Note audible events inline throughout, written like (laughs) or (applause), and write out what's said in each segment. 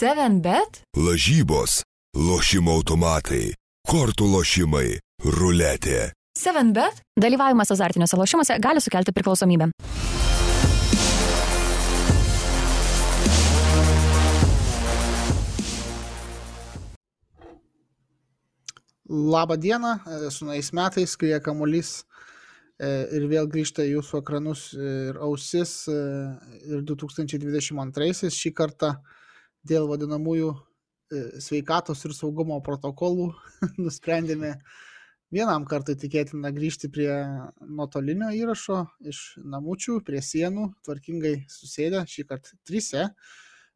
7bet? Lažybos, lošimo automatai, kortų lošimai, ruletė. 7bet? Dalyvavimas azartiniuose lošimuose gali sukelti priklausomybę. Labą dieną, su naujais metais, kurie kamuolys e, ir vėl grįžta į jūsų ekranus ir ausis e, ir 2022 šį kartą dėl vadinamųjų e, sveikatos ir saugumo protokolų (laughs) nusprendėme vienam kartui tikėtina grįžti prie nuotolinio įrašo iš namučių, prie sienų, tvarkingai susėdę, šį kartą trise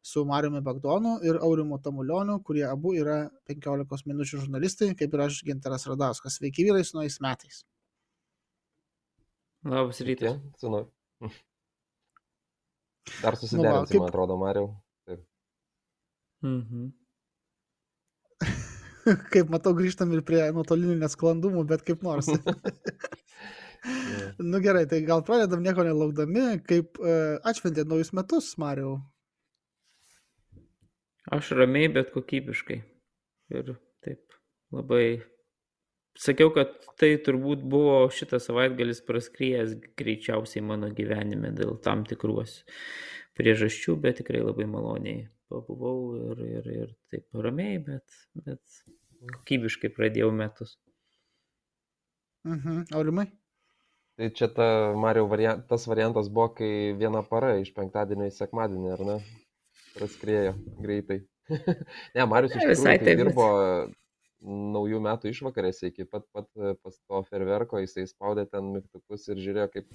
su Mariumi Bagdonu ir Aurimu Tamulioniu, kurie abu yra 15 minučių žurnalistai, kaip ir aš, Ginteras Radauskas. Sveiki vyrai su naujais metais. Labas rytas. Senu. Dar susiderinsim, Nu kaip- man atrodo, Mariau. Mhm. (laughs) kaip matau, grįžtam ir prie nuotolinių nesklandumų, bet kaip nors. (laughs) (laughs) nu gerai, tai gal pradedam nieko nelaukdami, kaip uh, atšventė naujus metus, Mariau. Aš ramiai, bet kokybiškai. Ir taip labai. Sakiau, kad tai turbūt buvo šitas savaitgalis praskrijęs greičiausiai mano gyvenime dėl tam tikruos priežasčių, bet tikrai labai maloniai pabuvau ir, ir, ir taip ramiai, bet, bet kokybiškai pradėjau metus. Mhm. Aurimai? Tai čia ta, Mario, variant, tas variantas buvo, kai viena para iš penktadienio į sekmadienį, ar ne? Praskriejo greitai. (laughs) ne, Marius iš tikrųjų, kai taip, bet- dirbo naujų metų išvakarėse iki pat, pat pas to ferverko, jisai spaudė ten mygtukus ir žiūrėjo, kaip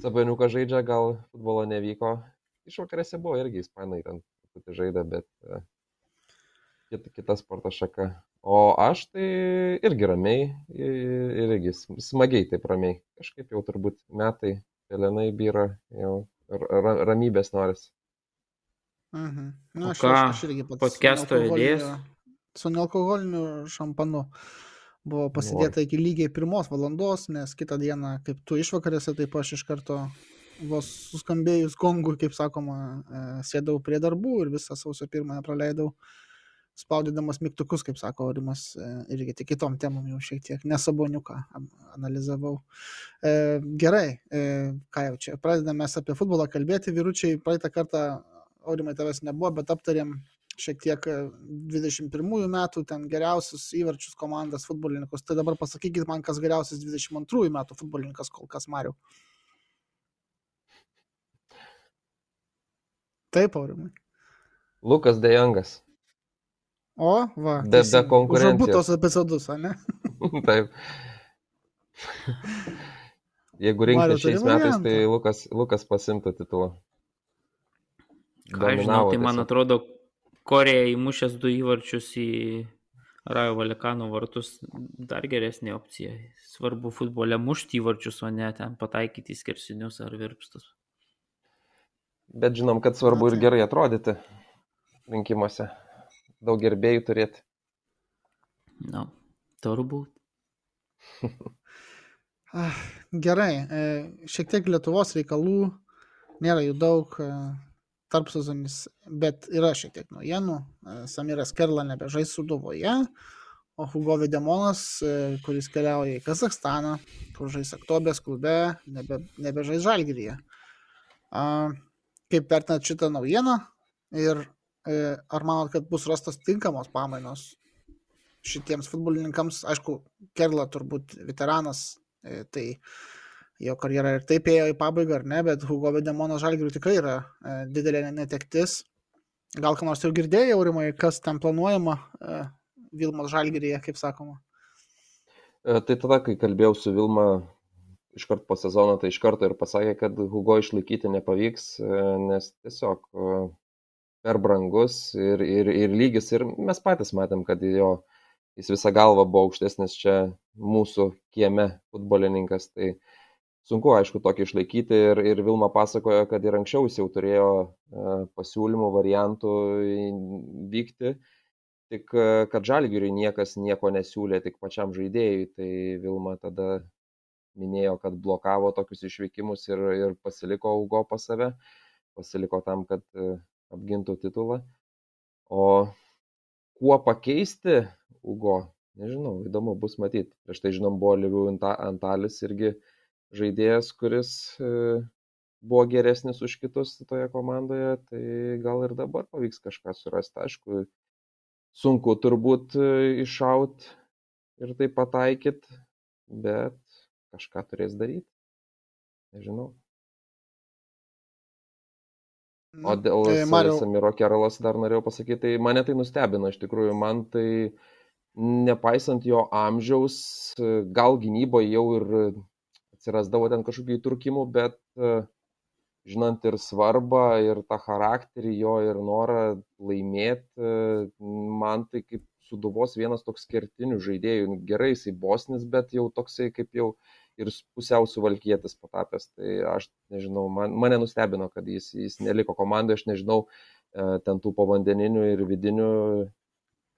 Sabaniukas žaidžia, gal futbolo nevyko. Išvakarėse buvo irgi ispanai ten truputį žaidė, bet e, kita, kita sporto šaka. O aš tai irgi ramiai ir ir irgi sm- smagiai taip ramiai. Kažkaip jau turbūt metai, pelenai byra, jau ra- ra- ramybės noris. Mhm. O Nu, aš, ką, aš, aš irgi pats. podcasto vedėjas? Su nealkoholiniu šampanu buvo pasidėta iki lygiai pirmos valandos, nes kitą dieną, kaip tu išvakarėse, taip aš iš karto vos suskambėjus gongui, kaip sakoma, e, sėdau prie darbų ir visą sausio pirmąją praleidau spaudydamas mygtukus, kaip sako Aurimas, e, irgi tik kitom temom jau šiek tiek, nesaboniuką analizavau. E, gerai, e, ką jau čia, pradedame mes apie futbolą kalbėti, vyručiai, praeitą kartą Aurimai tavęs nebuvo, bet aptarėm šiek tiek e, 21 metų ten geriausius įvarčius komandas futbolininkus. Tai dabar pasakykit man, kas geriausias 22 metų futbolininkas kol kas Mariu. Taip, Aurimai. Lukas Dejangas. O, va. Be- be konkurencijos. Už abu tos epizodus, ar ne? (laughs) Taip. Jeigu rinkti šiais metais, variantą? tai Lukas, Lukas pasimtų titulą. Ką žinau, tai man atrodo, Koreja įmušęs du įvarčius į Rajo Valikano vartus dar geresnė opcija. Svarbu futbole mušti įvarčius, o ne ten pataikyti skersinius ar virpstus. Bet žinom, kad svarbu ir tai- gerai atrodyti rinkimuose. Daug gerbėjų turėti. Na, turbūt. (laughs) Ah, Gerai, e, šiek tiek Lietuvos reikalų, nėra jų daug, e, tarp sezonis, bet yra šiek tiek naujienų. E, Samiras Kerla nebežais Suduvoje, o Hugo Videmonas, kuris keliauja į Kazakstaną, kur žais Aktobės klube, nebe, nebežais Žalgiryje. A, Kaip vertinat šitą naujieną ir e, ar manot, kad bus rastos tinkamos pamainos šitiems futbolininkams? Aišku, Kerla turbūt veteranas, e, tai jo karjera ir taip ėjo į pabaigą, ar ne, bet Hugo Vedemonas Žalgiriui tikrai yra e, didelė netektis. Gal ką nors jau girdėjai, Aurimai, kas ten planuojama Vilmos Žalgiryje, kaip sakoma? Tai tada, kai kalbėjau su Vilma iškart po sezono, tai iš karto ir pasakė, kad Hugo išlaikyti nepavyks, e, nes tiesiog e, per brangus ir, ir, ir lygis. Ir mes patys matėm, kad jo, jis visą galvą buvo aukštesnis čia mūsų kieme futbolininkas. Tai sunku, aišku, tokį išlaikyti. Ir, ir Vilma pasakojo, kad ir anksčiau jis jau turėjo e, pasiūlymų, variantų vykti. Tik kad žalgiriui niekas nieko nesiūlė, tik pačiam žaidėjui, tai Vilma tada minėjo, kad blokavo tokius išvykimus ir, ir pasiliko Ugo pas save, pasiliko tam, kad e, apgintų titulą. O kuo pakeisti Ugo, nežinau, įdomu bus matyti. Prieš tai žinom, buvo Livių Antalis irgi žaidėjas, kuris e, buvo geresnis už kitus toje komandoje, tai gal ir dabar pavyks kažką surasti. Aišku, sunku turbūt e, iššaut ir tai pataikyt, bet kažką turės daryti. Nežinau. O dėl Tai, Mariau, Samiro Kerolas dar norėjau pasakyti, tai mane tai nustebino iš tikrųjų, man tai nepaisant jo amžiaus, gal gynyboje jau ir atsirasdavo ten kažkokių įtrukimų, bet žinant ir svarbą, ir tą charakterį jo, ir norą laimėti, man tai kaip suduvos vienas toks kertinių žaidėjų. Gerai, jisai bosnis, bet jau toksai kaip jau ir pusiau suvalkietis patapęs. Tai aš nežinau, man, mane nustebino, kad jis, jis neliko komandoje, aš nežinau, e, ten tų povandeninių ir vidinių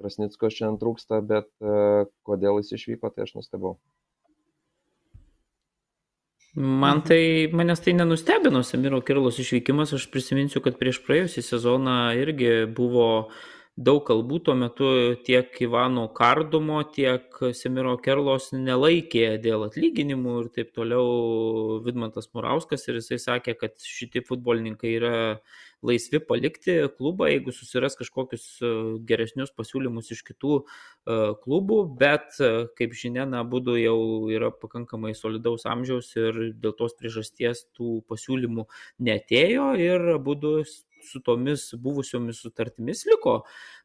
Krasnicko šiandien trūksta, bet e, kodėl jis išvyko, tai aš nustebau. Man tai, manęs tai nenustebino Samiro Kirlos išvykimas, aš prisiminsiu, kad prieš praėjusią sezoną irgi buvo daug kalbų tuo metu tiek Ivano Kardomo, tiek Semiro Kerlos nelaikė dėl atlyginimų ir taip toliau Vidmantas Murauskas ir jisai sakė, kad šitie futbolininkai yra laisvi palikti klubą, jeigu susiras kažkokius e, geresnius pasiūlymus iš kitų e, klubų, bet, e, kaip žinia, na, būdu jau yra pakankamai solidaus amžiaus ir dėl tos priežasties tų pasiūlymų netėjo ir būdu su tomis buvusiomis sutartimis liko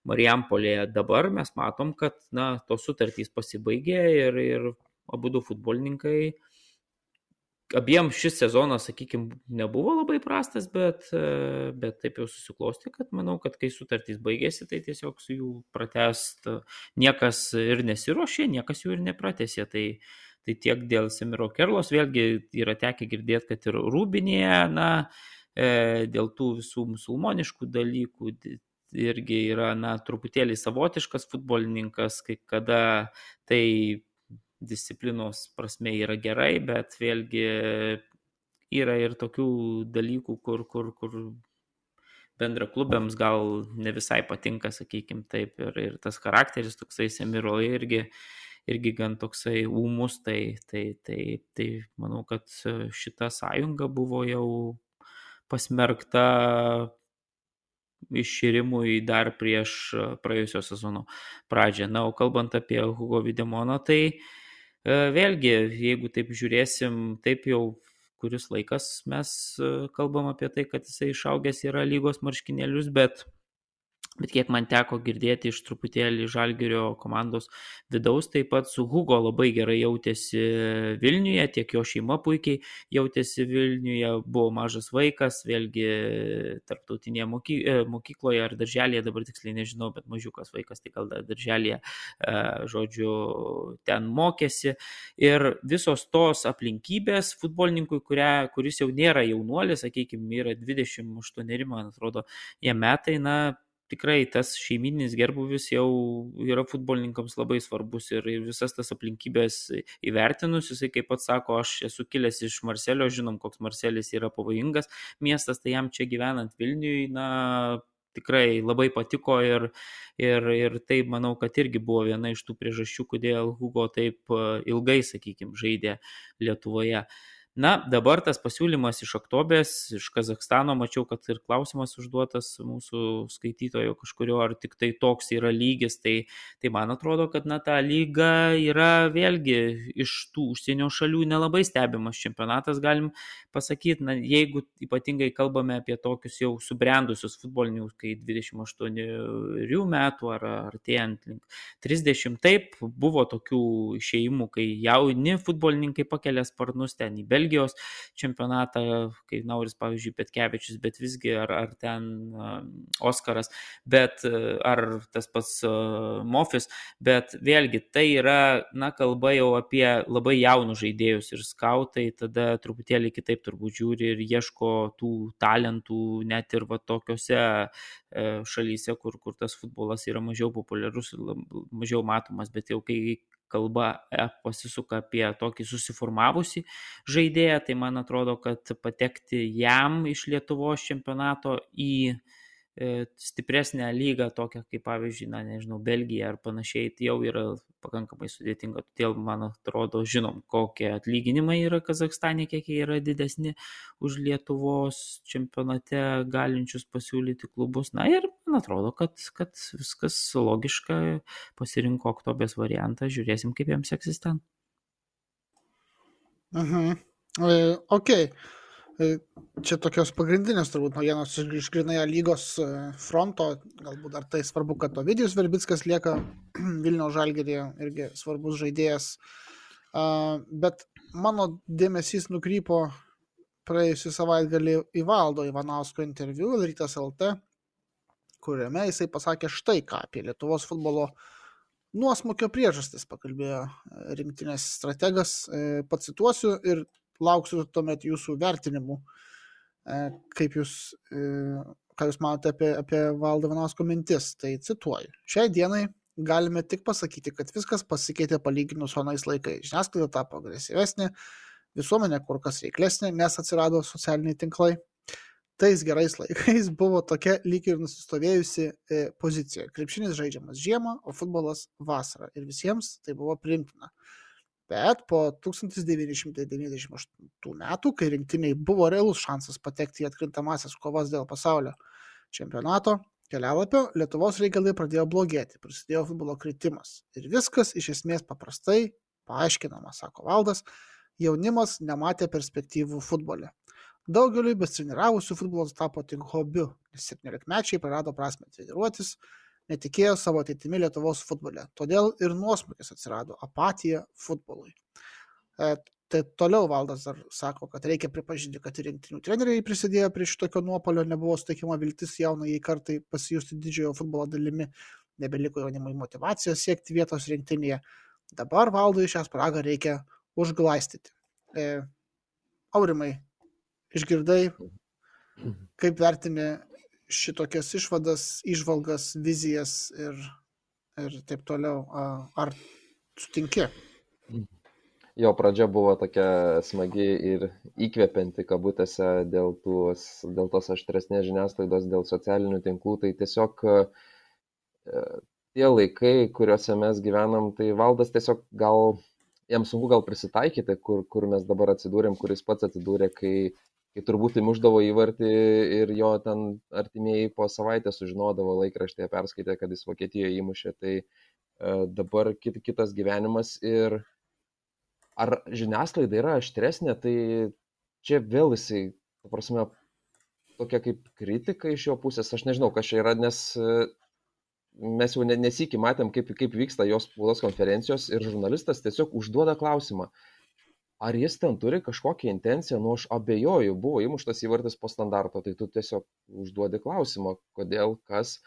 Marijampolėje. Dabar mes matom, kad na, tos sutartys pasibaigė ir, ir abu du futbolininkai, abiem šis sezonas, sakykime, nebuvo labai prastas, bet, bet taip jau susiklosti, kad manau, kad kai sutartys baigėsi, tai tiesiog su jų pratest niekas ir nesiuošė, niekas jų ir nepratėsi. Tai, tai tiek dėl Semiro Kerlos, vėlgi yra tekę girdėti, kad ir Rūbinėje, na, dėl tų visų musulmoniškų dalykų irgi yra, na, truputėlį savotiškas futbolininkas, kai kada tai disciplinos prasme yra gerai, bet vėlgi yra ir tokių dalykų, kur, kur, kur bendra klubėms gal ne visai patinka, sakykime taip, ir, ir tas charakteris toksai Semiro irgi, irgi gan toksai ūmus, tai, tai, tai, tai manau, kad šita sąjunga buvo jau pasmerkta išširimui dar prieš praėjusio sezono pradžią. Na, o kalbant apie Hugo Videmoną, tai e, vėlgi, jeigu taip žiūrėsim, taip jau kuris laikas mes e, kalbam apie tai, kad jisai išaugęs yra lygos marškinėlius, bet Bet kiek man teko girdėti iš truputėlį Žalgirio komandos vidaus, taip pat su Hugo labai gerai jautėsi Vilniuje, tiek jo šeima puikiai jautėsi Vilniuje, buvo mažas vaikas, vėlgi tarptautinėje e, mokykloje ar darželėje, dabar tiksliai nežinau, bet mažiukas vaikas, tai gal darželėje, e, žodžiu, ten mokėsi. Ir visos tos aplinkybės futbolininkui, kuria, kuris jau nėra jaunuolis, sakykime, yra 28, man atrodo, jie metai, na, tikrai tas šeimininis gerbuvis jau yra futbolininkams labai svarbus ir, ir visas tas aplinkybės įvertinus, jisai kaip pats sako, aš esu kilęs iš Marselio, žinom, koks Marselis yra pavojingas miestas, tai jam čia gyvenant Vilniui, na, tikrai labai patiko ir, ir, ir tai manau, kad irgi buvo viena iš tų priežasčių, kodėl Hugo taip ilgai, sakykime, žaidė Lietuvoje. Na, dabar tas pasiūlymas iš Oktobės, iš Kazakstano, mačiau, kad ir klausimas užduotas mūsų skaitytojo kažkurio, ar tik tai toks yra lygis, tai, tai man atrodo, kad na, ta lyga yra vėlgi iš tų užsienio šalių nelabai stebimas čempionatas, galim pasakyti, na, jeigu ypatingai kalbame apie tokius jau subrendusius futbolininkus, kai 28 metų ar artėjant link 30, taip, buvo tokių išėjimų, kai jauni futbolininkai pakelia sparnus ten į Belgiją Belgijos čempionatą, kai Nauris, pavyzdžiui, Petkevičius, bet visgi ar, ar ten Oskaras, bet ar tas pats Mofis, bet vėlgi tai yra, na, kalba jau apie labai jaunus žaidėjus ir skautai tada truputėlį kitaip turbūt žiūri ir ieško tų talentų net ir va tokiuose šalyse, kur, kur tas futbolas yra mažiau populiarus, mažiau matomas, bet jau kai kalba e, pasisuka apie tokį susiformavusį žaidėją, tai man atrodo, kad patekti jam iš Lietuvos čempionato į stipresnę lygą, tokią kaip pavyzdžiui, na nežinau, Belgija ar panašiai, tai jau yra pakankamai sudėtinga. Todėl, man atrodo, žinom, kokie atlyginimai yra Kazakstane, kiek jie yra didesni už Lietuvos čempionate galinčius pasiūlyti klubus. Na ir man atrodo, kad, kad viskas logiška, pasirinko oktobės variantą, žiūrėsim, kaip jiems seksis ten. Mhm. E, ok. E, čia tokios pagrindinės turbūt naujienos iš grinai lygos e, fronto. Galbūt dar tai svarbu, kad Ovidijus Verbickas lieka (clears throat) Vilniaus žalgerėje irgi svarbus žaidėjas. Bet mano dėmesys nukrypo praėjusią savaitgalį į Valdo Ivanausko interviu Rytas LT, kuriame jisai pasakė štai ką apie Lietuvos futbolo nuosmukio priežastis, pakalbėjo rinktinės strategas, pacituosiu ir lauksiu tuomet jūsų vertinimų, e, kaip jūs, e, ką jūs manote apie, apie Valdo Vanausko mintis. Tai cituoju. Šiai dienai galime tik pasakyti, kad viskas pasikeitė palyginus su anais laikais. Žiniasklaida tapo agresyvesnė, visuomenė kur kas reiklesnė, nes atsirado socialiniai tinklai. Tais gerais laikais buvo tokia lyg ir nusistovėjusi e, pozicija. Krepšinis žaidžiamas žiemą, o futbolas vasarą. Ir visiems tai buvo primtina. Bet po 1998 metų, kai rinktiniai buvo realus šansas patekti į atkrintamasias kovas dėl pasaulio čempionato kelialapio, Lietuvos reikalai pradėjo blogėti, prasidėjo futbolo kritimas. Ir viskas iš esmės paprastai paaiškinama, sako valdas, jaunimas nematė perspektyvų futbole. Daugeliui besiniravusių futbolas tapo tik hobiu, nes 17 mečiai prarado prasme treniruotis, netikėjo savo ateitimi Lietuvos futbole. Todėl ir nuosmukis atsirado - apatija futbolui. E, tai toliau valdas dar sako, kad reikia pripažinti, kad ir rinktinių treneriai prisidėjo prie šitokio nuopolio, nebuvo suteikima viltis jaunai kartai pasijusti didžiojo futbolo dalimi, nebeliko jaunimui motivacijos siekti vietos rinktinėje. Dabar valdui šią spragą reikia užglaistyti. E, aurimai, išgirdai, kaip vertini šitokias išvadas, išvalgas, vizijas ir, ir taip toliau. Ar sutinki? Jo pradžia buvo tokia smagi ir įkvepianti kabutėse dėl, tuos, dėl tos aštresnės žiniasklaidos, dėl socialinių tinklų. Tai tiesiog e, tie laikai, kuriuose mes gyvenam, tai valdas tiesiog gal, jam sunku gal prisitaikyti, kur, kur mes dabar atsidūrėm, kuris pats atsidūrė, kai kai turbūt įmuždavo įvartį ir jo ten artimieji po savaitės sužinodavo laikraštėje perskaitę, kad jis Vokietijoje įmušė, tai e, dabar kit, kitas gyvenimas ir ar žiniasklaida yra aštresnė, tai čia vėl jisai, ta prasme, tokia kaip kritika iš jo pusės, aš nežinau, kas čia yra, nes e, mes jau nesikį matėm, kaip, kaip vyksta jos spaudos konferencijos ir žurnalistas tiesiog užduoda klausimą ar jis ten turi kažkokią intenciją, nu aš abejoju, buvo įmuštas įvartis po standarto, tai tu tiesiog užduodi klausimą, kodėl, kas,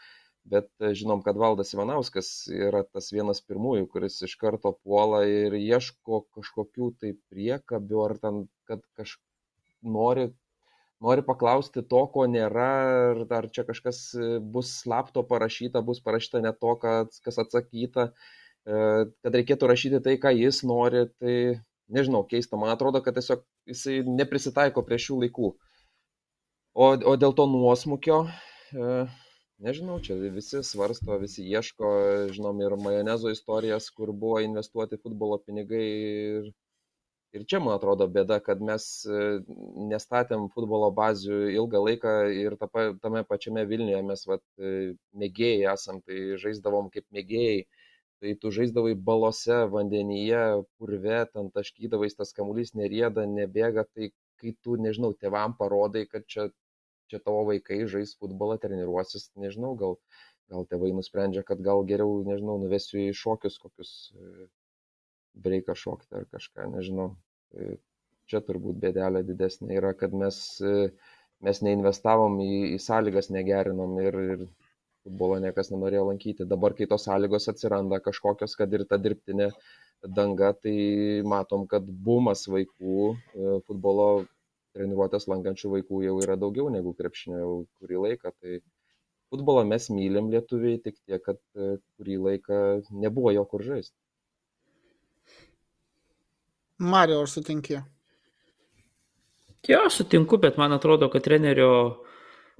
bet e, žinom, kad Valdas Ivanauskas yra tas vienas pirmųjų, kuris iš karto puola ir ieško kažkokių tai priekabių, ar ten, kad kaž... nori, nori paklausti to, ko nėra, ar dar čia kažkas e, bus slapto parašyta, bus parašyta ne to, kad, kas atsakyta, e, kad reikėtų rašyti tai, ką jis nori, tai nežinau, keista, man atrodo, kad tiesiog jisai neprisitaiko prie šių laikų. O, o dėl to nuosmukio, e, nežinau, čia visi svarsto, visi ieško, žinom, ir majonezo istorijas, kur buvo investuoti futbolo pinigai. Ir, ir čia, man atrodo, bėda, kad mes e, nestatėm futbolo bazių ilgą laiką ir ta, tame pačiame Vilniuje mes vat, e, mėgėjai esam, tai žaisdavom kaip mėgėjai tai tu žaisdavai balose, vandenyje, purve, ten taškydavai, tas kamuolys nerieda, nebėga, tai kai tu, nežinau, tevam parodai, kad čia, čia tavo vaikai žais futbolą, treniruosis, nežinau, gal, gal tėvai nusprendžia, kad gal geriau, nežinau, nuvesiu į šokius kokius e, breiką šokti ar kažką, nežinau. Tai čia turbūt bėdelė didesnė yra, kad mes, e, mes neinvestavom į, į sąlygas, negerinom ir, ir futbolo niekas nenorėjo lankyti. Dabar, kai tos sąlygos atsiranda kažkokios, kad ir ta dirbtinė danga, tai matom, kad bumas vaikų, e, futbolo treniruotės lankančių vaikų jau yra daugiau negu krepšinio jau kurį laiką. Tai futbolą mes mylim lietuviai, tik tiek, kad e, kurį laiką nebuvo jo kur žaisti. Mario, ar sutinki? Jo, sutinku, bet man atrodo, kad trenerio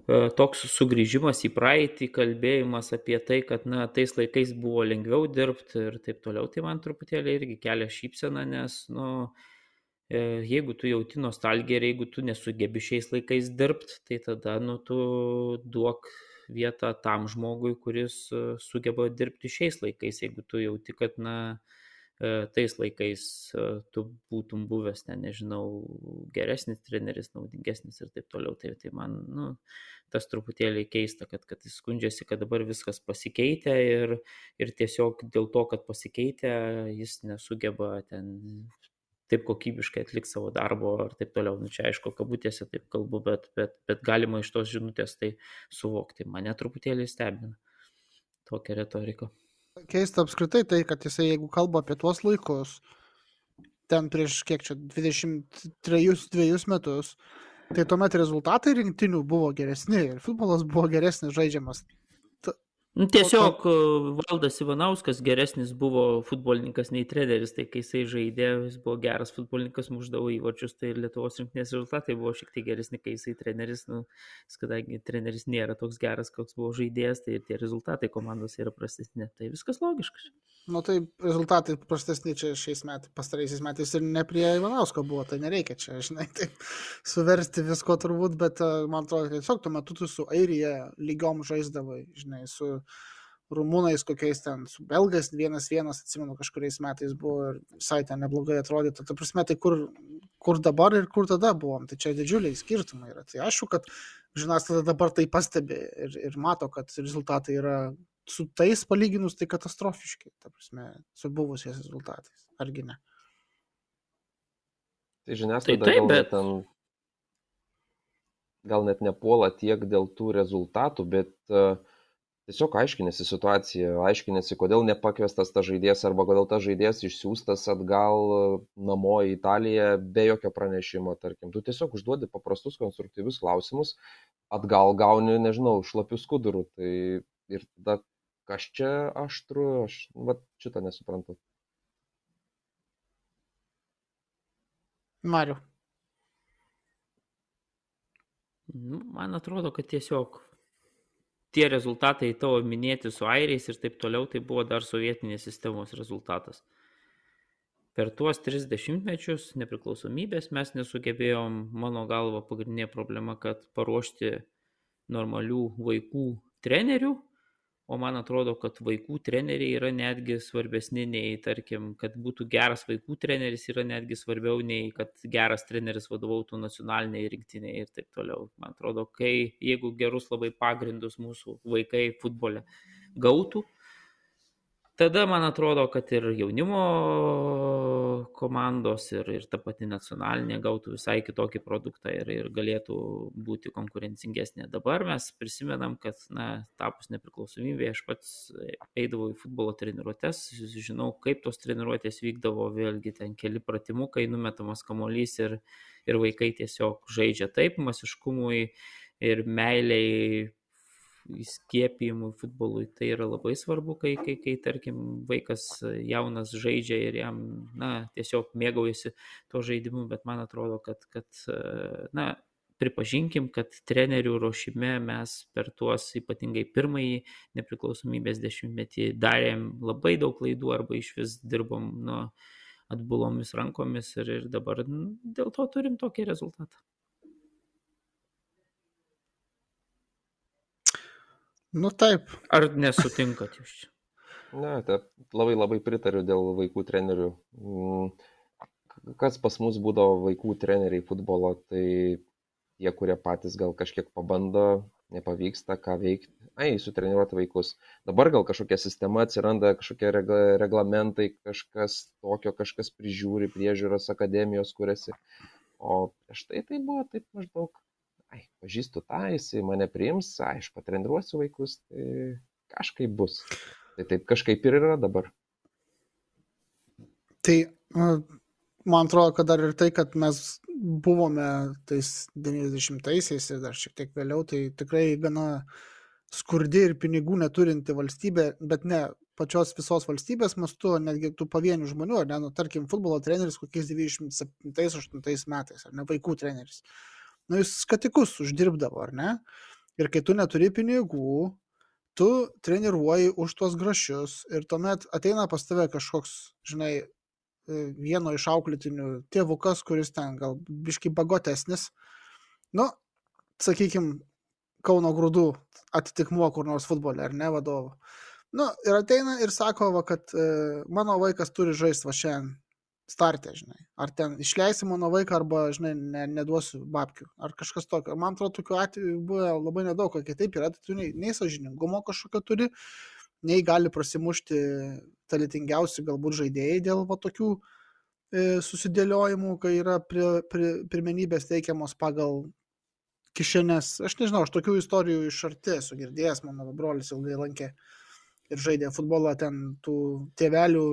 toks sugrįžimas į praeitį, kalbėjimas apie tai, kad, na, tais laikais buvo lengviau dirbti ir taip toliau, tai man truputėlį irgi kelia šypseną, nes, nu, e, jeigu tu jauti nostalgiją ir jeigu tu nesugebi šiais laikais dirbti, tai tada, nu, tu duok vietą tam žmogui, kuris e, sugeba dirbti šiais laikais, jeigu tu jauti, kad, na, E, tais laikais e, tu būtum buvęs, ten, nežinau, geresnis treneris, naudingesnis ir taip toliau. Tai, tai man, nu, tas truputėlį keista, kad, kad jis skundžiasi, kad dabar viskas pasikeitė ir, ir tiesiog dėl to, kad pasikeitė, jis nesugeba ten taip kokybiškai atlikti savo darbo ir taip toliau. Nu, čia aišku, kabutėse taip kalbu, bet, bet, bet galima iš tos žinutės tai suvokti. Mane truputėlį stebina tokia retorika keista apskritai tai, kad jisai, jeigu kalba apie tuos laikus, ten prieš kiek čia, 23 metus, tai tuomet rezultatai rinktinių buvo geresni ir futbolas buvo geresnis žaidžiamas. Nu, tiesiog e, Valdas Ivanauskas geresnis buvo futbolininkas nei treneris, tai kai jisai žaidė, jis buvo geras futbolininkas, muždavo įvarčius, tai ir Lietuvos rinktinės rezultatai buvo šiek tiek geresni, kai jisai treneris, nu, kadangi treneris nėra toks geras, koks buvo žaidėjas, tai ir tie rezultatai komandos yra prastesni. Tai viskas logiška. Nu tai rezultatai prastesni čia šiais metais, pastaraisiais metais ir ne prie Ivanausko buvo, tai nereikia čia, žinai, (laughs) taip suversti visko turbūt, bet e, man atrodo, kad tiesiog tuo metu tu su Airija lygiom žaisdavai, žinai, su rumūnais kokiais ten, su belgais vienas vienas, atsimenu, kažkuriais metais buvo ir visai ten neblogai atrodytų. Ta prasme, tai kur, kur dabar ir kur tada buvom, tai čia didžiuliai skirtumai yra. Tai aišku, kad žiniasklaida dabar tai pastebi ir, ir mato, kad rezultatai yra su tais palyginus tai katastrofiški, ta prasme, su buvusiais rezultatais, argi ne? Tai žiniasklaida tai taip, bet ten gal net nepuola tiek dėl tų rezultatų, bet uh, tiesiog aiškinėsi situaciją, aiškinėsi, kodėl nepakviestas tas žaidėjas arba kodėl tas žaidėjas išsiųstas atgal e, namo į Italiją be jokio pranešimo, tarkim. Tu tiesiog užduodi paprastus konstruktyvius klausimus, atgal gauni, nežinau, šlapius skudurų. Tai ir tada kas čia aštru, aš va, šitą nesuprantu. Mariu. Nu, man atrodo, kad tiesiog tie rezultatai tavo minėti su airiais ir taip toliau, tai buvo dar sovietinės sistemos rezultatas. Per tuos 30 mečius nepriklausomybės mes nesugebėjom, mano galva, pagrindinė problema, kad paruošti normalių vaikų trenerių, o man atrodo, kad vaikų treneriai yra netgi svarbesni nei, tarkim, kad būtų geras vaikų treneris yra netgi svarbiau nei, kad geras treneris vadovautų nacionaliniai rinktiniai ir taip toliau. Man atrodo, kai jeigu gerus labai pagrindus mūsų vaikai futbole gautų, tada man atrodo, kad ir jaunimo komandos ir, ir ta pati nacionalinė gautų visai kitokį produktą ir, ir galėtų būti konkurencingesnė. Dabar mes prisimenam, kad, na, tapus nepriklausomybė, aš pats eidavau į futbolo treniruotės, žinau, kaip tos treniruotės vykdavo, vėlgi ten keli pratimukai, numetamas kamolys ir, ir vaikai tiesiog žaidžia taip, masiškumui ir meiliai įskiepijimui futbolui tai yra labai svarbu, kai, kai, kai tarkim, vaikas jaunas žaidžia ir jam, na, tiesiog mėgaujasi to žaidimu, bet man atrodo, kad, kad na, pripažinkim, kad trenerių ruošime mes per tuos ypatingai pirmąjį nepriklausomybės dešimtmetį darėm labai daug klaidų arba iš vis dirbom nu, atbulomis rankomis ir, ir dabar dėl to turim tokį rezultatą. Nu taip. Ar nesutinkat jūs čia? Ne, taip, labai labai pritariu dėl vaikų trenerių. Mm, kas pas mus būdavo vaikų treneriai futbolo, tai tie, kurie patys gal kažkiek pabando, nepavyksta, ką veikti. Ai, sutreniruoti vaikus. Dabar gal kažkokia sistema atsiranda, kažkokie reglamentai, kažkas tokio, kažkas prižiūri, priežiūros akademijos kuriasi. O prieš tai tai buvo taip maždaug ai, pažįstu tą, jisai mane priims, aš patreniruosiu vaikus, tai kažkaip bus. Tai taip kažkaip ir yra dabar. Tai man atrodo, kad dar ir tai, kad mes buvome tais 90-aisiais ir dar šiek tiek vėliau, tai tikrai gana skurdi ir pinigų neturinti valstybė, bet ne pačios visos valstybės mastu, netgi tų pavienių žmonių, ar ne, nu, tarkim, futbolo treneris kokiais 97-8 metais, ar ne, vaikų treneris. Uh, nu, jis skatikus uždirbdavo, ar ne? Ir kai tu neturi pinigų, tu treniruoji už tuos grašius ir tuomet ateina pas tave kažkoks, žinai, e, vieno iš auklėtinių tėvukas, kuris ten gal biški bagotesnis, nu, sakykime, Kauno grūdų atitikmuo kur nors futbole, ar ne vadovo. Nu, ir ateina ir sako, va, kad e, mano vaikas turi žaisti va šiandien startę, žinai. Ar ten išleisi mano vaiką, arba, žinai, ne, neduosiu babkių, ar kažkas tokio. Man atrodo, tokių atvejų buvo labai nedaug, kai taip yra, tai tu nei, nei sažiningumo kažkokio turi, nei gali prasimušti talentingiausi galbūt žaidėjai dėl va tokių e, susidėliojimų, kai yra pri, pri, pirmenybės teikiamos pagal kišenės. Aš nežinau, aš tokių istorijų iš arti esu girdėjęs, mano brolis ilgai lankė ir žaidė futbolą, ten tų tėvelių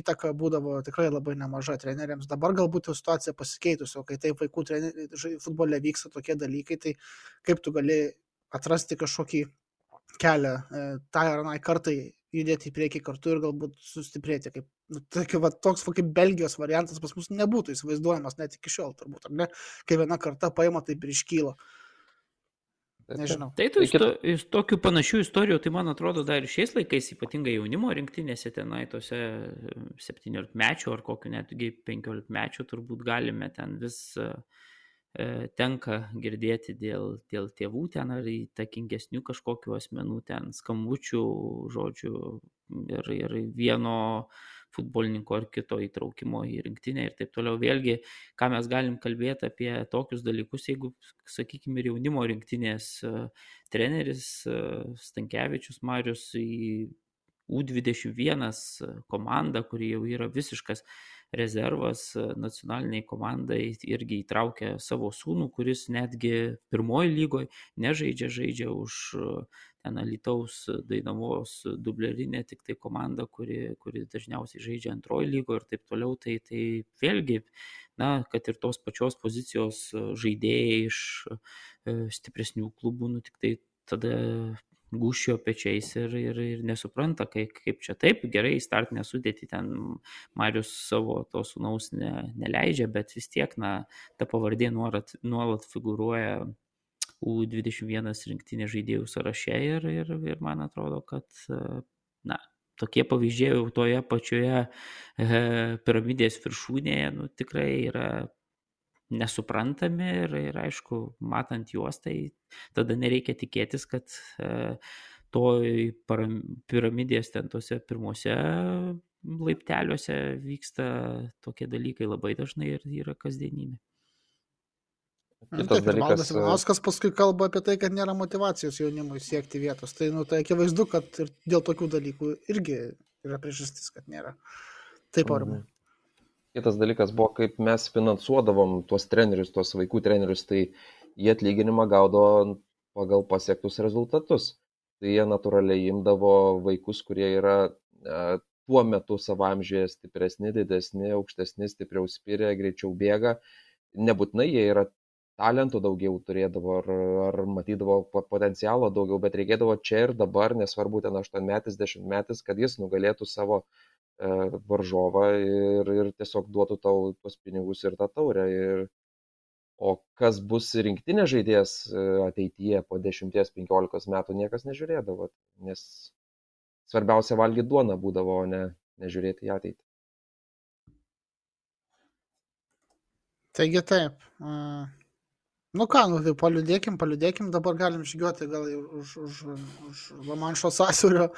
įtaka būdavo tikrai labai nemaža treneriams. Dabar galbūt jau situacija pasikeitusi, o kai taip vaikų treneri, futbole vyksta tokie dalykai, tai kaip tu gali atrasti kažkokį kelią e, tai ar anai kartai judėti į priekį kartu ir galbūt sustiprėti. Kaip, nu, tokia, va, toks va, kaip Belgijos variantas pas mus nebūtų įsivaizduojamas net iki šiol, turbūt, ar ne? Kai viena karta paima, taip ir iškyla. Nežinau. Tai tu iš, to, iš tokių panašių istorijų, tai man atrodo, dar ir šiais laikais, ypatingai jaunimo rinktinėse, tenai tose 17 mečių ar kokiu netgi 15 mečių turbūt galime ten vis e, tenka girdėti dėl, dėl tėvų ten ar įtakingesnių kažkokių asmenų ten skambučių, žodžių ir, ir vieno futbolininko ar kito įtraukimo į rinktinę ir taip toliau. Vėlgi, ką mes galim kalbėti apie tokius dalykus, jeigu, sakykime, ir jaunimo rinktinės e, treneris e, Stankievičius Marius į U21 komandą, kuri jau yra visiškas rezervas e, nacionaliniai komandai irgi įtraukė savo sūnų, kuris netgi pirmoji lygoje nežaidžia, žaidžia už ten Alitaus Dainavos dublerinė tik tai komanda, kuri, kuri dažniausiai žaidžia antroji lygo ir taip toliau, tai, tai vėlgi, na, kad ir tos pačios pozicijos žaidėjai iš e, stipresnių klubų, nu tik tai tada gušio pečiais ir, ir, ir nesupranta, kaip, kaip čia taip, gerai, startinę sudėti ten Marius savo to sunaus ne, neleidžia, bet vis tiek, na, ta pavardė nuolat, nuolat figuruoja U21 rinktinė žaidėjų sąraše ir, ir, ir man atrodo, kad na, tokie pavyzdžiai jau toje pačioje e, piramidės viršūnėje nu, tikrai yra nesuprantami ir, ir aišku, matant juos, tai tada nereikia tikėtis, kad e, toj piramidės ten tose pirmose laipteliuose vyksta tokie dalykai labai dažnai ir yra kasdienybė. Kitas Taip, dalykas. Valdas Ivanauskas paskui kalba apie tai, kad nėra motivacijos jaunimui siekti vietos. Tai, nu, tai akivaizdu, kad ir dėl tokių dalykų irgi yra priežastis, kad nėra. Taip, aurimai. Mhm. Kitas dalykas buvo, kaip mes finansuodavom tuos trenerius, tuos vaikų trenerius, tai jie atlyginimą gaudo pagal pasiektus rezultatus. Tai jie natūraliai imdavo vaikus, kurie yra e, tuo metu savo amžiuje stipresni, didesni, aukštesni, stipriau spiria, greičiau bėga. Nebūtinai jie yra talento daugiau turėdavo ar, ar matydavo potencialo daugiau, bet reikėdavo čia ir dabar, nesvarbu ten 8 metais, 10 metais, kad jis nugalėtų savo e, varžovą ir, ir tiesiog duotų tau tuos pinigus ir tą taurę. Ir, o kas bus rinktinė žaidėjas e, ateityje po 10-15 metų niekas nežiūrėdavo, nes svarbiausia valgyti duoną būdavo, o ne nežiūrėti į ateitį. Taigi taip. Nu ką, nu tai paliudėkim, paliudėkim, dabar galim žygiuoti gal už, už, už Lamanšo sąsiaurio.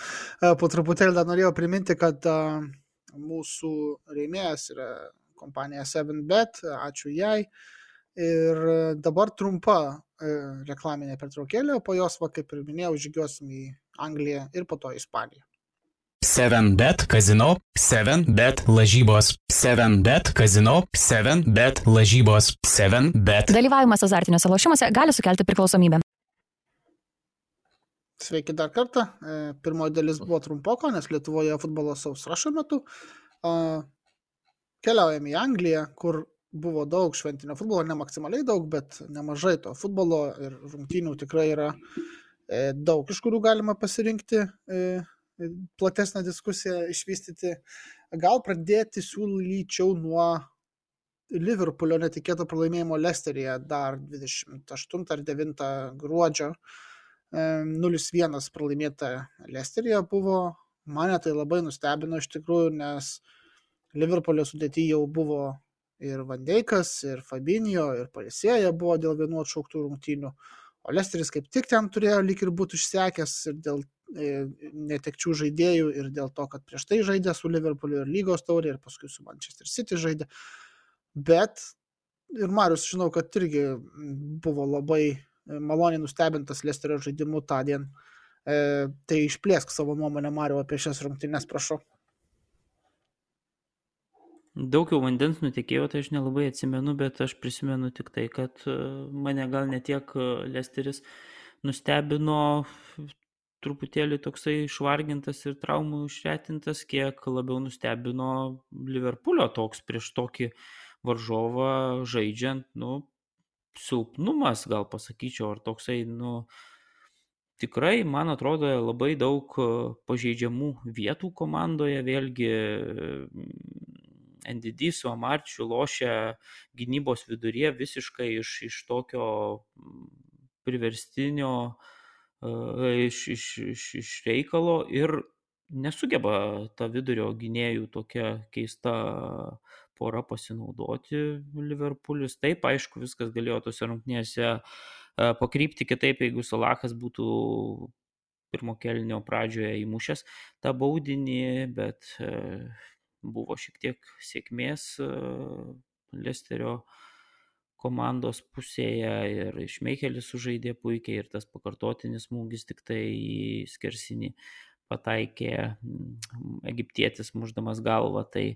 E, po truputėlį dar norėjau priminti, kad uh, mūsų rėmėjas yra kompanija 7bet, ačiū jai. Ir dabar trumpa uh, reklaminė pertraukėlė, po jos, va, kaip ir minėjau, žygiuosim į Angliją ir po to į Ispaniją. 7bet kazino, 7bet lažybos, 7bet kazino, 7bet lažybos, 7bet. Dalyvavimas azartiniuose lošimuose gali sukelti priklausomybę. Sveiki dar kartą. E, pirmoji dalis buvo trumpoko, nes Lietuvoje futbolas sausra šiuo metu. Keliaujame į Angliją, kur buvo daug šventinio futbolo, ne maksimaliai daug, bet nemažai to futbolo ir rungtynių tikrai yra e, daug, iš kurių galima pasirinkti e, platesnę diskusiją išvystyti, gal pradėti siūlyčiau nuo Liverpoolio netikėto pralaimėjimo Lesterėje dar 28 ar 9 gruodžio 0-1 pralaimėta Lesterėje buvo. Mane tai labai nustebino iš tikrųjų, nes Liverpoolio sudėti jau buvo ir Vandeikas, ir Fabinio, ir Parisėja buvo dėl vienų atšauktų rungtynių. O Lesteris kaip tik ten turėjo lyg ir būti išsekęs ir dėl e, netekčių žaidėjų ir dėl to, kad prieš tai žaidė su Liverpooliu ir lygos taurė ir paskui su Manchester City žaidė. Bet ir Marius, žinau, kad irgi buvo labai e, maloniai nustebintas Lesterio žaidimu tą dieną. E, tai išplėsk savo nuomonę, Mariu, apie šias rungtynes, prašau. Daug jau vandens nutekėjo, tai aš nelabai atsimenu, bet aš prisimenu tik tai, kad e, mane gal netiek e, Lesteris nustebino truputėlį toksai išvargintas ir traumų išretintas, kiek labiau nustebino Liverpoolio toks prieš tokį varžovą žaidžiant, nu, silpnumas gal pasakyčiau, ar toksai, nu, tikrai, man atrodo, labai daug e, pažeidžiamų vietų komandoje, vėlgi NDD su Amarčiu lošia gynybos viduryje visiškai iš, iš tokio mm, priverstinio, iš, iš, iš, iš reikalo ir nesugeba ta vidurio gynėjų tokia keista pora pasinaudoti Liverpoolis. Taip, aišku, viskas galėjo tose rungtynėse pakrypti kitaip, jeigu Salahas būtų pirmo kelnio pradžioje įmušęs tą baudinį, bet buvo šiek tiek sėkmės e, Lesterio komandos pusėje ir Šmeichelis sužaidė puikiai ir tas pakartotinis smūgis tik tai į skersinį pataikė mm, egiptietis muždamas galvą. Tai,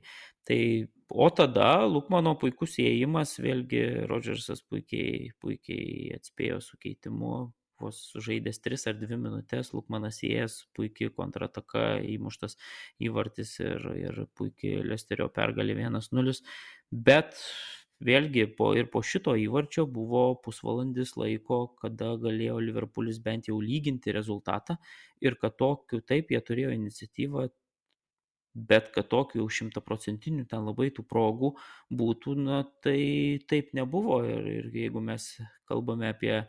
tai, o tada Lukmano puikus įėjimas, vėlgi Rodžersas puikiai, puikiai atspėjo su keitimu, vos sužaidęs 3 ar 2 minutės, Lukmanas įėjęs, puikiai kontrataka įmuštas įvartis ir, ir puikiai Lesterio pergalė 1-0. Bet vėlgi ir po šito įvarčio buvo pusvalandis laiko, kada galėjo Liverpoolis bent jau lyginti rezultatą ir kad tokiu taip jie turėjo iniciatyvą, bet kad tokių jau šimtaprocentinių ten labai tų progų būtų, na tai taip nebuvo. Ir, ir jeigu mes kalbame apie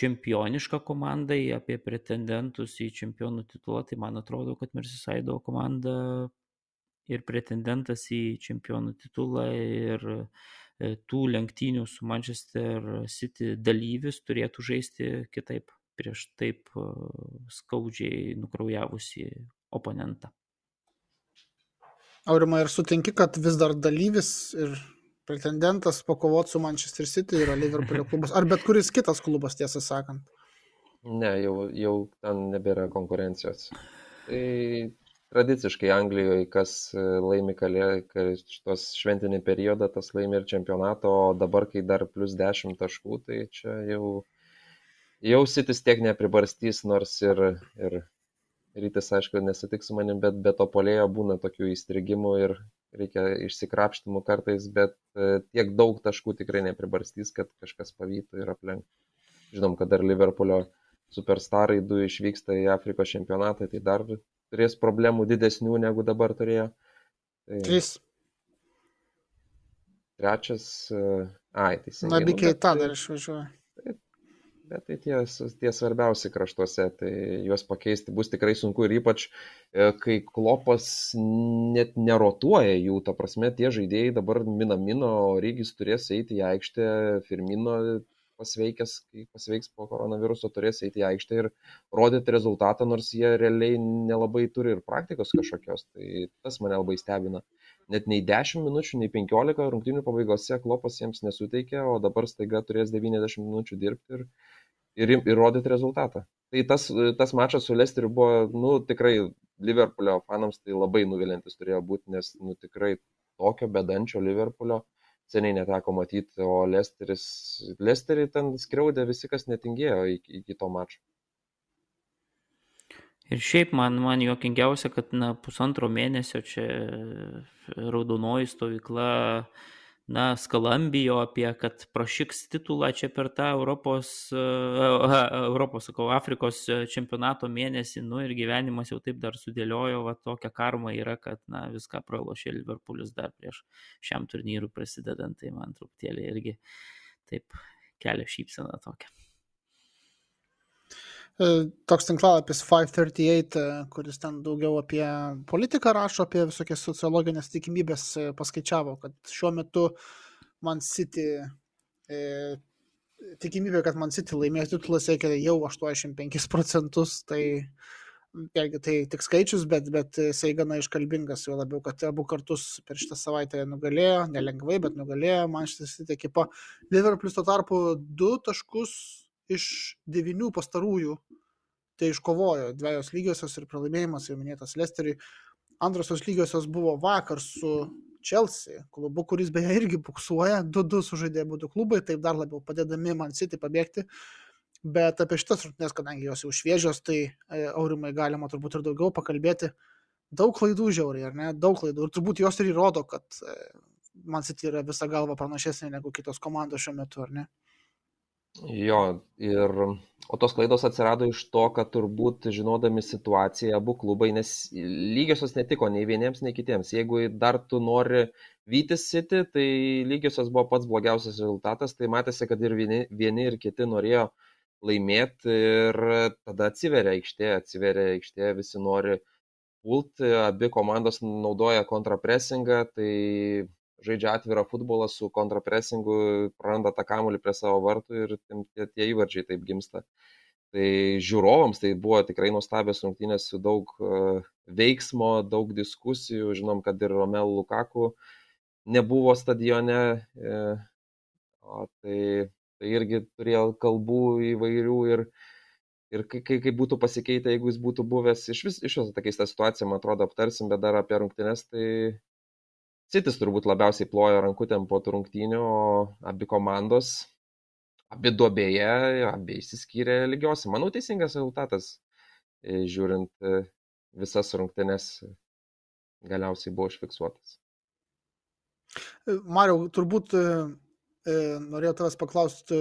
čempionišką komandą, apie pretendentus į čempionų titulą, tai man atrodo, kad Mersisaido komanda ir pretendentas į čempionų titulą ir e, tų lenktynių su Manchester City dalyvis turėtų žaisti kitaip prieš taip e, skaudžiai nukraujavusi oponentą. Aurima, ir sutinki, kad vis dar dalyvis ir pretendentas pakovoti su Manchester City yra Liverpoolio klubas, ar bet kuris kitas klubas, tiesą sakant. Ne, jau, jau ten nebėra konkurencijos. Tai tradiciškai Anglijoje, kas laimi kalė, šitos šventinį periodą, tas laimi ir čempionatą, o dabar, kai dar plus 10 taškų, tai čia jau, jau sitis tiek nepribarstys, nors ir, ir rytis, aišku, nesitiks su manim, bet be to polėjo būna tokių įstrigimų ir reikia išsikrapštymų kartais, bet e, tiek daug taškų tikrai nepribarstys, kad kažkas pavytų ir aplenkti. Žinom, kad dar Liverpoolio superstarai du išvyksta į Afrikos čempionatą, tai dar turės problemų didesnių negu dabar turėjo. Tai... Tris. Trečias, e, ai, teisingai. Na, bikiai tą dar išvažiuoja bet tai tie, tie svarbiausi kraštuose, tai juos pakeisti bus tikrai sunku ir ypač, e, kai klopas net nerotuoja jų, ta prasme, tie žaidėjai dabar Minamino Rygis turės eiti į aikštę, Firmino pasveikęs, kai pasveiks po koronaviruso, turės eiti į aikštę ir rodyti rezultatą, nors jie realiai nelabai turi ir praktikos kažkokios. Tai tas mane labai stebina. Net nei 10 minučių, nei 15 rungtynių pabaigose klopas jiems nesuteikė, o dabar staiga turės 90 minučių dirbti ir ir, ir rodyti rezultatą. Tai tas, tas mačas su Lesteriu buvo, nu, tikrai Liverpoolio fanams tai labai nuvilintis turėjo būti, nes, nu, tikrai tokio bedančio Liverpoolio seniai neteko matyti, o Lesteris, Lesterį ten skriaudė visi, kas netingėjo iki, iki to mačo. Ir šiaip man, man juokingiausia, kad na, pusantro mėnesio čia raudonoji stovykla na, skalambijo apie, kad prašiks titulą čia per tą Europos, uh, Europos, sakau, Afrikos čempionato mėnesį, nu ir gyvenimas jau taip dar sudėliojo, va tokia karma yra, kad, na, viską pralošė Liverpoolis dar prieš šiam turnyrui prasidedant, tai man truputėlį irgi taip kelia šypseną tokią. E, toks tinklalapis 538, e, kuris ten daugiau apie politiką rašo, apie visokias sociologinės tikimybės, e, paskaičiavo, kad šiuo metu Man City e, tikimybė, kad Man City laimės titulą siekia jau 85 procentus, tai vėlgi tai tik skaičius, bet, bet jisai gana iškalbingas, jo labiau, kad abu kartus per šitą savaitę nugalėjo, nelengvai, bet nugalėjo Manchester City ekipa. Liverpoolis tuo tarpu du taškus iš devynių pastarųjų tai iškovojo dviejos lygiosios ir pralaimėjimas jau minėtas Lesteriui. Antrosios lygiosios buvo vakar su Chelsea klubu, kuris beje irgi buksuoja, 2-2 sužaidė būdų klubai, taip dar labiau padedami Man City pabėgti. Bet apie šitas rungtynes, kadangi jos jau šviežios, tai e, aurimai galima turbūt ir daugiau pakalbėti. Daug klaidų žiauriai, ar ne? Daug klaidų. Ir turbūt jos ir įrodo, kad e, Man City yra visą galvą pranašesnė negu kitos komandos šiuo metu, ar ne? Jo, ir, o tos klaidos atsirado iš to, kad turbūt žinodami situaciją abu klubai, nes lygiosios netiko nei vieniems, nei kitiems. Jeigu dar tu nori vytis City, tai lygiosios buvo pats blogiausias rezultatas, tai matėsi, kad ir vieni, vieni ir kiti norėjo laimėti ir tada atsiveria aikštė, atsiveria aikštė, visi nori pulti, abi komandos naudoja kontrapresingą, tai žaidžia atvirą futbolą su kontrapresingu, praranda tą kamuolį prie savo vartų ir tie, tie įvarčiai taip gimsta. Tai žiūrovams tai buvo tikrai nuostabios rungtynės su daug e, veiksmo, daug diskusijų. Žinom, kad ir Romelu Lukaku nebuvo stadione. E, o tai, tai irgi turėjo kalbų įvairių ir, ir kaip, kaip būtų pasikeitę, jeigu jis būtų buvęs iš vis, iš vis tokia situacija, man atrodo, aptarsim, bet dar apie rungtynes, tai Citis turbūt labiausiai plojo rankutėm po rungtynių, abi komandos, abi duobėje, abi išsiskyrė lygiosiai. Manau, teisingas rezultatas, e, žiūrint e, visas rungtynes, galiausiai buvo užfiksuotas. E, Mariau, turbūt e, norėjau tavęs paklausti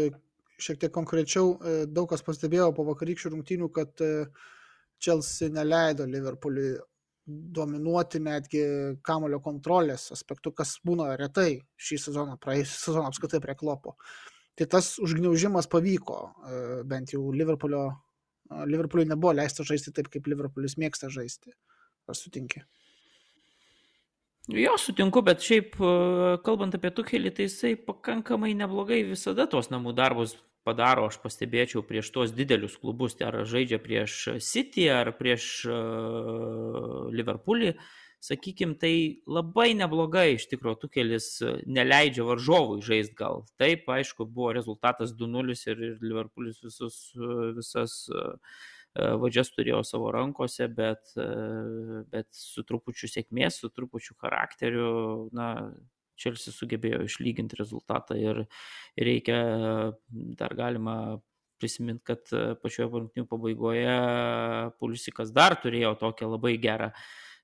šiek tiek konkrečiau. Daug kas pastebėjo po vakarykščių rungtynių, kad Chelsea neleido Liverpooliui dominuoti netgi kamulio kontrolės aspektu, kas būna retai šį sezoną, praėjusią sezoną apskritai prie klopo. Tai tas užgniaužimas pavyko, e, bent jau Liverpoolio, Liverpooliui nebuvo leista žaisti taip, kaip Liverpoolis mėgsta žaisti. Ar sutinki? Jo, sutinku, bet šiaip e, kalbant apie Tukelį, tai jisai pakankamai neblogai visada tos namų darbus padaro, aš pastebėčiau, prieš tuos didelius klubus, tai ar žaidžia prieš City, ar prieš uh, Liverpoolį, sakykime, tai labai neblogai iš tikrųjų Tukelis neleidžia varžovui žaisti gal. Taip, aišku, buvo rezultatas 2-0 ir, Liverpoolis visus, visas uh, vadžias turėjo savo rankose, bet, bet su trupučiu sėkmės, su trupučiu charakteriu, na, Čelsi sugebėjo išlyginti rezultatą ir reikia, dar galima prisiminti, kad pačioje rungtynių pabaigoje Pulisikas dar turėjo tokią labai gerą,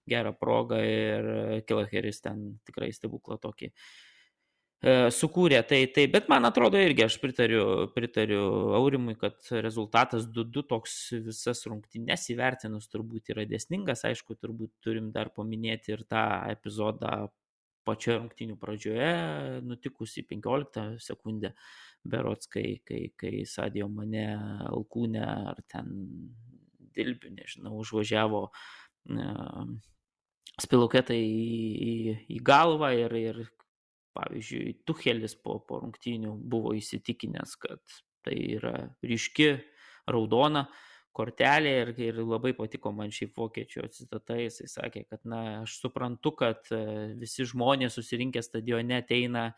gerą progą ir Kilaheris ten tikrai stebuklą tokį e, sukūrė. Tai, tai, bet man atrodo irgi aš pritariu, pritariu Aurimui, kad rezultatas 2-2 toks visas rungtynės įvertinus turbūt yra dėsningas. Aišku, turbūt turim dar paminėti ir tą epizodą pačioje rungtynių pradžioje nutikusi 15 sekundę berots, kai, kai, kai Sadio mane alkūnę ar ten dilbių, nežinau, užvažiavo uh, spiluketą į, į, į galvą ir, ir pavyzdžiui, Tuchelis po, po rungtynių buvo įsitikinęs, kad tai yra ryški raudona, kortelė ir, ir labai patiko man šiaip vokiečių citata, jisai sakė, kad na, aš suprantu, kad e, visi žmonės susirinkę stadione ateina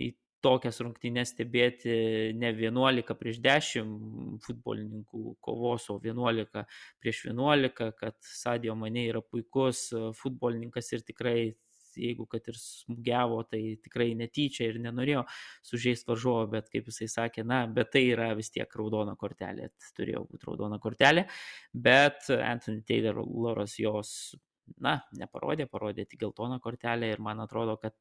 į tokias rungtynes stebėti ne 11 prieš 10 futbolininkų kovos, o 11 prieš 11, kad Sadio Mane yra puikus futbolininkas ir tikrai jeigu kad ir smūgiavo, tai tikrai netyčia ir nenorėjo sužeisti varžovo, bet kaip jisai sakė, na, bet tai yra vis tiek raudona kortelė, turėjo būti raudona kortelė, bet Anthony Tayloras jos na, neparodė, parodė tik geltoną kortelę ir man atrodo, kad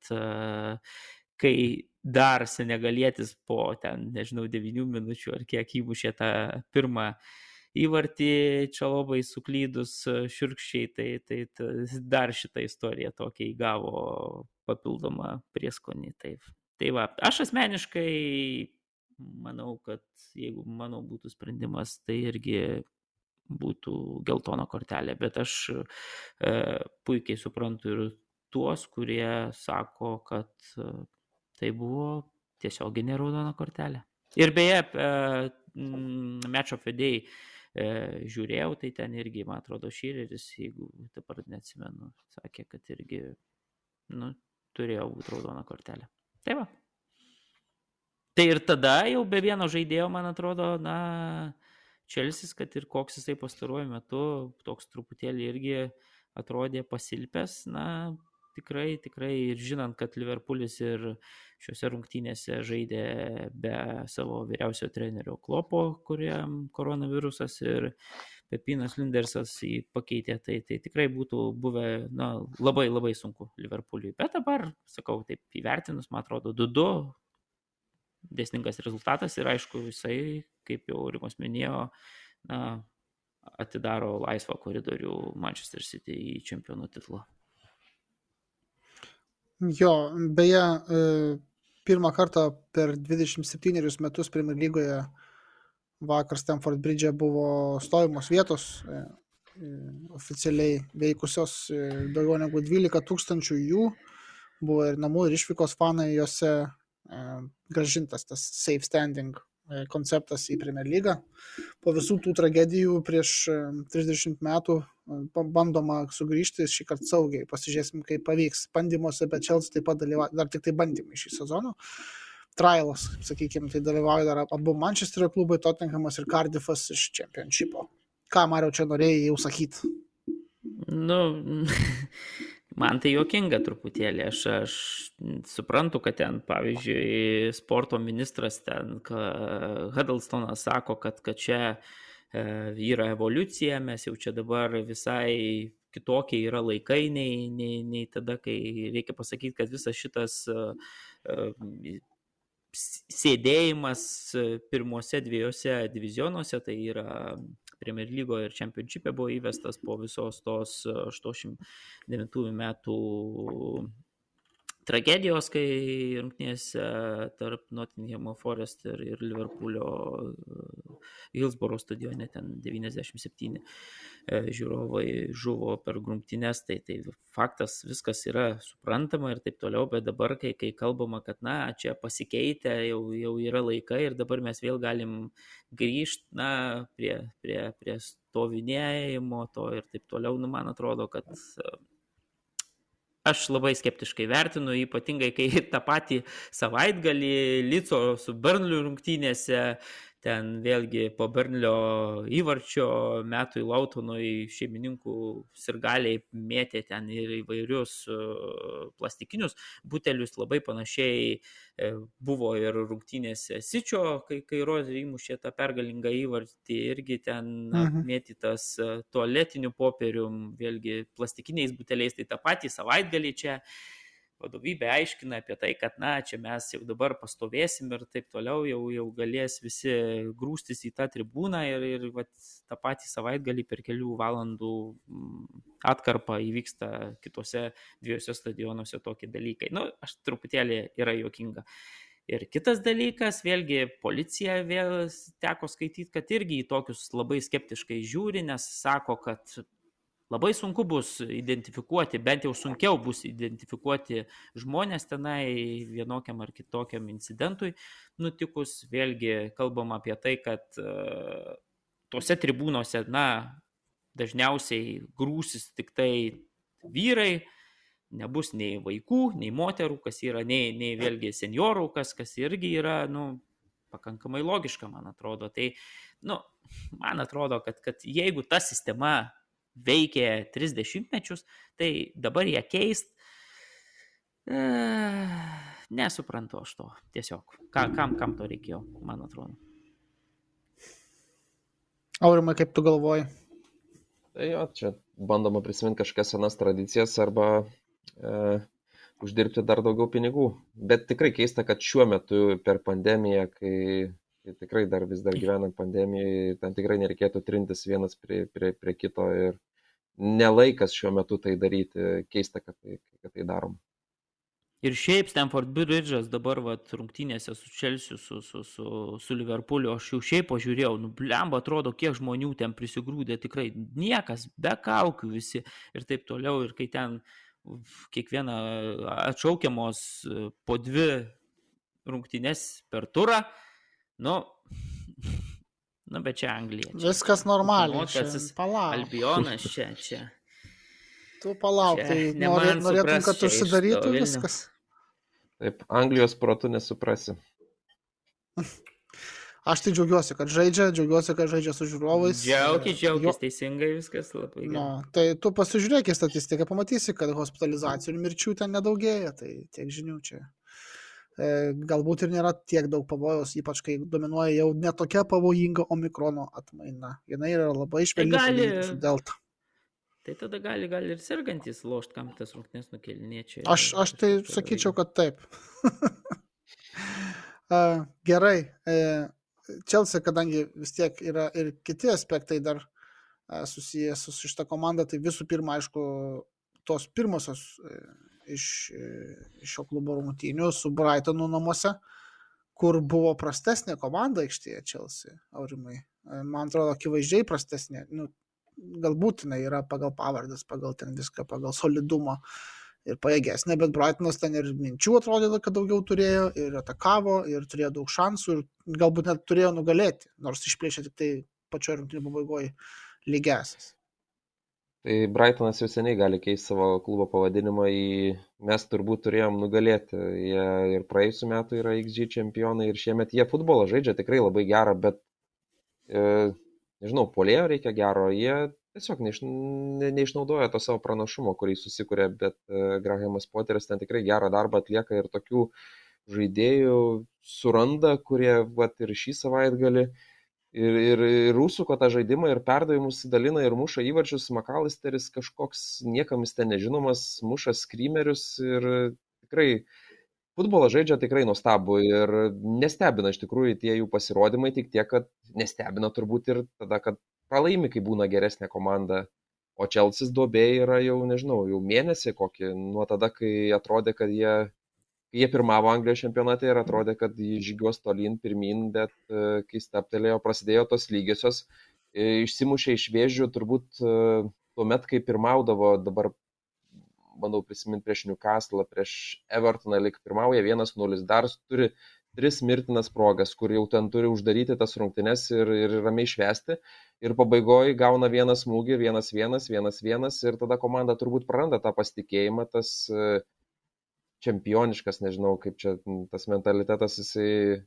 kai dar senegalietis po ten, nežinau, 9 minučių ar kiek įmušė tą pirmą įvartį Čalobai suklydus širkščiai, tai, tai, tai dar šitą istoriją tokia įgavo papildomą prieskonį. Taip. Tai va, aš asmeniškai manau, kad jeigu mano būtų sprendimas, tai irgi būtų geltona kortelė, bet aš e, puikiai suprantu ir tuos, kurie sako, kad e, tai buvo tiesioginė raudona kortelė. Ir beje, e, Match of the Day e, žiūrėjau, tai ten irgi, man atrodo, Šyreris, jeigu dabar neatsimenu, sakė, kad irgi nu, turėjo būti raudona kortelė. Tai va. Tai ir tada jau be vieno žaidėjo, man atrodo, na, Čelsis, kad ir koks jisai pastaruoju metu, toks truputėlį irgi atrodė pasilpęs, na, tikrai, tikrai ir žinant, kad Liverpoolis ir šiuose rungtynėse žaidė be savo vyriausio trenerio Klopo, kuriam koronavirusas ir Pepinas Lindersas jį pakeitė, tai, tai tikrai būtų buvę na, labai labai sunku Liverpooliui. Bet dabar, sakau, taip įvertinus, man atrodo, 2-2 dėsningas rezultatas ir aišku, jisai, kaip jau Rimos minėjo, na, atidaro laisvą koridorių Manchester City į čempionų titulą. Jo, beje, e, pirmą kartą per 27 metus Premier lygoje vakar Stamford Bridge buvo stovimos vietos e, e, oficialiai veikusios daugiau negu 12 tūkstančių jų, buvo ir namų ir išvykos fanai, juose gražintas tas safe standing konceptas į Premier lygą. Po visų tų tragedijų prieš 30 metų bandoma sugrįžti šį kartą saugiai. Pasižiūrėsim, kaip pavyks. Bandymuose, bet Chelsea taip pat dalyvauja, dar tik tai bandymai šį sezoną. Trialas, sakykime, tai dalyvauja dar abu Manchesterio klubai, Tottenhamas ir Cardiffas iš Championshipo. Ką Mario čia norėjai jau sakyti? Nu, Man tai juokinga truputėlį. Aš, aš suprantu, kad ten, pavyzdžiui, sporto ministras ten, Huddlestonas sako, kad, kad čia e, yra evoliucija, mes jau čia dabar visai kitokie yra laikai nei, nei, nei tada, kai reikia pasakyti, kad visas šitas e, e, sėdėjimas pirmose dviejose divizionuose, tai yra Premier lygoje ir Championship'e buvo įvestas po visos tos 89 e, metų tragedijos, kai rungtynėse tarp Nottingham Forest ir, ir Liverpoolio e, Hillsborough stadione ten 97 e, žiūrovai žuvo per grumtynės, tai, tai faktas viskas yra suprantama ir taip toliau, bet dabar, kai, kai kalbama, kad na, čia pasikeitė, jau, jau yra laikai ir dabar mes vėl galim grįžti na, prie, prie, prie stovinėjimo to ir taip toliau, nu, man atrodo, kad aš labai skeptiškai vertinu, ypatingai kai (laughs) tą patį savaitgalį Lico su Bernliu rungtynėse ten vėlgi po Bernlio įvarčio metui Lautonui šeimininkų sirgaliai mėtė ten ir įvairius e, plastikinius butelius, labai panašiai e, buvo ir rungtynėse Sičio, kai, kai Rozė įmušė tą pergalingą įvartį, irgi ten mhm. mėtytas e, tualetiniu popierium, vėlgi plastikiniais buteliais, tai tą patį savaitgalį čia vadovybė aiškina apie tai, kad na, čia mes jau dabar pastovėsim ir taip toliau, jau, jau galės visi grūstis į tą tribūną ir, ir vat, tą patį savaitgalį per kelių valandų mm, atkarpą įvyksta kitose dviejose stadionuose tokie dalykai. Na, nu, aš truputėlį yra juokinga. Ir kitas dalykas, vėlgi policija vėl teko skaityti, kad irgi į tokius labai skeptiškai žiūri, nes sako, kad labai sunku bus identifikuoti, bent jau sunkiau bus identifikuoti žmonės tenai vienokiam ar kitokiam incidentui nutikus. Vėlgi kalbam apie tai, kad uh, tuose tribūnose, na, dažniausiai grūsis tik tai vyrai, nebus nei vaikų, nei moterų, kas yra, nei, nei vėlgi seniorų, kas, kas irgi yra, nu, pakankamai logiška, man atrodo. Tai, nu, man atrodo, kad, kad jeigu ta sistema veikė 30 mečius, tai dabar ją keist. E, nesuprantu aš to tiesiog. Ka, kam, kam to reikėjo, man atrodo. Aurimai, kaip tu galvoji? Tai jo, čia bandoma prisiminti kažkokias senas tradicijas arba e, uždirbti dar daugiau pinigų. Bet tikrai keista, kad šiuo metu per pandemiją, kai, kai tikrai dar vis dar gyvenant pandemijai, ten tikrai nereikėtų trintis vienas prie, prie, prie kito ir nelaikas šiuo metu tai daryti. Keista, kad tai, kad tai darom. Ir šiaip Stanford Bridge'as dabar vat, rungtynėse su Chelsea, su, su, su, su Liverpool'u, aš jau šiaip pažiūrėjau, nu, blemba atrodo, kiek žmonių ten prisigrūdė, tikrai niekas, be kaukių visi ir taip toliau. Ir kai ten kiekviena atšaukiamos po dvi rungtynės per turą, nu, (laughs) nu bet čia Anglija. Čia. Viskas normaliai. Mokasis Palauk. Albionas čia, čia. Tu palauk, Čia tai ne norė, norėtum, kad užsidarytų viskas. Taip, Anglijos protų nesuprasi. (laughs) Aš tai džiaugiuosi, kad žaidžia, džiaugiuosi, kad žaidžia su žiūrovais. Džiaugis, Jo- džiaugis, teisingai viskas labai gerai. Nu, tai tu pasižiūrėk į statistiką, pamatysi, kad hospitalizacijų ir mirčių ten nedaugėja, tai tiek žinių čia. E, galbūt ir nėra tiek daug pavojaus, ypač kai dominuoja jau netokia pavojinga omikrono atmaina. Jis yra labai švelni gali- palyginti su delta. Tai tada gali, gali ir sergantis lošt, kam tas rungtynės nukelinėčiai. Aš, aš tai sakyčiau, kad taip. (laughs) Gerai. Čelsi, kadangi vis tiek yra ir kiti aspektai dar a, susijęs su šitą komandą, tai visų pirma, aišku, tos pirmosios e, iš, e, iš šio klubo rungtynių su Brightonu namuose, kur buvo prastesnė komanda aikštėje Čelsi, aurimai. E, Man atrodo, akivaizdžiai prastesnė. Nu, galbūt jinai yra pagal pavardas, pagal ten viską, pagal solidumą ir pajėgesnė, bet Brightonas ten ir minčių atrodė, kad daugiau turėjo, ir atakavo, ir turėjo daug šansų, ir galbūt net turėjo nugalėti, nors išplėšė tik tai pačioje rungtynių pabaigoje lygiasis. Tai Brightonas jau seniai gali keisti savo klubo pavadinimą į mes turbūt turėjom nugalėti. Jie ir praėjusiu metu yra XG čempionai ir šiemet jie futbolą žaidžia tikrai labai gerą, bet e, nežinau, polėjo reikia gero, jie tiesiog neiš, ne, neišnaudoja to savo pranašumo, kurį susikūrė, bet e, Grahamas Poteris ten tikrai gerą darbą atlieka ir tokių žaidėjų suranda, kurie vat, ir šį savaitgalį ir, ir, ir užsuko tą žaidimą ir perdavimus dalina ir muša įvarčius. Makalisteris kažkoks niekam jis ten nežinomas, muša skrymerius ir tikrai futbolą žaidžia tikrai nuostabu ir nestebina iš tikrųjų tie jų pasirodymai, tik tiek, kad nestebina turbūt ir tada, kad pralaimi, kai būna geresnė komanda. O Čelsis duobė yra jau, nežinau, jau mėnesį kokį, nuo tada, kai atrodė, kad jie, jie pirmavo Anglijos čempionate ir atrodė, kad jie žygiuos tolyn, pirmin, bet e, kai staptelėjo, prasidėjo tos lygiosios, e, išsimušė iš vėžių turbūt e, tuo met, kai pirmaudavo, dabar bandau prisiminti prieš Newcastle, prieš Evertoną, lik pirmauja 1-0, dar turi tris mirtinas progas, kur jau ten turi uždaryti tas rungtynes ir, ir ramiai švesti. Ir pabaigoje gauna vieną smūgį, vienas vienas, vienas vienas ir tada komanda turbūt praranda tą pasitikėjimą, tas e, čempioniškas, nežinau kaip čia tas mentalitetas jisai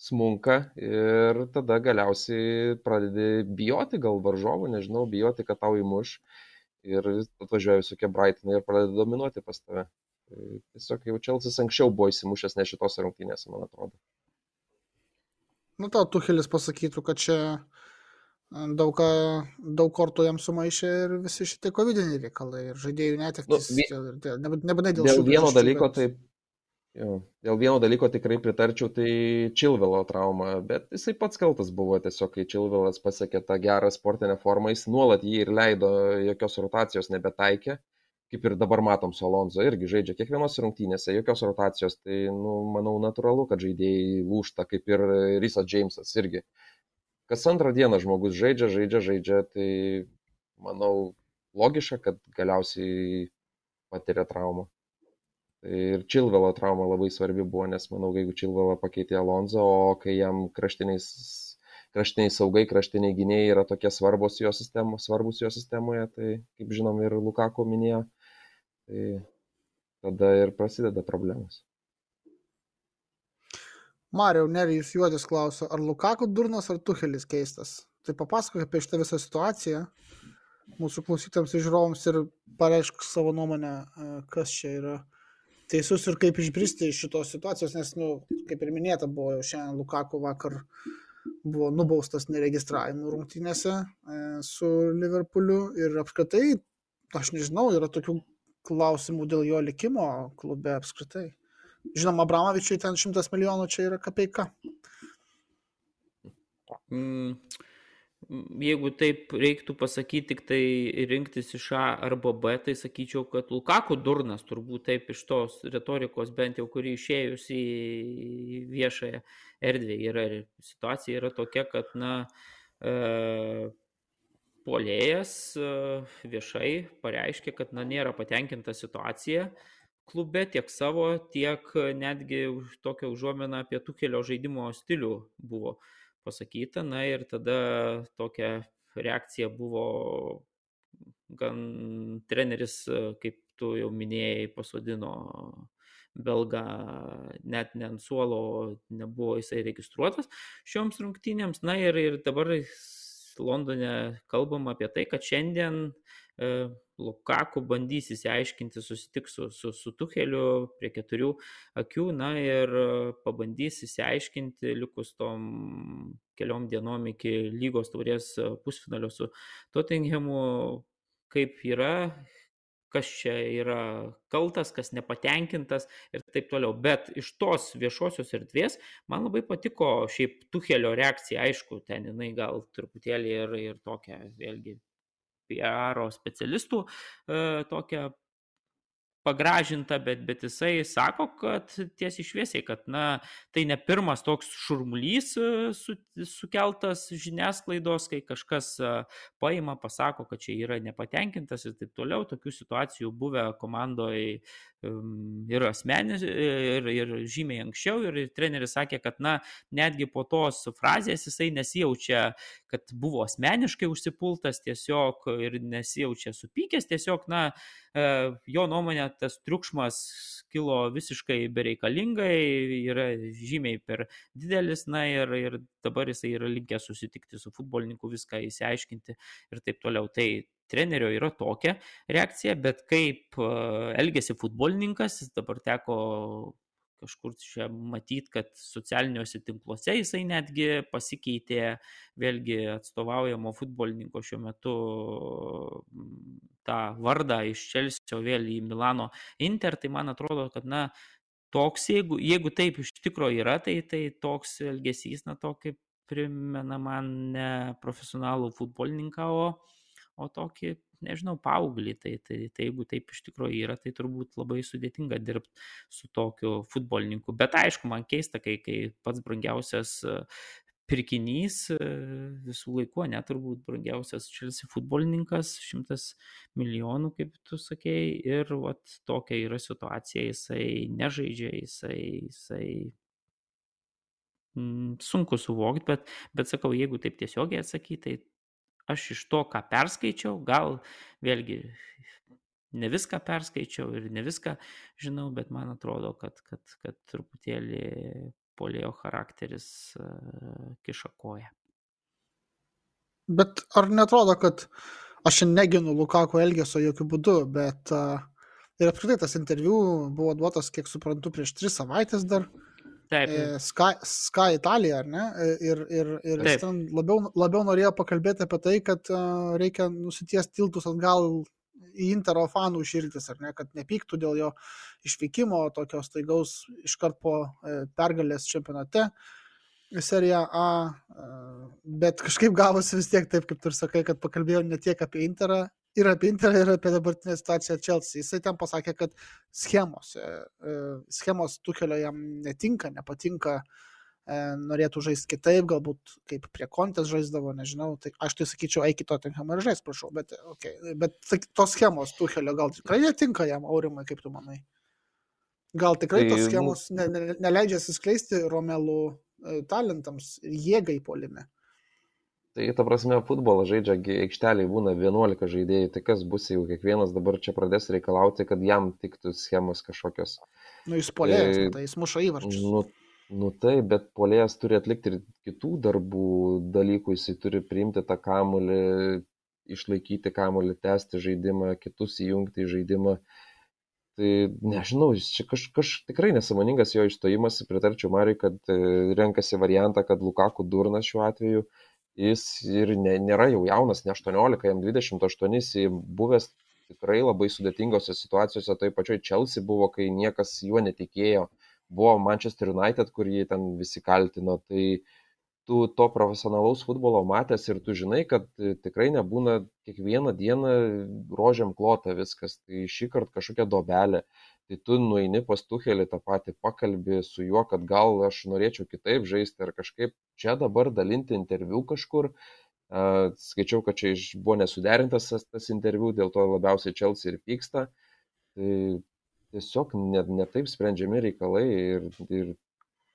smunka ir tada galiausiai pradedi bijoti gal varžovų, nežinau, bijoti, kad tau įmuš ir atvažiuoja visokie Brightonai ir pradeda dominuoti pas tave. Tai tiesiog jau Čelsis anksčiau buvo įsimušęs ne šitose rungtynėse, man atrodo. Nu, tau Tuhelis pasakytų, kad čia daug, daug kortų jam sumaišė ir visi šitie covidiniai reikalai ir žaidėjų netektis. Nu, Nebūtinai dėl, Dėl vieno dalyko, bet- tai, jo, dėl vieno dalyko tikrai pritarčiau, tai Čilvelo trauma, bet jisai pats kaltas buvo tiesiog, kai Čilvelas pasiekė tą gerą sportinę formą, jis nuolat jį ir leido, jokios rotacijos nebetaikė, kaip ir dabar matom su Alonso, irgi žaidžia kiekvienos rungtynėse, jokios rotacijos, tai, nu, manau, natūralu, kad žaidėjai lūšta, kaip ir Risa Jamesas irgi. Kas antrą dieną žmogus žaidžia, žaidžia, žaidžia, tai, manau, logiška, kad galiausiai patiria traumą. Ir Čilvelo trauma labai svarbi buvo, nes manau, jeigu Čilvelo pakeitė Alonso, o kai jam kraštiniais, kraštiniai saugai, kraštiniai gynėjai yra tokie svarbus jo, sistemo, svarbus jo sistemoje, tai kaip žinom ir Lukako minėjo, tai tada ir prasideda problemos. Mario Nerijus Juodis klausia, ar Lukaku durnas, ar Tuhelis keistas. Tai papasakok apie šitą visą situaciją mūsų klausytams ir žiūrovams ir pareišk savo nuomonę, e, kas čia yra teisus ir kaip išbristi iš šitos situacijos, nes, nu, kaip ir minėta, buvo jau šiandien Lukaku vakar buvo nubaustas neregistravimu rungtynėse e, su Liverpooliu ir apskritai, aš nežinau, yra tokių klausimų dėl jo likimo klube apskritai. Žinoma, Abramovičiui ten šimtas milijonų čia yra kapeika. Mm, jeigu taip reiktų pasakyti, tik tai rinktis iš A arba B, tai sakyčiau, kad Lukaku durnas turbūt taip iš tos retorikos, bent jau kuri išėjus į viešąją erdvę yra. Situacija yra tokia, kad, na, e, polėjas e, viešai pareiškė, kad, na, nėra patenkinta situacija klube tiek savo, tiek netgi tokią užuomeną apie tukelio žaidimo stilių buvo pasakyta. Na ir tada tokia reakcija buvo gan treneris, kaip tu jau minėjai, pasodino belgą net ne ant suolo, nebuvo jisai registruotas šioms rungtynėms. Na ir, ir dabar Londone kalbam apie tai, kad šiandien e, Lukaku bandys įsiaiškinti, susitiks su, su, su Tuheliu prie keturių akių, na ir pabandys įsiaiškinti likus tom keliom dienom iki lygos taurės pusfinalio su Tottenhamu, kaip yra, kas čia yra kaltas, kas nepatenkintas ir taip toliau. Bet iš tos viešosios erdvės man labai patiko šiaip Tuhelio reakcija, aišku, ten jinai gal truputėlį ir, ir tokia, vėlgi, PR specialistų e, tokią pagražinta, bet, bet jisai sako, kad tiesiai šviesiai, kad na, tai ne pirmas toks šurmulys e, su, sukeltas žiniasklaidos, kai kažkas e, paima, pasako, kad čia yra nepatenkintas ir taip toliau. Tokių situacijų buvę komandoje ir asmenis, ir, ir žymiai anksčiau. Ir treneris sakė, kad na, netgi po tos frazės jisai nesijaučia, kad buvo asmeniškai užsipultas tiesiog ir nesijaučia supykęs, tiesiog, na, e, jo nuomonė, tas triukšmas kilo visiškai bereikalingai, yra žymiai per didelis, na ir, ir dabar jisai yra linkęs susitikti su futbolininku, viską įsiaiškinti ir taip toliau. Tai trenerio yra tokia reakcija, bet kaip e, elgesi futbolininkas, dabar teko kažkur čia matyti, kad socialiniuose tinkluose jisai netgi pasikeitė, vėlgi atstovaujamo futbolininko šiuo metu tą vardą iš Čelsio vėl į Milano Inter, tai man atrodo, kad, na, toks, jeigu, jeigu taip iš tikrųjų yra, tai, tai toks elgesys, na, tokį primena man ne profesionalų futbolininką, o, o tokį, nežinau, paauglį. Tai, tai, tai jeigu taip iš tikrųjų yra, tai turbūt labai sudėtinga dirbti su tokiu futbolininku. Bet aišku, man keista, kai, kai pats brangiausias e, pirkinys e, visų laikų, net turbūt brangiausias Chelsea futbolininkas, šimtas milijonų, kaip tu sakėjai, ir vat, tokia yra situacija, jisai nežaidžia, jisai, jisai mm, sunku suvokti, bet, bet sakau, jeigu taip tiesiogiai atsakyti, tai aš iš to, ką perskaičiau, gal vėlgi ne viską perskaičiau ir ne viską žinau, bet man atrodo, kad, kad, kad truputėlį polėjo charakteris uh, kiša koją. Bet ar netrodo, kad aš neginu Lukako elgesio jokių būdų, bet uh, ir apskritai tas interviu buvo duotas, kiek suprantu, prieš tris savaitės dar. Uh, Taip. E, Sky, Sky Italija, ar ne? E, ir, ir, ir jis ten labiau, labiau norėjo pakalbėti apie tai, kad uh, reikia nusities tiltus atgal į Intero fanų širdis, ar ne, kad nepyktų dėl jo išvykimo, tokios taigaus iškart po pergalės čempionate. Serija A, bet kažkaip gavosi vis tiek taip, kaip tu ir sakai, kad pakalbėjau ne tiek apie Interą, ir apie Interą, ir apie dabartinę situaciją Chelsea. Jisai ten pasakė, kad schemos, e, e, schemos Tukelio jam netinka, nepatinka, e, norėtų žaisti kitaip, galbūt kaip prie kontės žaisdavo, nežinau. Tai aš tai sakyčiau, eik į Tottenhamą ir žais, prašau, bet, okay. bet tos schemos Tukelio gal tikrai netinka jam, Aurimai, kaip tu manai? Gal tikrai tos tai, schemos ne, ne, neleidžia atsiskleisti Romelų talentams ir jėgai polime? Tai ta prasme, futbolą žaidžia aikšteliai būna 11 žaidėjai, tai kas bus, jeigu kiekvienas dabar čia pradės reikalauti, kad jam tiktų schemos kažkokios. Nu, jis polėjas, tai, tai jis muša įvarčius. Nu, nu tai, bet polėjas turi atlikti ir kitų darbų dalykų, jisai turi priimti tą kamulį, išlaikyti kamulį, tęsti žaidimą, kitus įjungti į žaidimą. Tai nežinau, čia kaž, kaž tikrai nesąmoningas jo išstojimas, pritarčiau Mariui, kad e, renkasi variantą, kad Lukaku durnas šiuo atveju. Uh, jis ir ne, nėra jau jaunas, ne 18, jam 28, jis buvęs tikrai labai sudėtingose situacijose, toj pačioj Chelsea buvo, kai niekas juo netikėjo, buvo Manchester United, kur jį ten visi kaltino, tai tu to profesionalaus futbolo matęs ir tu žinai, kad tikrai nebūna kiekvieną dieną rožiam klota viskas, tai šį kartą kažkokia dobelė, tai tu nueini pas Tuhelį tą patį, pakalbė su juo, kad gal aš norėčiau kitaip žaisti ar kažkaip čia dabar dalinti interviu kažkur, Skaičiau, kad čia buvo nesuderintas tas interviu, dėl to labiausiai Chelsea ir pyksta. Tai tiesiog netaip ne, ne sprendžiami reikalai ir, ir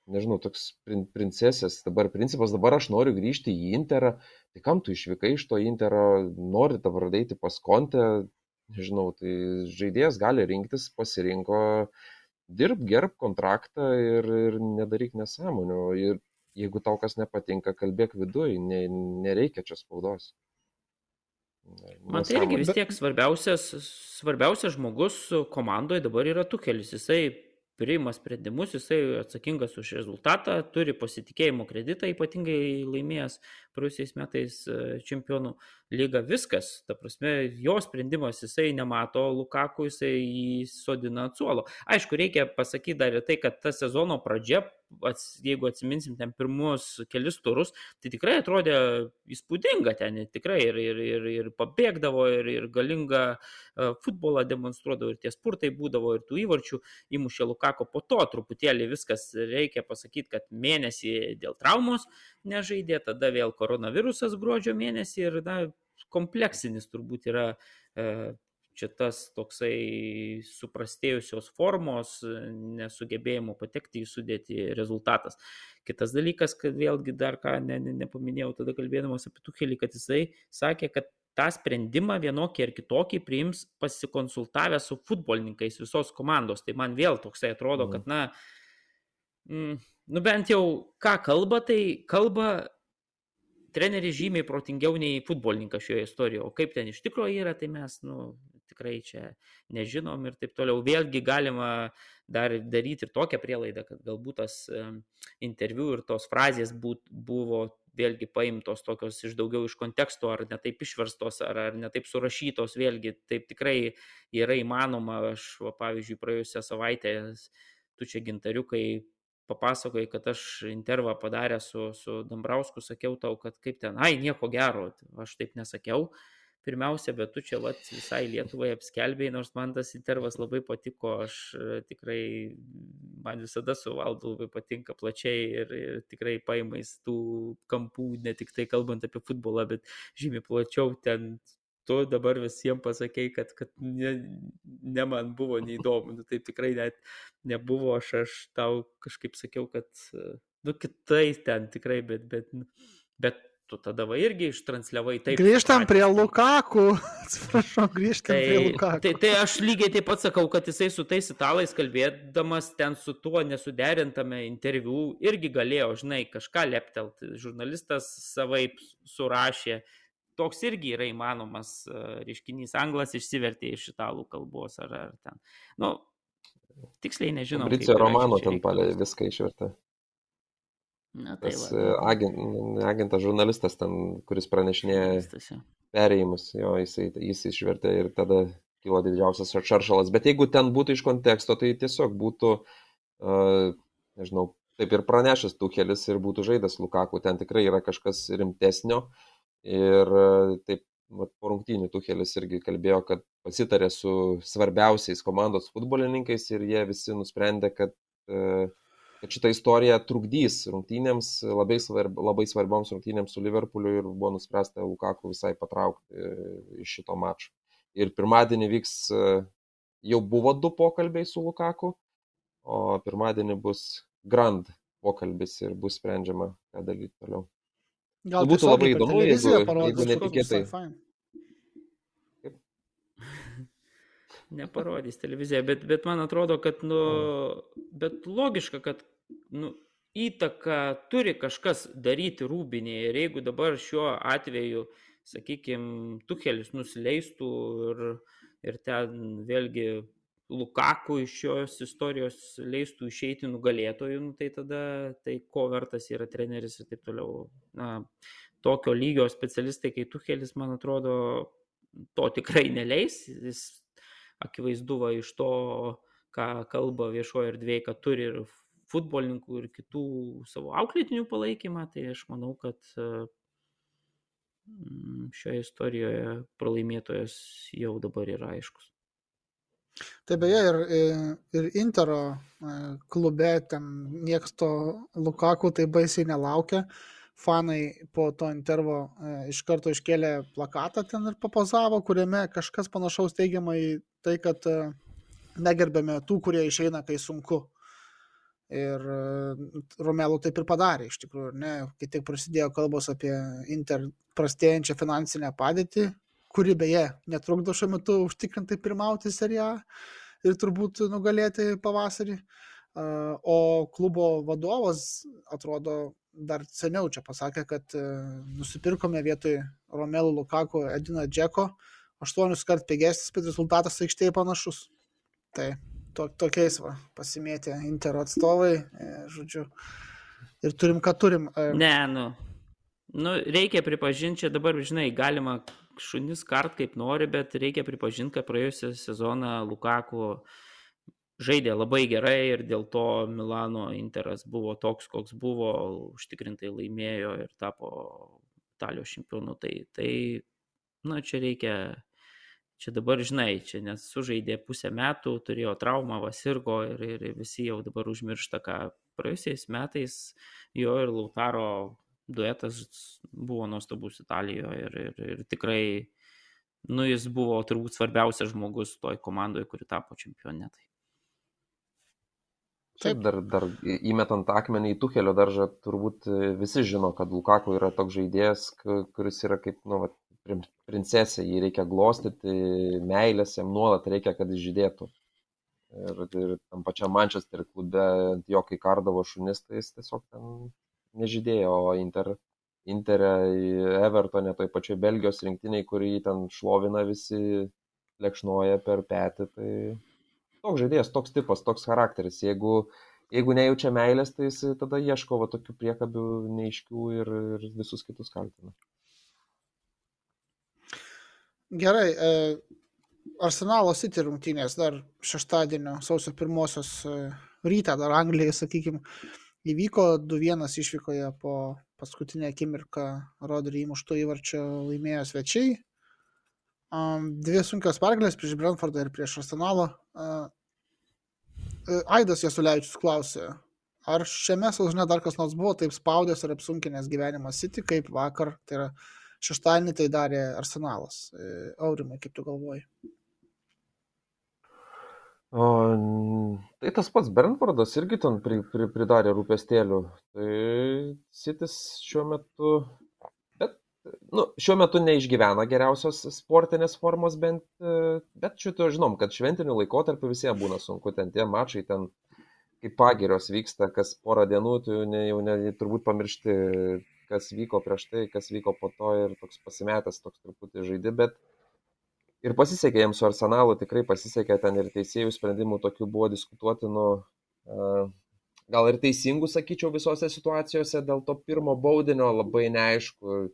nežinau, toks princesės, dabar principas, dabar aš noriu grįžti į Interą, tai kam tu išvykai iš to Intero, nori dabar eiti pas Kontę, nežinau, tai žaidėjas gali rinktis, pasirinko, dirb, gerb kontraktą ir, ir nedaryk nesąmonių. Ir jeigu tau kas nepatinka, kalbėk viduj, ne, nereikia čia spaudos. Man tai irgi vis tiek svarbiausias, svarbiausias žmogus komandoje dabar yra Tukelis. Jisai priima sprendimus, jisai atsakingas už rezultatą, turi pasitikėjimo kreditą, ypatingai laimėjęs praėjusiais metais e, čempionų lygą. Viskas, ta prasme, jo sprendimas, jisai nemato Lukaku, jisai jį sodina ant suolo. Aišku, reikia pasakyti dar ir tai, kad ta sezono pradžia ats, jeigu atsiminsim ten pirmus kelis turus, tai tikrai atrodė įspūdinga ten, tikrai ir, ir, ir, ir pabėgdavo, ir, ir galingą uh, futbolą demonstruodavo, ir tie spurtai būdavo, ir tų įvarčių įmušė Lukako. Po to truputėlį viskas reikia pasakyti, kad mėnesį dėl traumos nežaidė, tada vėl koronavirusas gruodžio mėnesį ir na, kompleksinis turbūt yra uh, čia tas toksai suprastėjusios formos, nesugebėjimo patekti į sudėtį rezultatas. Kitas dalykas, kad vėlgi dar ką ne, ne, nepaminėjau tada kalbėdamas apie Tuhelį, kad jisai sakė, kad tą sprendimą vienokį ar kitokį priims pasikonsultavę su futbolininkais visos komandos. Tai man vėl toksai atrodo, kad na, mm, nu bent jau ką kalba, tai kalba treneris žymiai protingiau nei futbolininkas šioje istorijoje. O kaip ten iš tikrųjų yra, tai mes, nu, tikrai čia nežinom ir taip toliau. Vėlgi galima dar daryti ir tokią prielaidą, kad galbūt tas interviu ir tos frazės būt, buvo vėlgi paimtos tokios iš daugiau iš konteksto, ar netaip išverstos, ar, ar netaip surašytos, vėlgi taip tikrai yra įmanoma. Aš, va, pavyzdžiui, praėjusią savaitę tu čia gintariukai papasakojai, kad aš intervą padarę su, su Dambrausku, sakiau tau, kad kaip ten, ai, nieko gero, aš taip nesakiau, pirmiausia, bet tu čia vat, visai Lietuvai apskelbėjai, nors man tas intervas labai patiko, aš e, tikrai, man visada su valdu labai patinka plačiai ir, ir tikrai paimais tų kampų, ne tik tai kalbant apie futbolą, bet žymiai plačiau ten tu dabar visiems pasakėjai, kad, kad ne, ne man buvo neįdomu, nu, tai tikrai net nebuvo, aš, aš tau kažkaip sakiau, kad, e, nu, kitais ten tikrai, bet, bet, bet tu tada va irgi ištransliavai taip. Grįžtam prie Lukaku. (laughs) Atsiprašau, grįžtam tai, prie Lukaku. Tai, tai aš lygiai taip pat sakau, kad jisai su tais italais kalbėdamas ten su tuo nesuderintame interviu irgi galėjo, žinai, kažką leptelt. Žurnalistas savaip surašė. Toks irgi yra įmanomas e, reiškinys. Anglas išsivertė iš italų kalbos ar, ar ten. Nu, tiksliai nežinau. Bricio Romano ten palė viską išvertė. Na, tai tas e, agent, agentas žurnalistas ten, kuris pranešinėja perėjimus, jo, jisai, jis išvertė ir tada kilo didžiausias šaršalas. Bet jeigu ten būtų iš konteksto, tai tiesiog būtų, uh, nežinau, taip ir pranešęs Tuchelis ir būtų žaidęs Lukaku, ten tikrai yra kažkas rimtesnio. Ir uh, taip, vat, po rungtynių Tuchelis irgi kalbėjo, kad pasitarė su svarbiausiais komandos futbolininkais ir jie visi nusprendė, kad uh, kad šita istorija trukdys rungtynėms, labai, svarb, labai svarbioms rungtynėms su Liverpooliu ir buvo nuspręsta Lukaku visai patraukti e, iš šito mačo. Ir pirmadienį vyks, e, jau buvo du pokalbiai su Lukaku, o pirmadienį bus Grand pokalbis ir bus sprendžiama, ką daryti toliau. Gal Nu, būtų labai įdomu, jeigu, jeigu netikėtai. fine. neparodys televizija, bet, bet man atrodo, kad, nu, bet logiška, kad, nu, įtaką turi kažkas daryti rūbinėje ir jeigu dabar šiuo atveju, sakykime, Tuchelis nusileistų ir, ir ten vėlgi Lukaku iš šios istorijos leistų išeiti nugalėtojų, nu, tai tada tai ko vertas yra treneris ir taip toliau. Na, tokio lygio specialistai kaip Tuchelis, man atrodo, to tikrai neleis. Jis akivaizdu va iš to, ką kalba viešoje erdvėje, kad turi ir futbolininkų, ir kitų savo auklėtinių palaikymą, tai aš manau, kad mm, šioje istorijoje pralaimėtojas jau dabar yra aiškus. Tai beje, ir, ir Intero klube ten niekas to Lukaku tai baisiai nelaukia. Fanai po to intervo iš karto iškėlė plakatą ten ir papozavo, kuriame kažkas panašaus teigiama į tai, kad negerbėme tų, kurie išeina, kai sunku. Ir Romelų taip ir padarė, iš tikrųjų, ne, kai tik prasidėjo kalbos apie Inter prastėjančią finansinę padėtį, kuri beje netrukdo šiuo metu užtikrintai pirmauti seriją ir turbūt nugalėti pavasarį. O klubo vadovas, atrodo, dar seniau čia pasakė, kad e, nusipirkome vietoj Romelų Lukaku Edina Džeko, aštuonius kart pigesnis, bet rezultatas aikštėje panašus. Tai to, tokiais va, pasimėtė Intero atstovai, e, žodžiu. Ir turim, ką turim. Ne, nu. Nu, reikia pripažinti, čia dabar, žinai, galima šunis kart kaip nori, bet reikia pripažinti, kad praėjusią sezoną Lukaku žaidė labai gerai ir dėl to Milano Interas buvo toks, koks buvo, užtikrintai laimėjo ir tapo Italijos čempionu. Tai, tai nu, čia reikia, čia dabar žinai, čia nes sužaidė pusę metų, turėjo traumą, vasirgo ir, ir visi jau dabar užmiršta, ką praėjusiais metais jo ir Lautaro duetas buvo nuostabus Italijoje ir, ir, ir tikrai, nu, jis buvo turbūt svarbiausias žmogus toj komandoje, kuri tapo čempionetai. Taip, dar, dar įmetant akmenį į Tuhelio daržą, turbūt visi žino, kad Lukaku yra toks žaidėjas, kuris yra kaip, nu, va, princesė, jį reikia glostyti, meilės jam nuolat reikia, kad jis žydėtų. Ir, ir tam pačiam Manchester klube ant jo, kai kardavo šunis, tai jis tiesiog ten nežydėjo, o Inter, Interė, Evertonė, toj pačioj Belgijos rinktiniai, kurį ten šlovina visi, lekšnoja per petį, tai toks žaidėjas, toks tipas, toks charakteris. Jeigu, jeigu nejaučia meilės, tai jis tada ieško va, tokių priekabių neiškių ir, ir visus kitus kaltina. Gerai, e, Arsenalo City rungtynės dar šeštadienio sausio pirmosios e, rytą, dar Anglijai, sakykime, įvyko 2-1 išvykoje po paskutinę akimirką Rodri įmušto įvarčio laimėjo svečiai. Dvi sunkios pergalės prieš Brentfordą ir prieš Arsenalą. E, Aidas Jasulevičius klausė, ar šiame sezone dar kas nors buvo taip spaudęs ar apsunkinęs gyvenimą City, kaip vakar, tai yra šeštadienį tai darė Arsenalas. E, Aurimai, kaip tu galvoji? O, tai tas pats Brentfordas irgi ten pri, pri, pridarė rūpestėlių. Tai Sitis šiuo metu, bet, nu, šiuo metu neišgyvena geriausios sportinės formos, bent, bet šito žinom, kad šventiniu laikotarpiu visiems būna sunku, ten tie mačai, ten kaip pagirios vyksta, kas porą dienų, tu ne, jau ne, turbūt pamiršti, kas vyko prieš tai, kas vyko po to ir toks pasimetęs, toks truputį žaidi, bet ir pasisekė jiems su Arsenalu, tikrai pasisekė ten ir teisėjų sprendimų tokių buvo diskutuotinų, gal ir teisingų, sakyčiau, visose situacijose dėl to pirmo baudinio labai neaišku.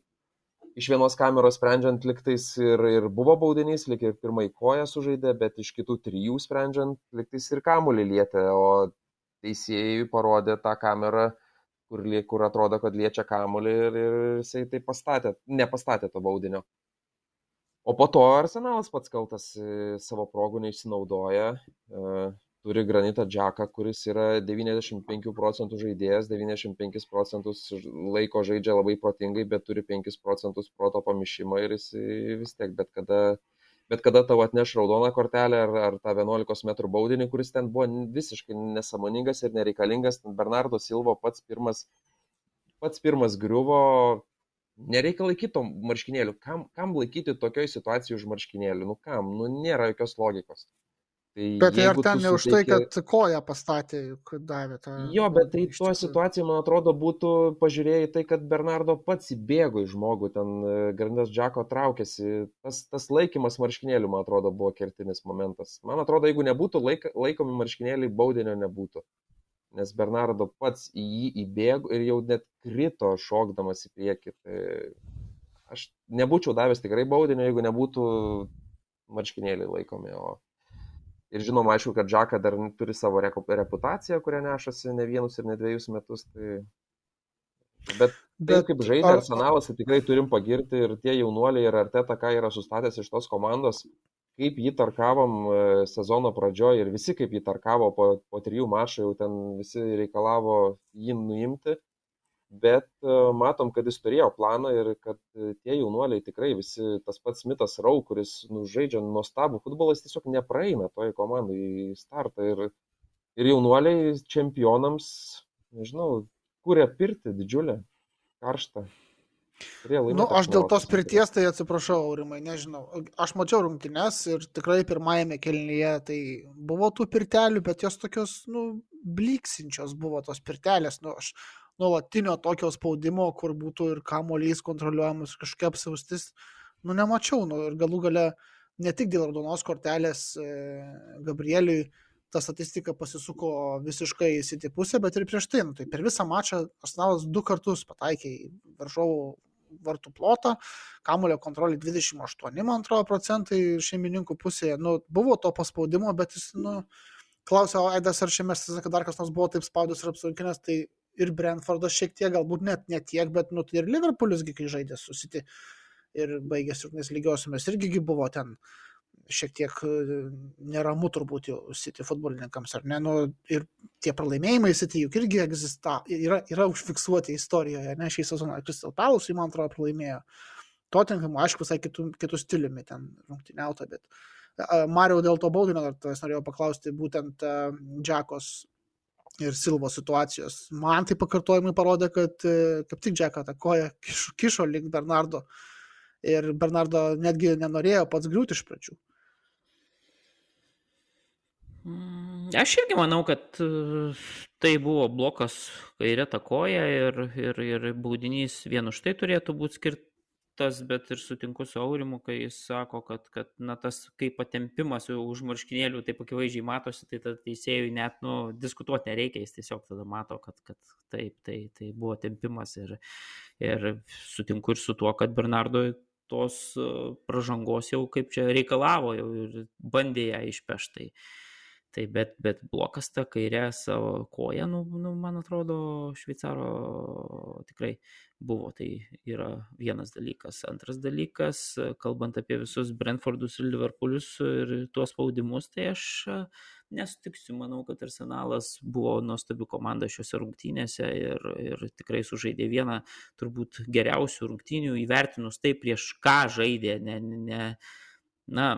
Iš vienos kameros sprendžiant liktais ir, ir buvo baudinys, lik ir pirmai koją sužaidė, bet iš kitų trijų sprendžiant liktais ir kamuolį lietė, o teisėjai parodė tą kamerą, kur, kur atrodo, kad liečia kamuolį ir, ir jisai tai pastatė, nepastatė to baudinio. O po to Arsenalas pats kaltas e, savo progų neišsinaudoja. E, turi Granitą Džeką, kuris yra 95 procentų žaidėjas, 95 procentus laiko žaidžia labai protingai, bet turi 5 procentus proto pamišimo ir jis vis tiek, bet kada, bet kada tau atneš raudoną kortelę ar, ar tą 11 m baudinį, kuris ten buvo visiškai nesamoningas ir nereikalingas, Bernardo Silvo pats pirmas, pats pirmas griuvo, Nereikia laikyti to marškinėlių. Kam, kam laikyti tokioj situacijoje už marškinėlių? Nu kam? Nu nėra jokios logikos. Tai bet tai ar ten ne už tai, kad koją pastatė, kad davė tą... Jo, bet tai tuo situacija, man atrodo, būtų pažiūrėję tai, kad Bernardo pats įbėgo į žmogų, ten e, Grandas Džako traukėsi, tas, tas laikymas marškinėlių, man atrodo, buvo kertinis momentas. Man atrodo, jeigu nebūtų laik, laikomi marškinėliai, baudinio nebūtų nes Bernardo pats į jį įbėgo ir jau net krito šokdamas į priekį. Tai aš nebūčiau davęs tikrai baudinio, jeigu nebūtų marškinėliai laikomi. O... Ir žinoma, aišku, kad Džaka dar turi savo reputaciją, kurią nešasi ne vienus ir ne dviejus metus. Tai... Bet, bet tai, kaip žaidė ar... Arsenalas, tai tikrai turim pagirti ir tie jaunuoliai ir Arteta, ką yra sustatęs iš tos komandos, kaip jį tarkavom e, sezono pradžioje ir visi kaip jį tarkavo po, po trijų mačų, jau ten visi reikalavo jį nuimti bet e, matom, kad jis turėjo planą ir kad e, tie jaunuoliai tikrai visi, tas pats Mitas Rau, kuris nu, žaidžia nuostabų futbolą, jis tiesiog nepraeina toje komandai į startą. Ir, ir jaunuoliai čempionams, nežinau, kūrė pirti didžiulę, karštą. Nu, aš dėl tos pirties, tai atsiprašau, Aurimai, nežinau. Aš mačiau rungtynes ir tikrai pirmajame kelnyje tai buvo tų pirtelių, bet jos tokios, nu, bliksinčios buvo tos pirtelės. Nu, aš, nuolatinio tokio spaudimo, kur būtų ir kamuolys kontroliuojamas, kažkokia apsaustis, nu nemačiau. Nu, ir galų gale ne tik dėl raudonos kortelės e, Gabrieliui ta statistika pasisuko visiškai į City pusę, bet ir prieš tai. Nu, tai per visą mačą Arsenalas du kartus pataikė į varžovų vartų plotą, kamulio kontrolė 28, man atrodo, procentai šeimininkų pusėje. Nu, buvo to paspaudimo, bet jis, nu, klausė Aidas, ar šiame sezone dar kas nors buvo taip spaudus ir apsunkinęs, tai ir Brentfordas šiek tiek, galbūt net ne tiek, bet nu, tai ir Liverpoolisgi, kai žaidė susiti ir baigėsi rungtynės lygiosiamis, irgi buvo ten šiek tiek e, neramu turbūt jau City futbolininkams, ar ne? Nu, ir tie pralaimėjimai City juk irgi egzista, yra, yra užfiksuoti istorijoje, ne šį sezoną. Crystal Palace, man atrodo, pralaimėjo. Tottenham, aišku, visai kitų, kitų stiliumi ten rungtyniauta, bet uh, Mario dėl to baudinio, dar tavęs norėjau paklausti, būtent uh, Džekos ir Silvo situacijos. Man tai pakartojimai parodė, kad e, kaip tik Džeką tą koją kišo, kišo link Bernardo. Ir Bernardo netgi nenorėjo pats griūti iš pradžių. Mm, aš irgi manau, kad e, tai buvo blokas kairė takoja ir, ir, ir baudinys vien už tai turėtų būti skirt, tas, bet ir sutinku su Aurimu, kai jis sako, kad, kad na, tas kaip patempimas už marškinėlių taip akivaizdžiai matosi, tai tada teisėjui net nu, diskutuoti nereikia, jis tiesiog tada mato, kad, kad taip, tai, tai buvo tempimas ir, ir sutinku ir su tuo, kad Bernardo tos e, pažangos jau kaip čia reikalavo jau ir bandė ją išpeštai. Tai bet, bet blokas tą kairę savo koją, nu, nu, man atrodo, šveicaro tikrai buvo. Tai yra vienas dalykas. Antras dalykas, kalbant apie visus Brentfordus ir Liverpoolius ir tuos spaudimus, tai aš nesutiksiu. Manau, kad Arsenalas buvo nuostabi komanda šiuose rungtynėse ir, ir tikrai sužaidė vieną turbūt geriausių rungtynių, įvertinus tai prieš ką žaidė. Ne, ne, na,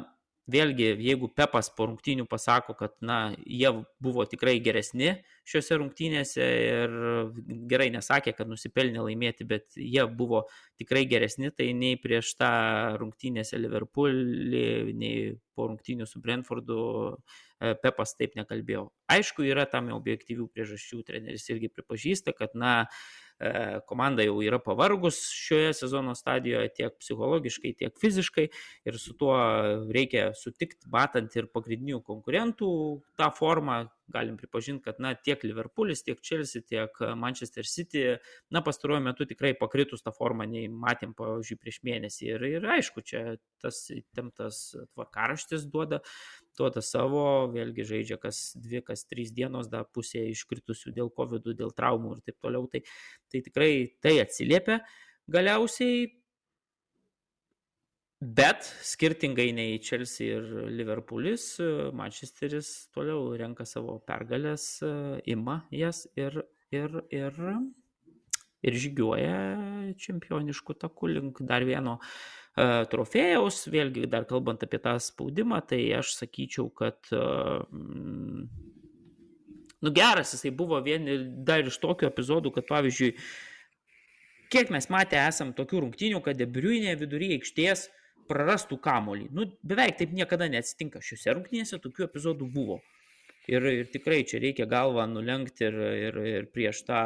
vėlgi, jeigu Pepas po rungtynių pasako, kad na, jie buvo tikrai geresni šiuose rungtynėse ir gerai nesakė, kad nusipelnė laimėti, bet jie buvo tikrai geresni, tai nei prieš tą rungtynėse Liverpoolį, nei po rungtynių su Brentfordu e, Pepas taip nekalbėjo. Aišku, yra tam objektyvių priežasčių, treneris irgi pripažįsta, kad na, E, komanda jau yra pavargus šioje sezono stadijoje tiek psichologiškai, tiek fiziškai ir su tuo reikia sutikti, matant ir pagrindinių konkurentų tą formą, galim pripažinti, kad na, tiek Liverpoolis, tiek Chelsea, tiek Manchester City, na, pastaruoju metu tikrai pakritus tą formą, nei matėm, pavyzdžiui, prieš mėnesį. Ir, ir aišku, čia tas įtemptas tvarkaraštis duoda duoda savo, vėlgi žaidžia kas dvi, kas trys dienos, dar pusė iškritusių dėl COVID, dėl traumų ir taip toliau. Tai, tai tikrai tai atsiliepia galiausiai. Bet skirtingai nei Chelsea ir Liverpoolis, Manchesteris toliau renka savo pergalės, ima jas ir, ir, ir, ir žygiuoja čempioniškų takų link dar vieno uh, trofėjaus, vėlgi dar kalbant apie tą spaudimą, tai aš sakyčiau, kad mm, nu geras jisai buvo vien dar iš tokių epizodų, kad pavyzdžiui, kiek mes matę esam tokių rungtynių, kad debriuinė vidury aikštės prarastų kamolį. Nu, beveik taip niekada neatsitinka. Šiuose rungtynėse tokių epizodų buvo. Ir, ir tikrai čia reikia galvą nulenkti ir, ir, ir prieš tą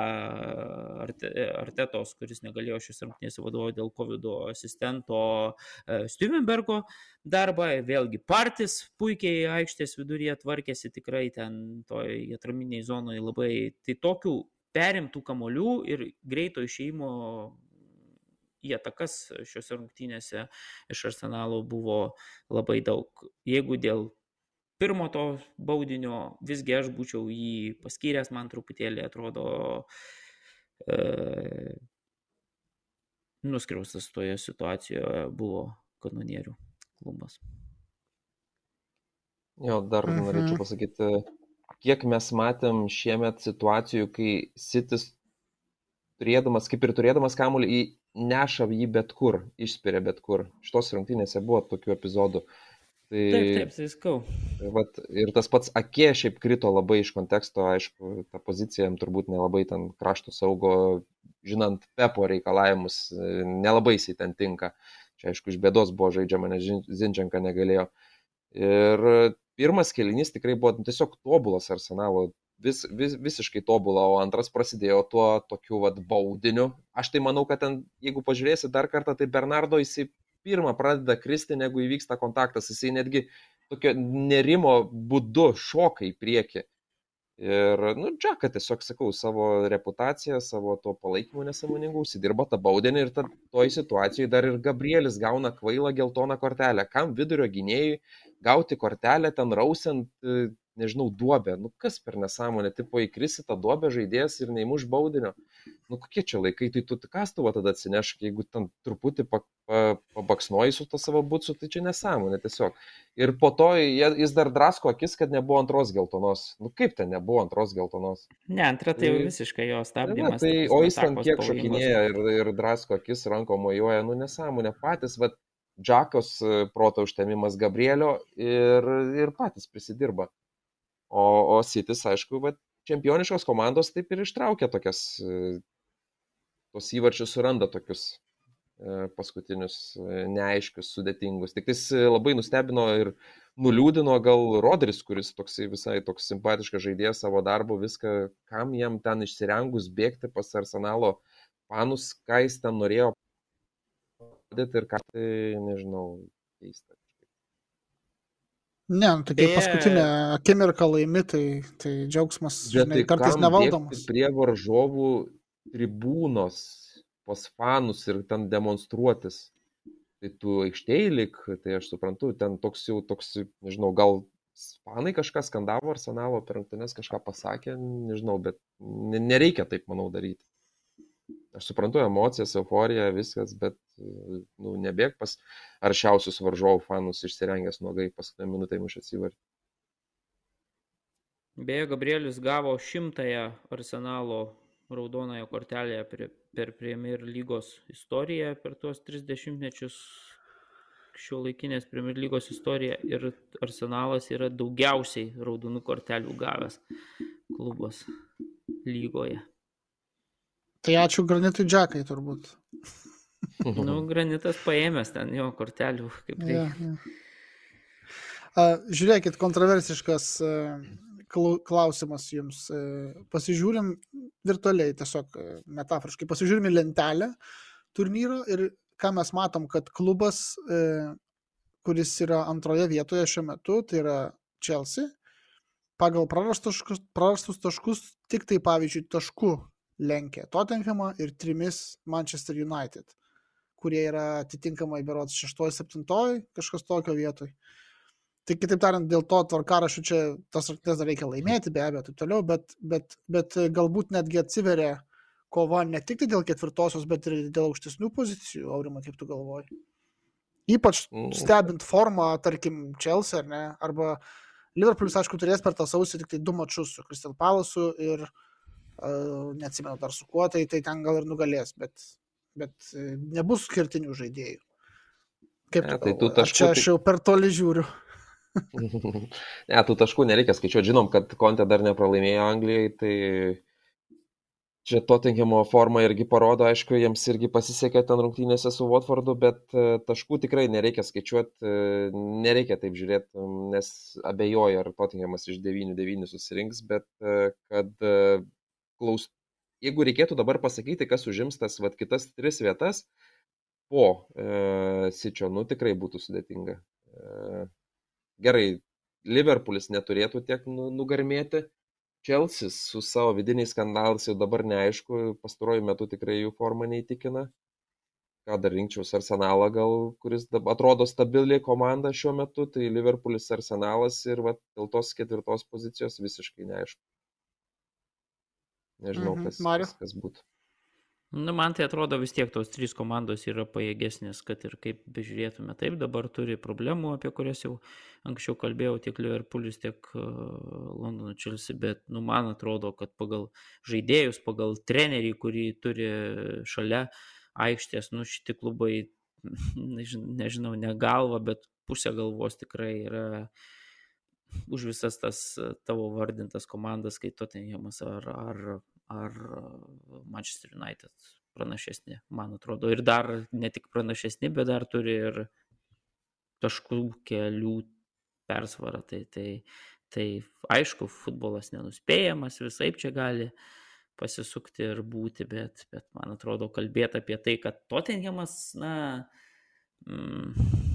Artetos, kuris negalėjo šios rungtynės vadovauti dėl COVID asistento e, Stevenbergo darbą. Vėlgi Partis puikiai aikštės viduryje tvarkėsi tikrai ten toj atraminiai zonoje labai. Tai tokių perimtų kamolių ir greito išeimo į atakas šiuose rungtynėse iš arsenalo buvo labai daug. Jeigu dėl pirmo to baudinio visgi aš būčiau jį paskyręs, man truputėlį atrodo e, nuskriaustas toje situacijoje buvo kanonierių klubas. Jo, dar mhm. norėčiau pasakyti, kiek mes matėm šiemet situacijų, kai Sitis turėdamas, kaip ir turėdamas kamuolį, neša jį bet kur, išspiria bet kur. Šitos rungtynėse buvo tokių epizodų. Tai, taip, taip, tai skau. Vat, ir tas pats akė šiaip krito labai iš konteksto, aišku, ta pozicija jam turbūt nelabai ten krašto saugo, žinant Pepo reikalavimus, nelabai jisai ten tinka. Čia aišku, iš bėdos buvo žaidžiama, nes Zinčenka negalėjo. Ir pirmas kelinys tikrai buvo tiesiog tobulas arsenalo, vis, vis, visiškai tobulą, o antras prasidėjo tuo tokiu vat baudiniu. Aš tai manau, kad ten, jeigu pažiūrėsi dar kartą, tai Bernardo jisai pirmą pradeda kristi, negu įvyksta kontaktas. Jisai netgi tokio nerimo būdu šoka į priekį. Ir, nu, Džaka tiesiog, sakau, savo reputaciją, savo to palaikymo nesąmoningų, užsidirba tą baudinį ir toj situacijoje dar ir Gabrielis gauna kvailą geltoną kortelę. Kam vidurio gynėjui gauti kortelę ten rausiant nežinau, duobę. Nu kas per nesąmonę, tipo įkrisi tą duobę žaidėjas ir neįmuš baudinio. Nu kokie čia laikai, tai tu kastuvą tada atsinešk, jeigu ten truputį pa, pa, pabaksnoji su to savo būtsu, tai čia nesąmonė tiesiog. Ir po to jis dar drasko akis, kad nebuvo antros geltonos. Nu kaip ten nebuvo antros geltonos? Ne, antra tai jau visiškai jo stabdymas. Ne, tai, o jis ten kiek šokinėja ir, ir drasko akis, ranko mojuoja, nu nesąmonė patys, bet Džakos e, proto užtemimas Gabrielio ir, ir patys prisidirba. O, o Sitis, aišku, va, čempioniškos komandos taip ir ištraukia tokias, e, tos įvarčius suranda tokius e, paskutinius e, neaiškius, sudėtingus. Tik tais labai nustebino ir nuliūdino gal Rodris, kuris toksai visai toks simpatiškas žaidėjas savo darbu, viską, kam jam ten išsirengus bėgti pas arsenalo panus, ką jis ten norėjo padėti ir ką tai, nežinau, keista. Ne, nu, tai kai paskutinę akimirką laimi, tai, tai džiaugsmas žinai, tai kartais nevaldomas. Prie varžovų tribūnos pas fanus ir ten demonstruotis. Tai tu aikštėje lik, tai aš suprantu, ten toks jau toks, nežinau, gal fanai kažką skandavo arsenalo per rungtynes, kažką pasakė, nežinau, bet nereikia taip, manau, daryti. Aš suprantu emocijas, euforiją, viskas, bet nu, nebėg pas aršiausius varžovų fanus išsirengęs nuogai paskutinę minutę muš atsivarti. Beje, Gabrielius gavo šimtąją arsenalo raudonąją kortelę per Premier lygos istoriją per tuos 30 mečius šio laikinės Premier lygos istoriją ir arsenalas yra daugiausiai raudonų kortelių gavęs klubas lygoje. Tai ačiū granitui džekai turbūt. nu, granitas paėmęs ten jo kortelių, kaip tai. Ja, ja. Uh, žiūrėkit, kontroversiškas uh, klausimas jums. Uh, pasižiūrim virtualiai, tiesiog metaforiškai, pasižiūrim į lentelę turnyro ir ką mes matom, kad klubas, kuris yra antroje vietoje šiuo metu, tai yra Chelsea, pagal prarastus, prarastus taškus, tik tai pavyzdžiui taškų lenkia Tottenhamą ir trimis Manchester United, kurie yra atitinkamai berots 6-7, kažkas tokio vietoj. Tai kitaip tariant, dėl to tvarkaraščių čia tas rungtynes dar reikia laimėti, be abejo, taip toliau, bet, bet, bet galbūt netgi atsiveria kova ne tik tai dėl ketvirtosios, bet ir dėl aukštesnių pozicijų, Aurimai, kaip tu galvoji. Ypač mm. stebint formą, tarkim, Chelsea, ar ne, arba Liverpoolis, aišku, turės per tą sausį tik tai du mačius su Crystal Palace ir uh, neatsimenu dar su kuo, tai, tai ten gal ir nugalės, bet, bet e, nebus skirtinių žaidėjų. Kaip ne, tai tu taškų... Čia aš jau per toli žiūriu. (laughs) ne, tų taškų nereikia skaičiuoti. Žinom, kad Kontė dar nepralaimėjo Anglijai, tai čia Tottenhamo forma irgi parodo, aišku, jiems irgi pasisekė ten rungtynėse su Watfordu, bet e, taškų tikrai nereikia skaičiuoti, e, nereikia taip žiūrėti, nes abejoju, ar Tottenhamas iš 9-9 susirinks, bet kad klaus... jeigu reikėtų dabar pasakyti, kas užims tas vat, kitas tris vietas po e, Sičio, nu tikrai būtų sudėtinga. E, gerai, Liverpoolis neturėtų tiek nu, nugarmėti. Chelsea su savo vidiniais skandalais jau dabar neaišku, pastaruoju metu tikrai jų forma neįtikina. ką dar rinkčiaus arsenalą gal, kuris atrodo stabili komanda šiuo metu, tai Liverpoolis arsenalas ir va, dėl tos ketvirtos pozicijos visiškai neaišku. Nežinau, Mhm. kas, Mariau? kas, kas būtų. Nu, man tai atrodo vis tiek tos trys komandos yra pajėgesnės, kad ir kaip bežiūrėtume. Taip, dabar turi problemų, apie kurias jau anksčiau kalbėjau, tiek Liverpoolis, tiek uh, Londono Chelsea, bet, nu, man atrodo, kad pagal žaidėjus, pagal trenerį, kurį turi šalia aikštės, nu, šitie klubai, (laughs) nežinau, nežinau, ne galva, bet pusė galvos tikrai yra už visas tas e, tavo vardintas komandas, kai Tottenhamas ar, ar, ar e, Manchester United pranašesni, man atrodo. Ir dar ne tik pranašesni, bet dar turi ir taškų kelių persvarą. Tai, tai, tai aišku, futbolas nenuspėjamas, visai čia gali pasisukti ir būti, bet, bet man atrodo, kalbėti apie tai, kad Tottenhamas, na, mm,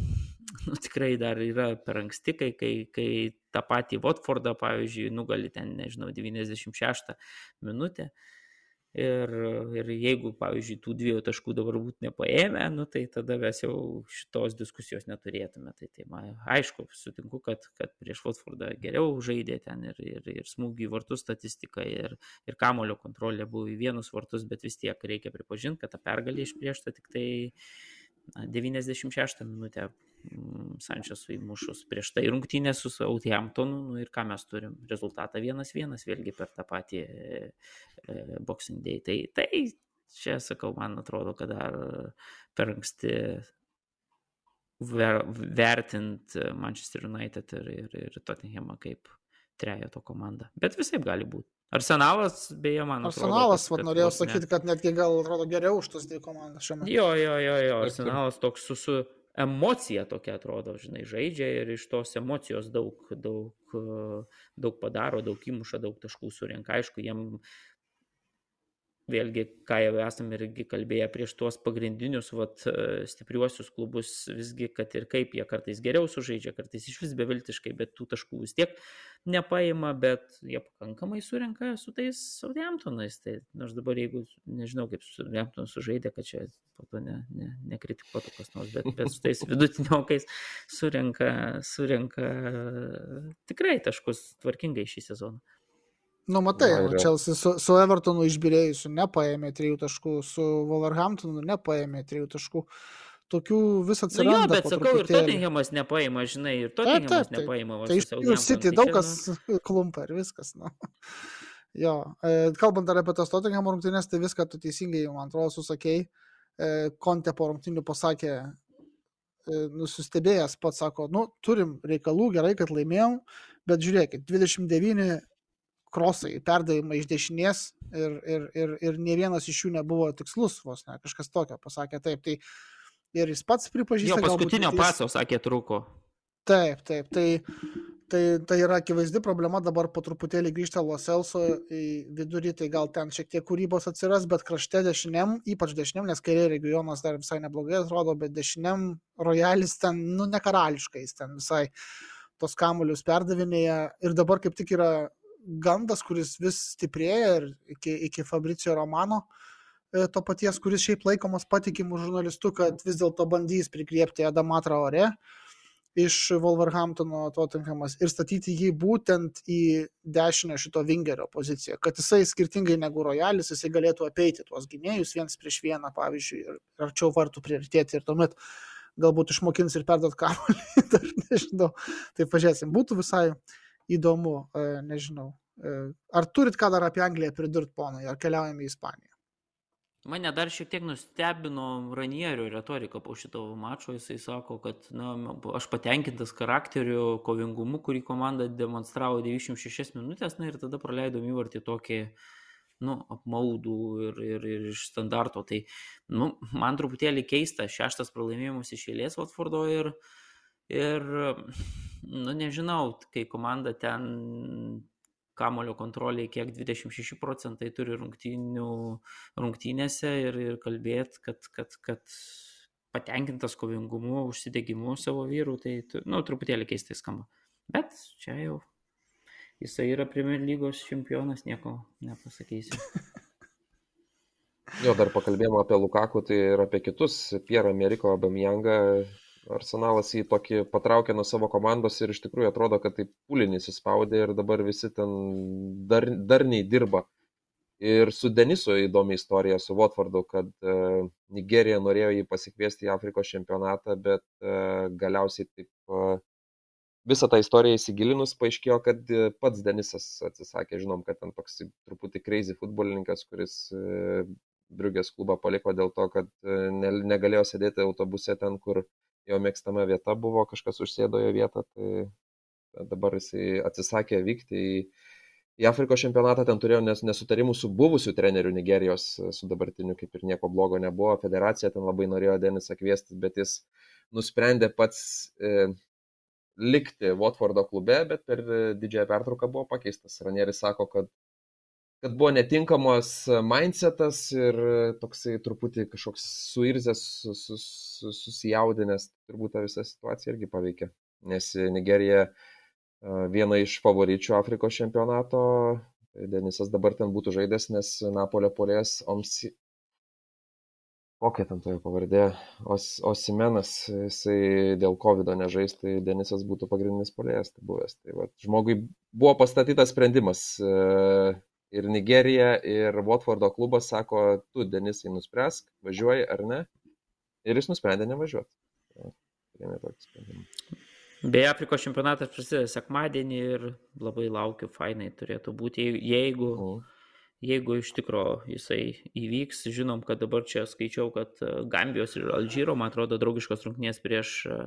(laughs) nu, tikrai dar yra per anksti, kai, kai, kai tą patį Watfordą, pavyzdžiui, nugali ten, nežinau, 96 minutę. Ir, ir jeigu, pavyzdžiui, tų dviejų taškų dabar būtų nepaėmę, nu, tai tada mes jau šitos diskusijos neturėtume. Tai, tai man, aišku, sutinku, kad, kad prieš Watfordą geriau žaidė ten ir, ir, ir smūgių į vartus statistika, ir, ir kamulio kontrolė buvo į vienus vartus, bet vis tiek reikia pripažinti, kad ta pergalė išpriešta tik tai na, 96 minutę mm, Sančesui įmušus prieš tai rungtynę su Southamptonu nu, ir ką mes turim rezultatą 1-1 vėlgi per tą patį e, e, Boxing Day. Tai, tai čia sakau, man atrodo, kad dar per anksti ver, vertint Manchester United ir, ir, ir Tottenhamą kaip trejato komandą. Bet visai gali būti. Arsenalas, beje, man atrodo. Arsenalas, vad norėjau vos ne- sakyti, kad netgi gal atrodo geriau už tas dvi komandas šiuo metu. Jo, jo, jo, jo, arsenalas toks su, su emocija tokia atrodo, žinai, žaidžia ir iš tos emocijos daug, daug, daug padaro, daug įmuša, daug taškų surinka. Aišku, jiem vėlgi, ką jau esame irgi kalbėję prieš tuos pagrindinius vat, e, stipriuosius klubus, visgi, kad ir kaip jie kartais geriau sužaidžia, kartais iš vis beviltiškai, bet tų taškų vis tiek nepaima, bet jie pakankamai surinka su tais Southamptonais. Tai nors dabar, jeigu nežinau, kaip Southampton sužaidė, kad čia po to ne, ne, nekritikuotų kas nors, bet, bet su tais vidutiniokais surinka, surinka tikrai taškus tvarkingai šį sezoną. Nu, matai, Va, va, yra. Chelsea su, su Evertonu išbirėjusiu nepaėmė trijų taškų, su Wolverhamptonu nepaėmė trijų taškų. Tokių vis Na, atsiranda. jo, Nu bet po sakau, ir. Tottenhamas nepaima, žinai, ir Tottenhamas nepaima. Tai iš jų City tai daug čia, kas (laughs) klumpa ir viskas. Nu. Jo, e, kalbant dar apie tas Tottenham rungtynės, tai viską tu teisingai, man atrodo, susakėjai. E, Konte po rungtynių pasakė, e, nusistebėjęs pats sako, nu, turim reikalų, gerai, kad laimėjom, bet žiūrėkit, 29 krosai, perdavimai iš dešinės ir, ir, ir, ir ne vienas iš jų nebuvo tikslus, vos ne, kažkas tokio pasakė taip. Tai ir jis pats pripažįsta. Jo galbūt paskutinio jis- paso, sakė, trūko. Taip, taip, tai, tai, tai yra akivaizdi problema, dabar po truputėlį grįžta Loselso į vidurį, tai gal ten šiek tiek kūrybos atsiras, bet krašte dešiniam, ypač dešiniam, nes kairė regionas dar visai neblogai atrodo, bet dešiniam rojalis ten, nu, ne karališkais, ten visai tos kamuolius perdavinėja ir dabar kaip tik yra gandas, kuris vis stiprėja ir iki, iki Fabricio Romano e, to paties, kuris šiaip laikomas patikimų žurnalistų, kad vis dėlto bandys prikriepti Adamatrą ore iš Wolverhamptono Tottenhamas ir statyti jį būtent į dešinę šito vingerio poziciją, kad jisai skirtingai negu Royalis, jisai galėtų apeiti tuos gynėjus viens prieš vieną, pavyzdžiui, ir arčiau vartų prioritėti ir tuomet galbūt išmokins ir perduot kamuolį, (laughs) dar nežinau. Tai pažiūrėsim, būtų visai įdomu, e, nežinau. E, Ar turit ką dar apie Angliją pridurt, ponai, ar keliaujame į Ispaniją? Mane dar šiek tiek nustebino Ranierio retorika po šito mačo. Jisai sako, kad na, aš patenkintas charakteriu, kovingumu, kurį komanda demonstravo 96 minutės, na ir tada praleidom įvartį tokį nu, apmaudų ir, ir, ir iš standarto. Tai nu, man truputėlį keista, šeštas pralaimėjimas iš eilės Watfordo ir, ir nu, nežinau, kai komanda ten kamulio kontroliai kiek 26 procentai turi rungtynių, rungtynėse ir, ir kalbėti, kad, kad, kad patenkintas kovingumu, užsidegimu savo vyrų, tai nu, truputėlį keistai skamba. Bet čia jau jisai yra Premier lygos čempionas, nieko nepasakysiu. Jo, dar pakalbėjome apie Lukaku, tai ir apie kitus. Pierre Ameriko Bamjangą. Arsenalas jį tokį patraukė nuo savo komandos ir iš tikrųjų atrodo, kad taip pulinį įsispaudė ir dabar visi ten dar, darniai dirba. Ir su Denisu įdomi istorija su Watfordu, kad e, Nigerija norėjo jį pasikviesti į Afrikos čempionatą, bet e, galiausiai taip e, visą tą istoriją įsigilinus paaiškėjo, kad e, pats Denisas atsisakė, žinom, kad ten toks truputį crazy futbolininkas, kuris e, Briugės klubą paliko dėl to, kad e, ne, negalėjo sėdėti autobuse ten, kur jo mėgstama vieta buvo, kažkas užsėdo jo vietą, tai dabar jisai atsisakė vykti į, į Afrikos čempionatą, ten turėjo nes, nesutarimų su buvusiu treneriu Nigerijos, su dabartiniu kaip ir nieko blogo nebuvo, federacija ten labai norėjo Denisą kviesti, bet jis nusprendė pats e, likti Watfordo klube, bet per didžiąją pertrauką buvo pakeistas. Ranieris sako, kad kad buvo netinkamas mindsetas ir toksai truputį kažkoks suirzęs, sus, sus, susijaudinęs, turbūt tą visą situaciją irgi paveikė. Nes Nigerija viena iš favoričių Afrikos čempionato, tai Denisas dabar ten būtų žaidęs, nes Napolio polės Omsi. Kokia ten toje pavardė? Os, Osimenas, jisai dėl COVID nežais, tai Denisas būtų pagrindinis polėjas tai buvęs. Tai va, žmogui buvo pastatytas sprendimas ir Nigerija, ir Watfordo klubas sako, tu, Denisai, nuspręsk, važiuoji ar ne. Ir jis nusprendė nevažiuoti. Priėmė tokį sprendimą. Beje, Afrikos čempionatas prasideda sekmadienį ir labai laukiu, fainai turėtų būti, jeigu, mm. jeigu iš tikro jisai įvyks. Žinom, kad dabar čia skaičiau, kad e, Gambijos ir Alžyro, man atrodo, draugiškos rungtynės prieš e,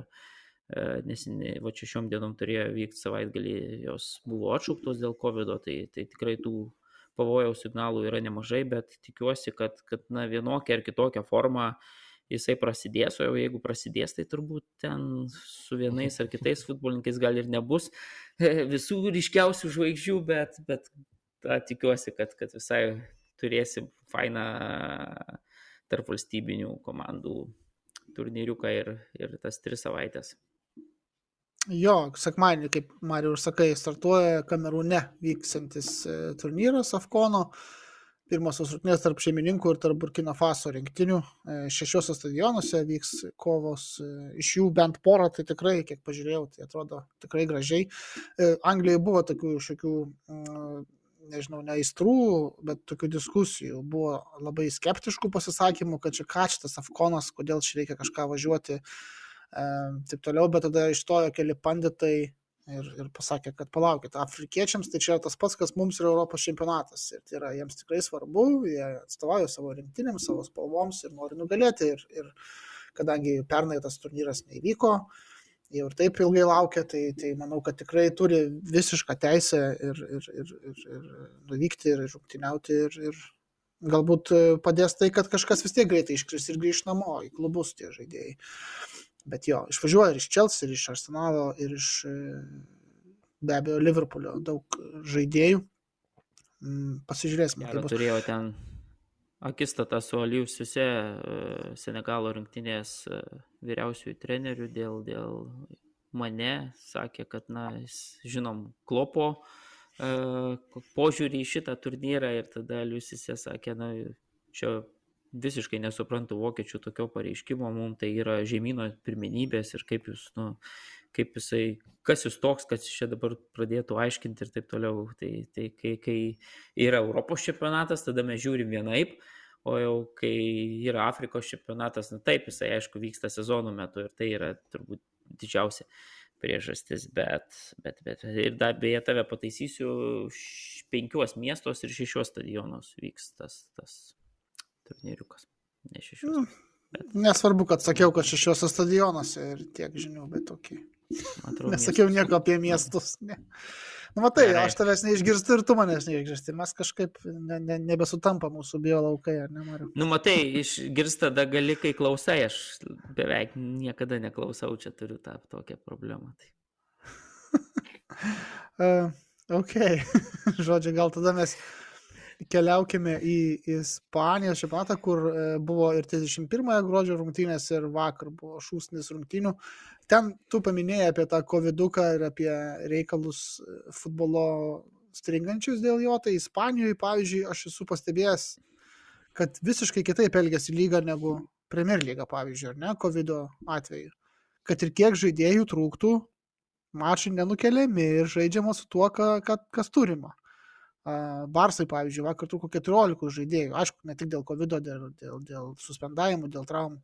e, nesinį, va čia šiom dienom turėjo vykti savaitgalį, jos buvo atšauktos dėl COVID, tai, tai tikrai tų pavojaus signalų yra nemažai, bet tikiuosi, kad, kad na, vienokia ar kitokia forma jisai prasidės, o jeigu prasidės, tai turbūt ten su vienais ar kitais futbolininkais gal ir nebus (laughs) visų ryškiausių žvaigždžių, bet, bet ta, tikiuosi, kad, kad visai turėsim fainą tarp valstybinių komandų turnyriuką ir, ir tas tris savaitės. Jo, sekmadienį, kaip Mariu ir sakai, startuoja Kamerūne vyksantis e, turnyras Afkono. Pirmosios rungtynės tarp šeimininkų ir tarp Burkina Faso rinktinių. E, šešiuose stadionuose vyks kovos, e, iš jų bent porą, tai tikrai, kiek pažiūrėjau, tai atrodo tikrai gražiai. Anglijoje buvo tokių šiokių, mm, nežinau, neaistrų, bet tokių diskusijų. Buvo labai skeptiškų pasisakymų, kad čia ką čia tas Afkonas, kodėl čia reikia kažką važiuoti taip toliau, bet tada ištojo keli panditai ir, ir pasakė, kad palaukit, afrikiečiams tai čia yra tas pats, kas mums yra Europos čempionatas. Ir tai yra jiems tikrai svarbu, jie atstovauja savo rinktinėms, savo spalvoms ir nori nugalėti. Ir, ir kadangi pernai tas turnyras neįvyko, jau ir taip ilgai laukia, tai, tai manau, kad tikrai turi visišką teisę ir, ir, ir, ir, ir nuvykti ir rungtyniauti ir, ir galbūt padės tai, kad kažkas vis tiek greitai iškris ir grįž namo į klubus tie žaidėjai. Bet jo, išvažiuoja ir iš Chelsea, ir iš Arsenalo, ir iš e, be abejo Liverpoolio daug žaidėjų. Mm, pasižiūrėsime. Ar turėjo ten akistatą su Aliusiuose Senegalo rinktinės e, vyriausiųjų trenerių dėl, dėl mane, sakė, kad, na, žinom, klopo e, požiūrį į šitą turnyrą ir tada Aliusiuose sakė, na, čia visiškai nesuprantu vokiečių tokio pareiškimo, mums tai yra žemynų pirmenybės ir kaip jūs, nu, kaip jisai, kas jūs toks, kad čia dabar pradėtų aiškinti ir taip toliau. Tai, tai kai, kai yra Europos čempionatas, tada mes žiūrim vienaip, o jau kai yra Afrikos čempionatas, na taip, jisai aišku vyksta sezonų metu ir tai yra turbūt didžiausia priežastis, bet, bet, bet ir dar beje tave pataisysiu, penkiuos miestos ir šešios stadionos vyks tas, tas turnyriukas. Ne šešios. Nu, bet... Nesvarbu, kad sakiau, kad šešiuose stadionuose ir tiek žinių, bet tokie. Atrodo, Nesakiau nieko apie miestus. Ne. Nu, matai, Gerai. aš tavęs neišgirstu ir tu manęs neišgirsti. Mes kažkaip ne, ne, nebesutampa mūsų biolaukai, ar ne, Mariu? Nu, matai, išgirsti tada gali, kai klausai, aš beveik niekada neklausau, čia turiu tą tokią problemą. Tai. (laughs) uh, ok, (laughs) žodžiu, gal tada mes keliaukime į Ispanijos čempionatą, kur e, buvo ir 31 gruodžio rungtynės ir vakar buvo šūsnis rungtynių. Ten tu paminėjai apie tą COVID ir apie reikalus e, futbolo stringančius dėl jo, tai Ispanijoje, pavyzdžiui, aš esu pastebėjęs, kad visiškai kitaip elgėsi lyga negu Premier lyga, pavyzdžiui, ar ne, COVID atveju. Kad ir kiek žaidėjų trūktų, mačai nenukeliami ir žaidžiama su tuo, ka, ka, kas turima. Barsai, pavyzdžiui, vakar truko 14 žaidėjų, aišku, ne tik dėl COVID, dėl, dėl, dėl suspendavimų, dėl traumų,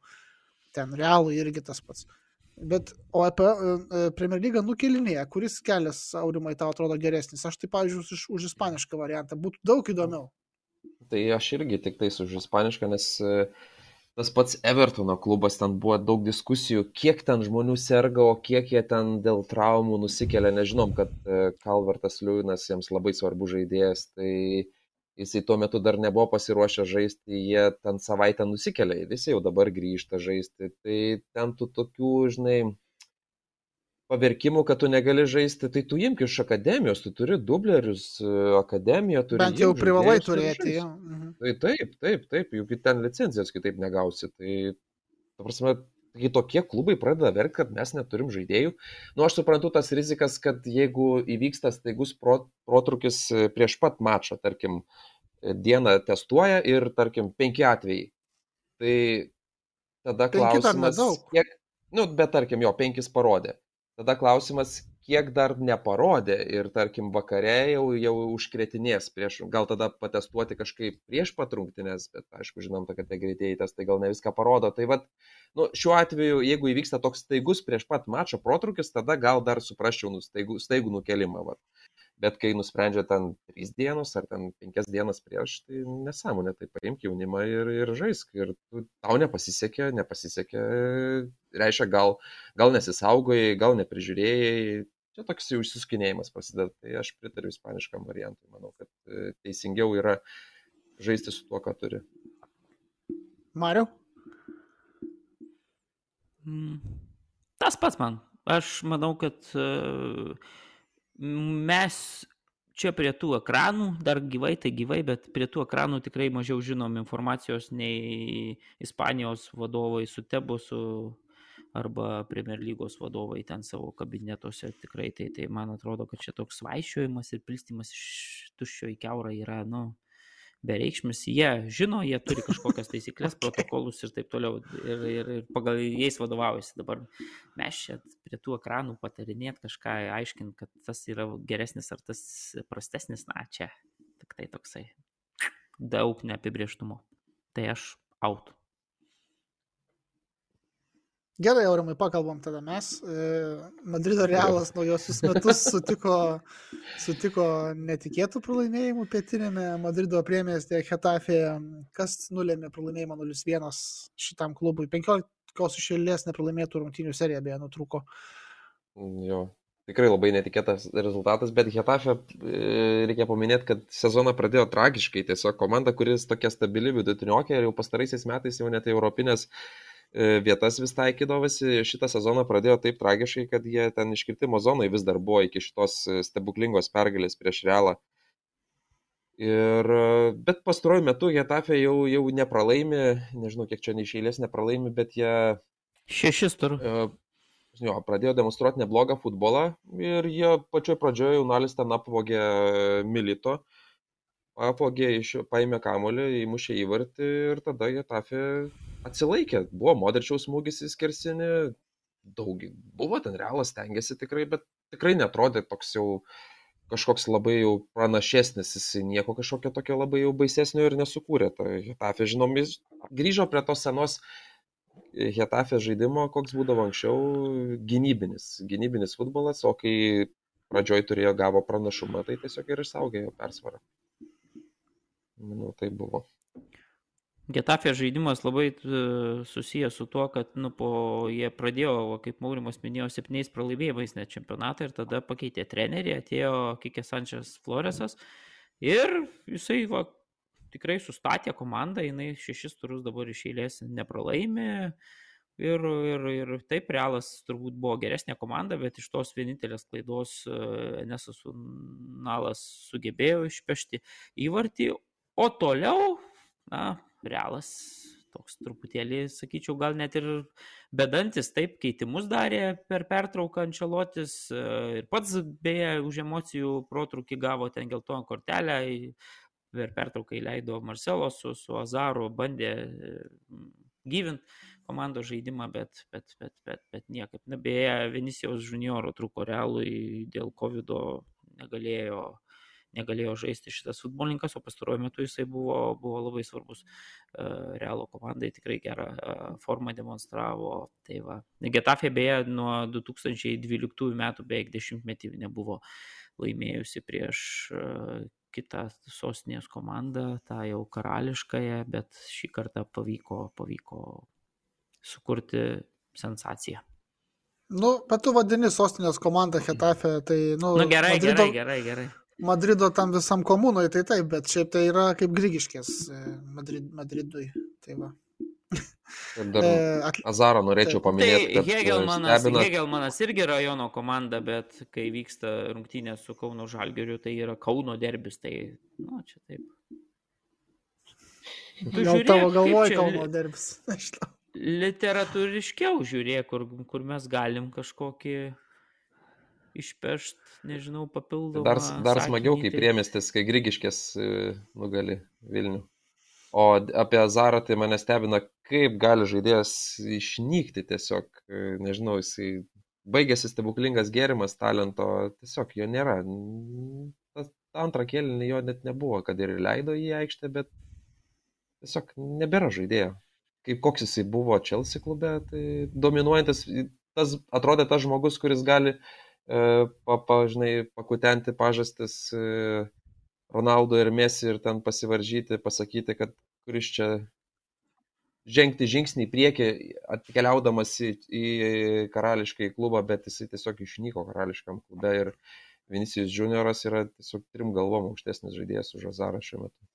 ten realų irgi tas pats. Bet, o apie e, Premier lygą nukelinėje, kuris kelias aurimai tau atrodo geresnis, aš tai, pavyzdžiui, už, už ispanišką variantą būtų daug įdomiau. Tai aš irgi tik tais už ispanišką, nes uh, tas pats Evertono klubas, ten buvo daug diskusijų, kiek ten žmonių serga, o kiek jie ten dėl traumų nusikelia. Nežinom, kad Kalvertas e, Liūnas jiems labai svarbu žaidėjas, tai jisai tuo metu dar nebuvo pasiruošę žaisti, jie ten savaitę nusikelia ir jis jau dabar grįžta žaisti. Tai ten tų tokių, žinai, paverkimų, kad tu negali žaisti, tai tu imk iš akademijos, tu turi dublerius, e, akademiją turi. Bent jau privalai turėti. Mhm. Tai taip, taip, taip, juk ten licencijas kitaip negausi. Tai, ta prasme, kai tokie klubai pradeda verkti, kad mes neturim žaidėjų, nu aš suprantu tas rizikas, kad jeigu įvyksta staigus pro, protrukis e, prieš pat mačą, tarkim, e, dieną testuoja ir, tarkim, penki atvejai. Tai tada klausimas, kiek, nu, bet tarkim, jo, penkis parodė. Tada klausimas, kiek dar neparodė ir, tarkim, vakare jau, jau užkretinės prieš, gal tada patestuoti kažkaip prieš patrungtinės, bet aišku, žinom, kad tie greitieji testai gal ne viską parodo. Tai vad, nu, šiuo atveju, jeigu įvyksta toks staigus prieš pat mačo protrukis, tada gal dar suprasčiau nu, staigų, staigų nukelimą. Vat. Bet kai nusprendžia ten 3 dienos ar ten 5 dienas prieš, tai nesąmonė, tai paimk jaunimą ir, ir žaisk. Ir tu, tau nepasisekė, nepasisekė, reiškia, gal, gal nesisaugai, gal neprižiūrėjai. Čia toks jau išsiskinėjimas prasideda. Tai aš pritariu ispaniškam variantui. Manau, kad e, teisingiau yra žaisti su tuo, ką turi. Mariu? Mm. Tas pats man. Aš manau, kad uh, mes čia prie tų ekranų, dar gyvai, tai gyvai, bet prie tų ekranų tikrai mažiau žinom informacijos nei Ispanijos vadovai su Tebosu arba Premier lygos vadovai ten savo kabinetuose. Tikrai tai, tai man atrodo, kad čia toks vaiščiojimas ir pilstimas iš tuščio į keurą yra, nu, bereikšmis, jie žino, jie turi kažkokias taisyklės, (laughs) protokolus ir taip toliau ir, ir, ir pagal jais vadovaujasi. Dabar mes čia prie tų ekranų patarinėt kažką, aiškint, kad tas yra geresnis ar tas prastesnis, na čia tik tai toksai daug neapibrieštumo. Tai aš out. Gerai, Aurimai, pakalbam tada mes. E, Madrido Realas naujosius metus sutiko, sutiko netikėtų pralaimėjimų pietinėme Madrido priemėstėje Hetafėje. Kas nulėmė pralaimėjimą 0-1 šitam klubui? 15 išėlės nepralaimėtų rungtynių serija beje nutrūko. Jo, tikrai labai netikėtas rezultatas, bet Hetafė e, reikia paminėti, kad sezoną pradėjo tragiškai. Tiesiog komanda, kuris tokia stabili vidutiniokė ir jau pastaraisiais metais jau net europinės E, vietas vis taikydavosi. Šitą sezoną pradėjo taip tragiškai, kad jie ten iškritimo zonai vis dar buvo iki šitos e, stebuklingos pergalės prieš Realą. Ir, e, bet pastaruoju metu Getafė jau, jau nepralaimi, nežinau kiek čia neišėlės nepralaimi, bet jie... Šešis turiu. Jo, pradėjo demonstruoti neblogą futbolą ir jie pačioj pradžioje jaunuolis ten apvogė Milito. Apvogė iš paėmė kamuolį, įmušė įvartį ir tada Getafė atsilaikė. Buvo Modričiaus smūgis į skersinį, daug buvo ten realas, tengiasi tikrai, bet tikrai netrodė toks jau kažkoks labai jau pranašesnis, jis nieko kažkokio tokio labai jau baisesnio ir nesukūrė. Tai Hetafė, žinom, jis grįžo prie tos senos Hetafė žaidimo, koks būdavo anksčiau, gynybinis, gynybinis futbolas, o kai pradžioj turėjo gavo pranašumą, tai tiesiog ir išsaugėjo persvarą. Manau, tai buvo. Getafė žaidimas labai e, susijęs su tuo, kad nu, po, jie pradėjo, kaip Maurimas minėjo, septyniais pralaimėjimais net čempionatą ir tada pakeitė trenerį, atėjo Kikė Sančias Floresas ir jisai va, tikrai sustatė komandą, jinai šešis turus dabar iš eilės nepralaimė. Ir, ir, ir taip, Realas turbūt buvo geresnė komanda, bet iš tos vienintelės klaidos e, Nesas Nalas sugebėjo išpešti įvartį, O toliau, na, realas toks truputėlį, sakyčiau, gal net ir bedantis, taip, keitimus darė per pertrauką Ančelotis e, ir pats beje už emocijų protrukį gavo ten geltoną kortelę, per pertrauką įleido Marcelo su, su Azaru, bandė gyvint komandos žaidimą, bet, bet, bet, bet, bet niekaip. Na, beje, Venisijaus junioro truko realui dėl COVID negalėjo, negalėjo žaisti šitas futbolininkas, o pastaruoju metu jisai buvo, buvo labai svarbus uh, realo komandai, tikrai gerą uh, formą demonstravo. Tai va. Getafė beje nuo 2012 metų beveik dešimtmetį nebuvo laimėjusi prieš uh, kitą sostinės komandą, tą jau karališkąją, bet šį kartą pavyko, pavyko sukurti sensaciją. Nu, bet tu vadini sostinės komandą Hetafe, tai, nu, Nu gerai, Madrido, gerai, gerai, gerai. Madrido tam visam komunui, tai taip, bet šiaip tai yra kaip Grigiškės e, Madrid, Madridui. Tai va. Ir dar (laughs) E, Azarą norėčiau paminėti. Tai e, Hegelmanas, stebina- Hegelmanas irgi rajono komanda, bet kai vyksta rungtynės su Kauno Žalgiriu, tai yra Kauno derbis, tai, nu, čia taip. Tu gal žiūrėk, tavo kaip galvoj čia Kauno derbis. (laughs) Literatūriškiau žiūrėk, kur, kur mes galim kažkokį išpešt, nežinau, papildomą. Dar, dar sakinį, smagiau, kai tai- priemestis, kai Grigiškės e, nugali Vilnių. O apie Azarą tai mane stebina, kaip gali žaidėjas išnykti tiesiog, e, nežinau, jisai baigėsi stebuklingas gėrimas talento, tiesiog jo nėra. Tas antrą kėlinį jo net nebuvo, kad ir leido į aikštę, bet tiesiog nebėra žaidėjo. Kaip koks jisai buvo Chelsea klube, tai dominuojantis, tas atrodė tas žmogus, kuris gali pa, pa, žinai, pakutenti pažastis e, Ronaldo ir Messi ir ten pasivaržyti, pasakyti, kad kuris čia žengti žingsnį į priekį, atkeliaudamas į, į karališką klubą, bet jisai tiesiog išnyko karališkam klube ir Vinicijus Junioras yra tiesiog trim galvom aukštesnis žaidėjas už Azarą šiuo metu.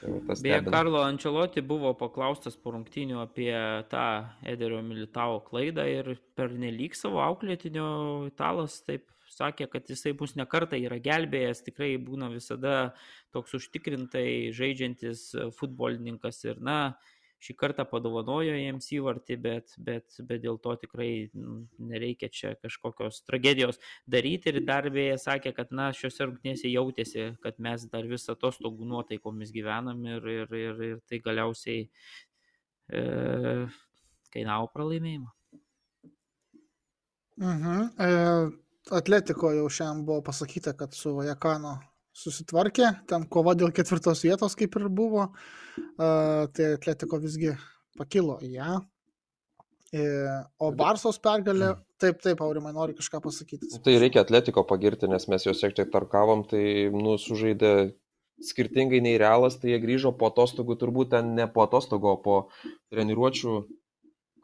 Tai Beje. Karlo Ančeloti buvo paklaustas po rungtynių apie tą Ederio Militao klaidą ir per nelik savo auklėtinio italas taip sakė, kad jisai bus nekarta yra gelbėjęs, tikrai būna visada toks užtikrintai žaidžiantis futbolininkas ir na, šį kartą padovanojo jiems įvartį, bet, bet, bet dėl to tikrai nu, nereikia čia kažkokios tragedijos daryti ir dar beje sakė, kad na, šiuose rungtynėse jautėsi, kad mes dar vis atostogų nuotaikomis gyvenam ir, ir, ir, ir tai galiausiai e, kainavo pralaimėjimą. Mhm. E, Atletiko jau šiandien buvo pasakyta, kad su Vajakano susitvarkė, ten kova dėl ketvirtos vietos kaip ir buvo, tai Atletiko visgi pakilo į ją. E, o Barsos pergalė, taip, taip, Aurimai, nori kažką pasakyti. Tai reikia Atletiko pagirti, nes mes juos šiek tiek tarkavom, tai nu, sužaidė skirtingai nei realas, tai jie grįžo po atostogų, turbūt ten ne po atostogų, o po treniruočių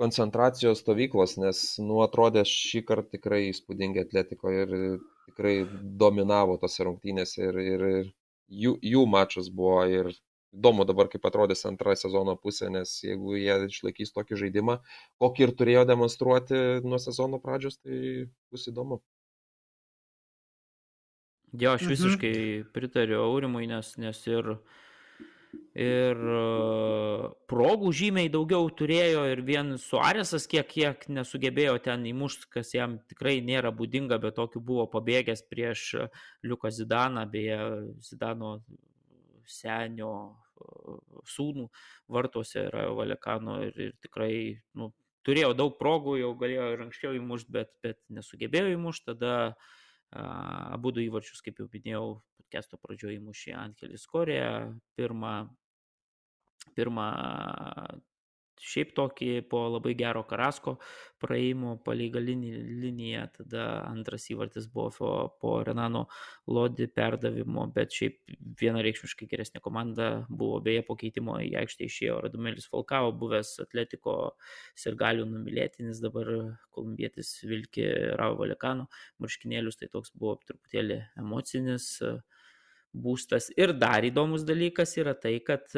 koncentracijos stovyklos, nes nu, atrodė šį kartą tikrai įspūdingai Atletiko ir tikrai dominavo tose rungtynėse ir, ir, ir jų, jų mačas buvo ir įdomu dabar, kaip atrodys antra sezono pusė, nes jeigu jie išlaikys tokį žaidimą, kokį ir turėjo demonstruoti nuo sezono pradžios, tai bus įdomu. Jo, aš Mhm. visiškai pritariu Aurimui, nes, nes ir, ir e, progų žymiai daugiau turėjo ir vien Suarėsas kiek, kiek nesugebėjo ten įmušti, kas jam tikrai nėra būdinga, bet tokiu buvo pabėgęs prieš Liuką Zidaną, beje, Zidano senio e, sūnų vartuose yra Valekano ir, ir tikrai nu, turėjo daug progų, jau galėjo ir anksčiau įmušti, bet, bet nesugebėjo įmušti, tada Abu du įvarčius, kaip jau minėjau, podcast'o pradžioje įmušė Ankelis Korė, pirmą, pirmą šiaip tokį po labai gero Karasko praėjimo palei galinį liniją, tada antras įvartis buvo po, po Renano Lodi perdavimo, bet šiaip vienareikšmiškai geresnė komanda buvo, beje, po keitimo į aikštę išėjo Radumelis Falkavo, buvęs Atletiko sirgalių numylėtinis, dabar kolumbietis Vilki Ravo Valekano marškinėlius, tai toks buvo truputėlį emocinis būstas. Ir dar įdomus dalykas yra tai, kad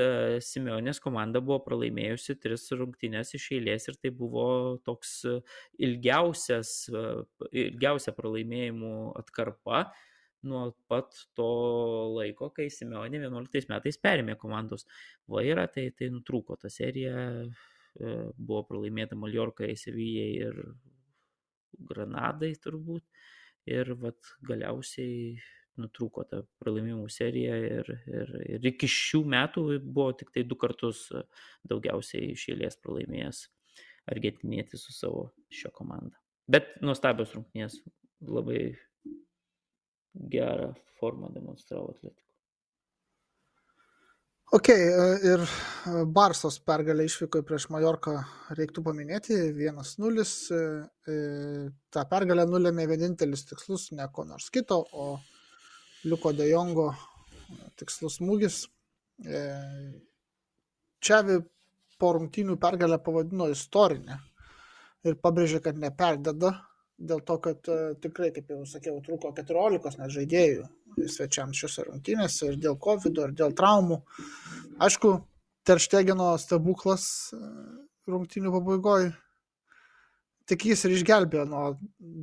Simeonės komanda buvo pralaimėjusi tris rungtynės iš eilės ir tai buvo toks ilgiausias, ilgiausia pralaimėjimų atkarpa nuo pat to laiko, kai Simeonė 11 metais perėmė komandos vairą, tai, tai nutrūko ta serija, buvo pralaimėta Mallorca, Sevijai ir Granadai turbūt. Ir vat, galiausiai nutrūko ta pralaimimų serija ir, ir, ir iki šių metų buvo tik tai du kartus daugiausiai iš eilės pralaimėjęs argentinietis su savo šio komanda. Bet nuostabios rungtynės, labai gerą formą demonstravo atletikų. Ok, ir Barsos pergalę išvyko prieš Majorką reiktų paminėti, 1-0. Ta pergalė nulėmė vienintelis tikslus, ne ko nors kito, o Liuko Dejongo tikslus smūgis. Čiavi po rungtynių pergalę pavadino istorinę ir pabrėžė, kad neperdeda dėl to, kad tikrai, kaip jau sakiau, trūko 14 net žaidėjų svečiams šiuose rungtynėse ir dėl COVID, ir dėl traumų. Aišku, Terštegino stebuklas rungtynių pabaigoje, tik jis ir išgelbėjo nuo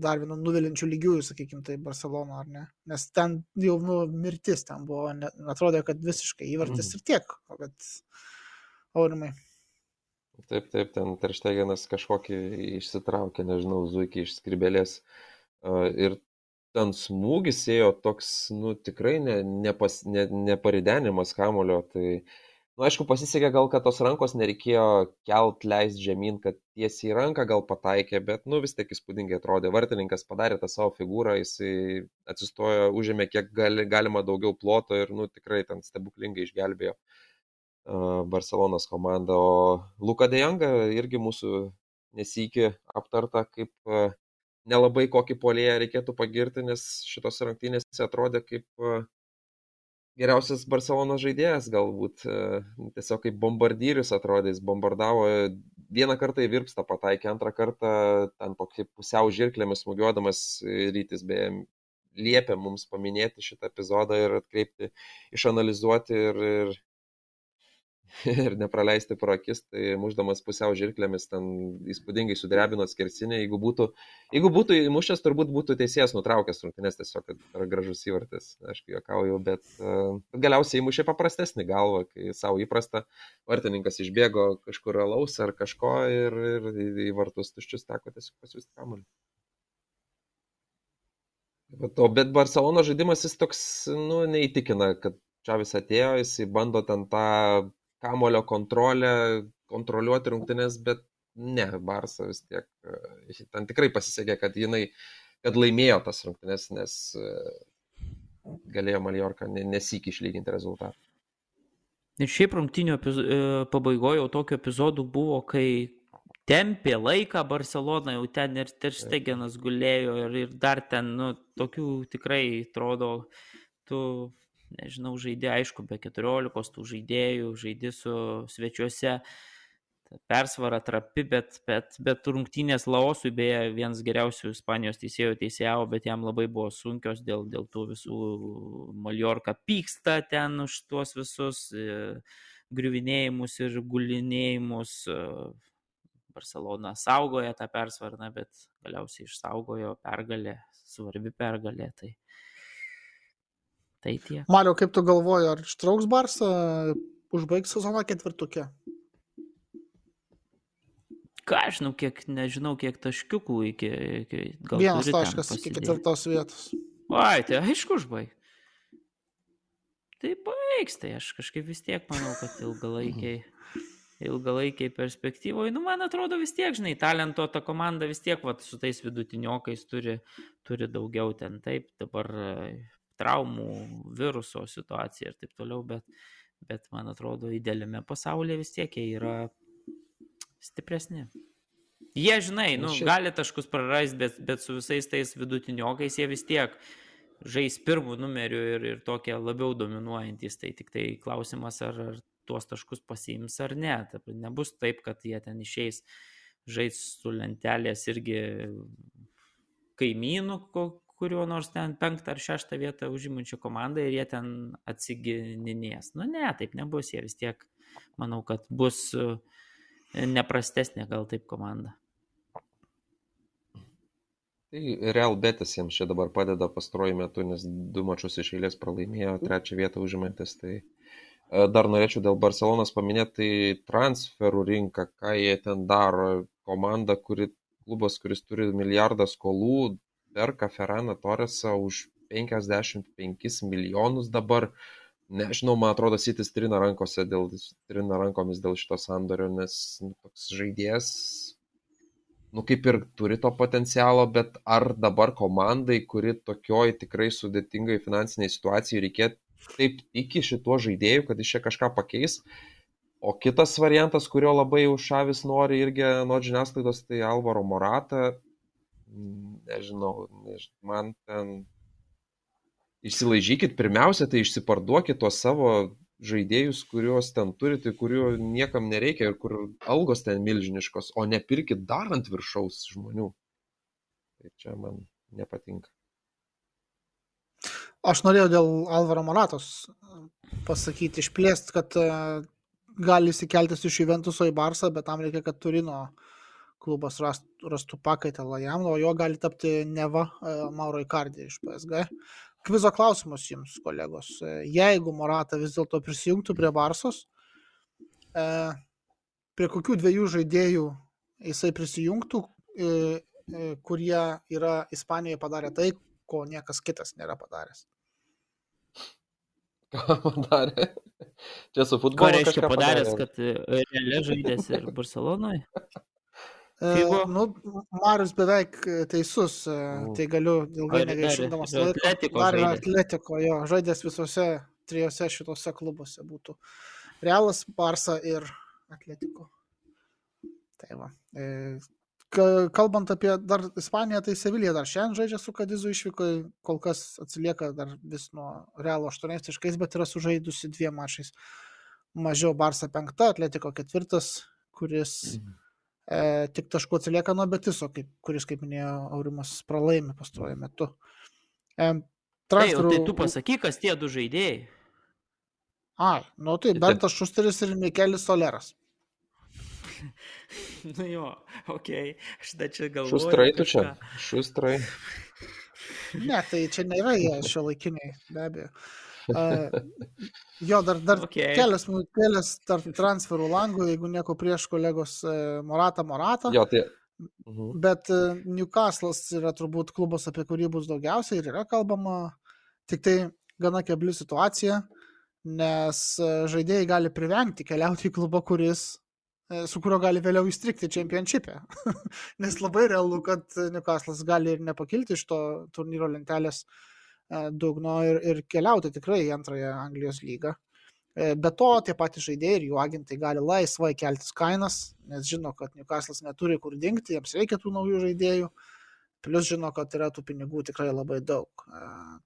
dar vieno nuvilinčių lygiųjų, sakykime, tai Barcelona, ar ne? Nes ten jau nu, mirtis ten buvo, ne, atrodė, kad visiškai įvartis mm. ir tiek, bet aurimai. Taip, taip, ten Terštegenas kažkokį išsitraukė, nežinau, zuikį iš skribelės. Ir ten smūgis ėjo toks, nu, tikrai ne, nepas, ne, neparidenimas kamulio. Tai, nu, aišku, pasisekė gal, kad tos rankos nereikėjo kelt, leist žemyn, kad tiesiai ranką gal pataikė, bet, nu, vis tiek įspūdingai atrodė. Vartininkas padarė tą savo figūrą, jisai atsistojo, užėmė kiek gali, galima daugiau ploto ir, nu, tikrai ten stebuklingai išgelbėjo. Barcelonos komanda, o Luka Dejanga irgi mūsų nesikį aptarta kaip nelabai kokį polėją reikėtų pagirti, nes šitos rungtynėse atrodė kaip geriausias Barcelonos žaidėjas galbūt. Tiesiog kaip bombardyrius atrodė, jis bombardavo, vieną kartą į virpstą pataikė, antrą kartą ten tokį pusiau žirklėmis smūgiuodamas rytis, beje, liepia mums paminėti šitą epizodą ir atkreipti, išanalizuoti ir, ir (laughs) ir nepraleisti pro akis, tai muždamas pusiau žirklėmis ten įspūdingai sudrebino skersinę. Jeigu būtų, jeigu būtų įmušęs, turbūt būtų teisėjas nutraukęs rungtynės tiesiog, kad yra gražus įvartis. Aš juokauju, bet uh, galiausiai įmušė paprastesnį galvą, kai savo įprasta vartininkas išbėgo kažkur alaus ar kažko ir, ir į vartus tuščius teko tiesiog pasiūsti kamuolį. Bet, o, bet Barcelono žaidimas jis toks, nu, neįtikina, kad Čavis atėjo, jis bando ten tą kamulio kontrolę, kontroliuoti rungtynės, bet ne, Barsa vis tiek, e, ten tikrai pasisekė, kad jinai, kad laimėjo tas rungtynės, nes e, galėjo Maliorka nesikį išlyginti rezultatą. Ir šiaip rungtynio e, pabaigoje jau tokių epizodų buvo, kai tempė laiką Barcelona, jau ten ir Terstegenas gulėjo ir, ir dar ten, nu, tokių tikrai, atrodo, tu nežinau, žaidė, aišku, be 14 tų žaidėjų, žaidė su svečiuose, persvara trapi, bet, bet, bet rungtynės Laosui, beje, vienas geriausių Ispanijos teisėjų teisėjavo, bet jam labai buvo sunkios dėl, dėl tų visų Mallorca pyksta ten už tuos visus e, griuvinėjimus ir gulinėjimus. E, Barcelona saugoja tą persvarą, bet galiausiai išsaugojo pergalę, svarbi pergalė. Tai Tai tie. Mario, kaip tu galvoji, ar ištrauks Barsą, užbaigs sezoną ketvirtukė? Ką aš žinau, kiek, nežinau, kiek taškiukų iki... iki gal Vienas taškas iki ketvirtos vietos. Ai, tai aišku, užbaig. Tai baigs, tai aš kažkaip vis tiek manau, kad ilgalaikiai, ilgalaikiai perspektyvoje, nu man atrodo vis tiek, žinai, talento ta komanda vis tiek, vat, su tais vidutiniokais turi, turi daugiau ten, taip, dabar traumų, viruso situacija ir taip toliau, bet, bet man atrodo, idealiame pasaulyje vis tiek jie yra stipresni. Jie, žinai, nu, gali taškus prarasti, bet, bet su visais tais vidutiniokais jie vis tiek žais pirmų numerių ir, ir tokie labiau dominuojantis. Tai tik tai klausimas, ar, ar tuos taškus pasiims ar ne. Ta, nebus taip, kad jie ten išeis žais su lentelės irgi kaimynų, kurio nors ten penktą ar šeštą vietą užimančią komandą ir jie ten atsigininės. Nu ne, taip nebus, jie vis tiek, manau, kad bus e, neprastesnė gal taip komanda. Tai Real Betis jiems čia dabar padeda pastaruoju metu, nes du mačius iš eilės pralaimėjo, trečią vietą užimantis. Tai e, dar norėčiau dėl Barcelonas paminėti, tai transferų rinka, ką jie ten daro. Komanda, kuri, klubas, kuris turi milijardą skolų, perka Ferraną Torresą už 55 milijonus dabar. Nežinau, man atrodo, Sitis trina, dėl, trina rankomis dėl šito sandorio, nes nu, toks žaidėjas, nu kaip ir turi to potencialo, bet ar dabar komandai, kuri tokioj tikrai sudėtingai finansiniai situacijai reikėtų taip iki šituo žaidėju, kad iš čia kažką pakeis, O kitas variantas, kurio labai jau Šavis nori irgi nuo žiniasklaidos, tai Alvaro Morata. Nežinau, nežinau, man ten išsilaižykit, pirmiausia, tai išsiparduokit tuos savo žaidėjus, kuriuos ten turite, kurių niekam nereikia ir kur algos ten milžiniškos, o nepirkit dar ant viršaus žmonių. Tai čia man nepatinka. Aš norėjau dėl Alvaro Moratos pasakyti, išplėsti, kad gali įsikeltis iš Juventuso į Barsą, bet tam reikia, kad Turino klubas rastų, pakaitalą jam, o jo gali tapti neva e, Mauro Ikardė iš PSG. Kvizo klausimas jums, kolegos. E, jeigu Morata vis dėlto prisijungtų prie Barsos, e, prie kokių dviejų žaidėjų jisai prisijungtų, kurie yra Ispanijoje padarę tai, ko niekas kitas nėra padaręs? (laughs) Ką padarė? Čia su futbolu. Ką reiškia padaręs, kad e, realia žaidės ir Barcelonoje? E, nu, Marius beveik teisus, e, tai galiu ilgai negaišindamas laiko. Atletiko Dar yra. Atletiko, jo, žaidęs visose trijose šitose klubuose būtų. Realas, Barsa ir Atletiko. Tai va. E, ka- Kalbant apie dar Ispaniją, tai Sevilija dar šiandien žaidžia su Kadizu išvyko, kol kas atsilieka dar vis nuo Realo 8 taškais, bet yra sužaidusi dviem mačais. Mažiau Barsa penkta, Atletiko ketvirtas, kuris e, tik taškų atsilieka nuo Betiso, kaip, kuris, kaip minėjo Aurimas, pralaimi pastaruoju metu. E, Tai, o transferų... tai tu pasakyk, kas tie du žaidėjai. Ai, nu tai Bentas Šusteris ir Mikelis Soleras. (laughs) Nu jo, okei, okay. aš dar čia galvoju. Šustrai tu čia. Šustrai. Ne, tai čia nėra jie (laughs) šio laikiniai, be abejo. Uh, jo, dar, dar okay. kelias minutėlės tarp transferų langų, jeigu nieko prieš kolegos uh, Morata Morata. Jo, tai. Mhm. Bet e, Newcastle'as yra turbūt klubas, apie kurį bus daugiausiai ir yra kalbama. Tik tai gana kebli situacija, nes e, žaidėjai gali privengti keliauti į klubą, kuris, e, su kuriuo gali vėliau įstrikti čempionšipė. (laughs) nes labai realu, kad Newcastle'as gali ir nepakilti iš to turnyro lentelės e, dugno ir, ir keliauti tikrai į antrąją Anglijos lygą. E, Be to, tie patys žaidėjai ir jų agentai gali laisvai keltis kainas, nes žino, kad Newcastle'as neturi kur dingti, jiems reikia tų naujų žaidėjų, plus žino, kad yra tų pinigų tikrai labai daug. E,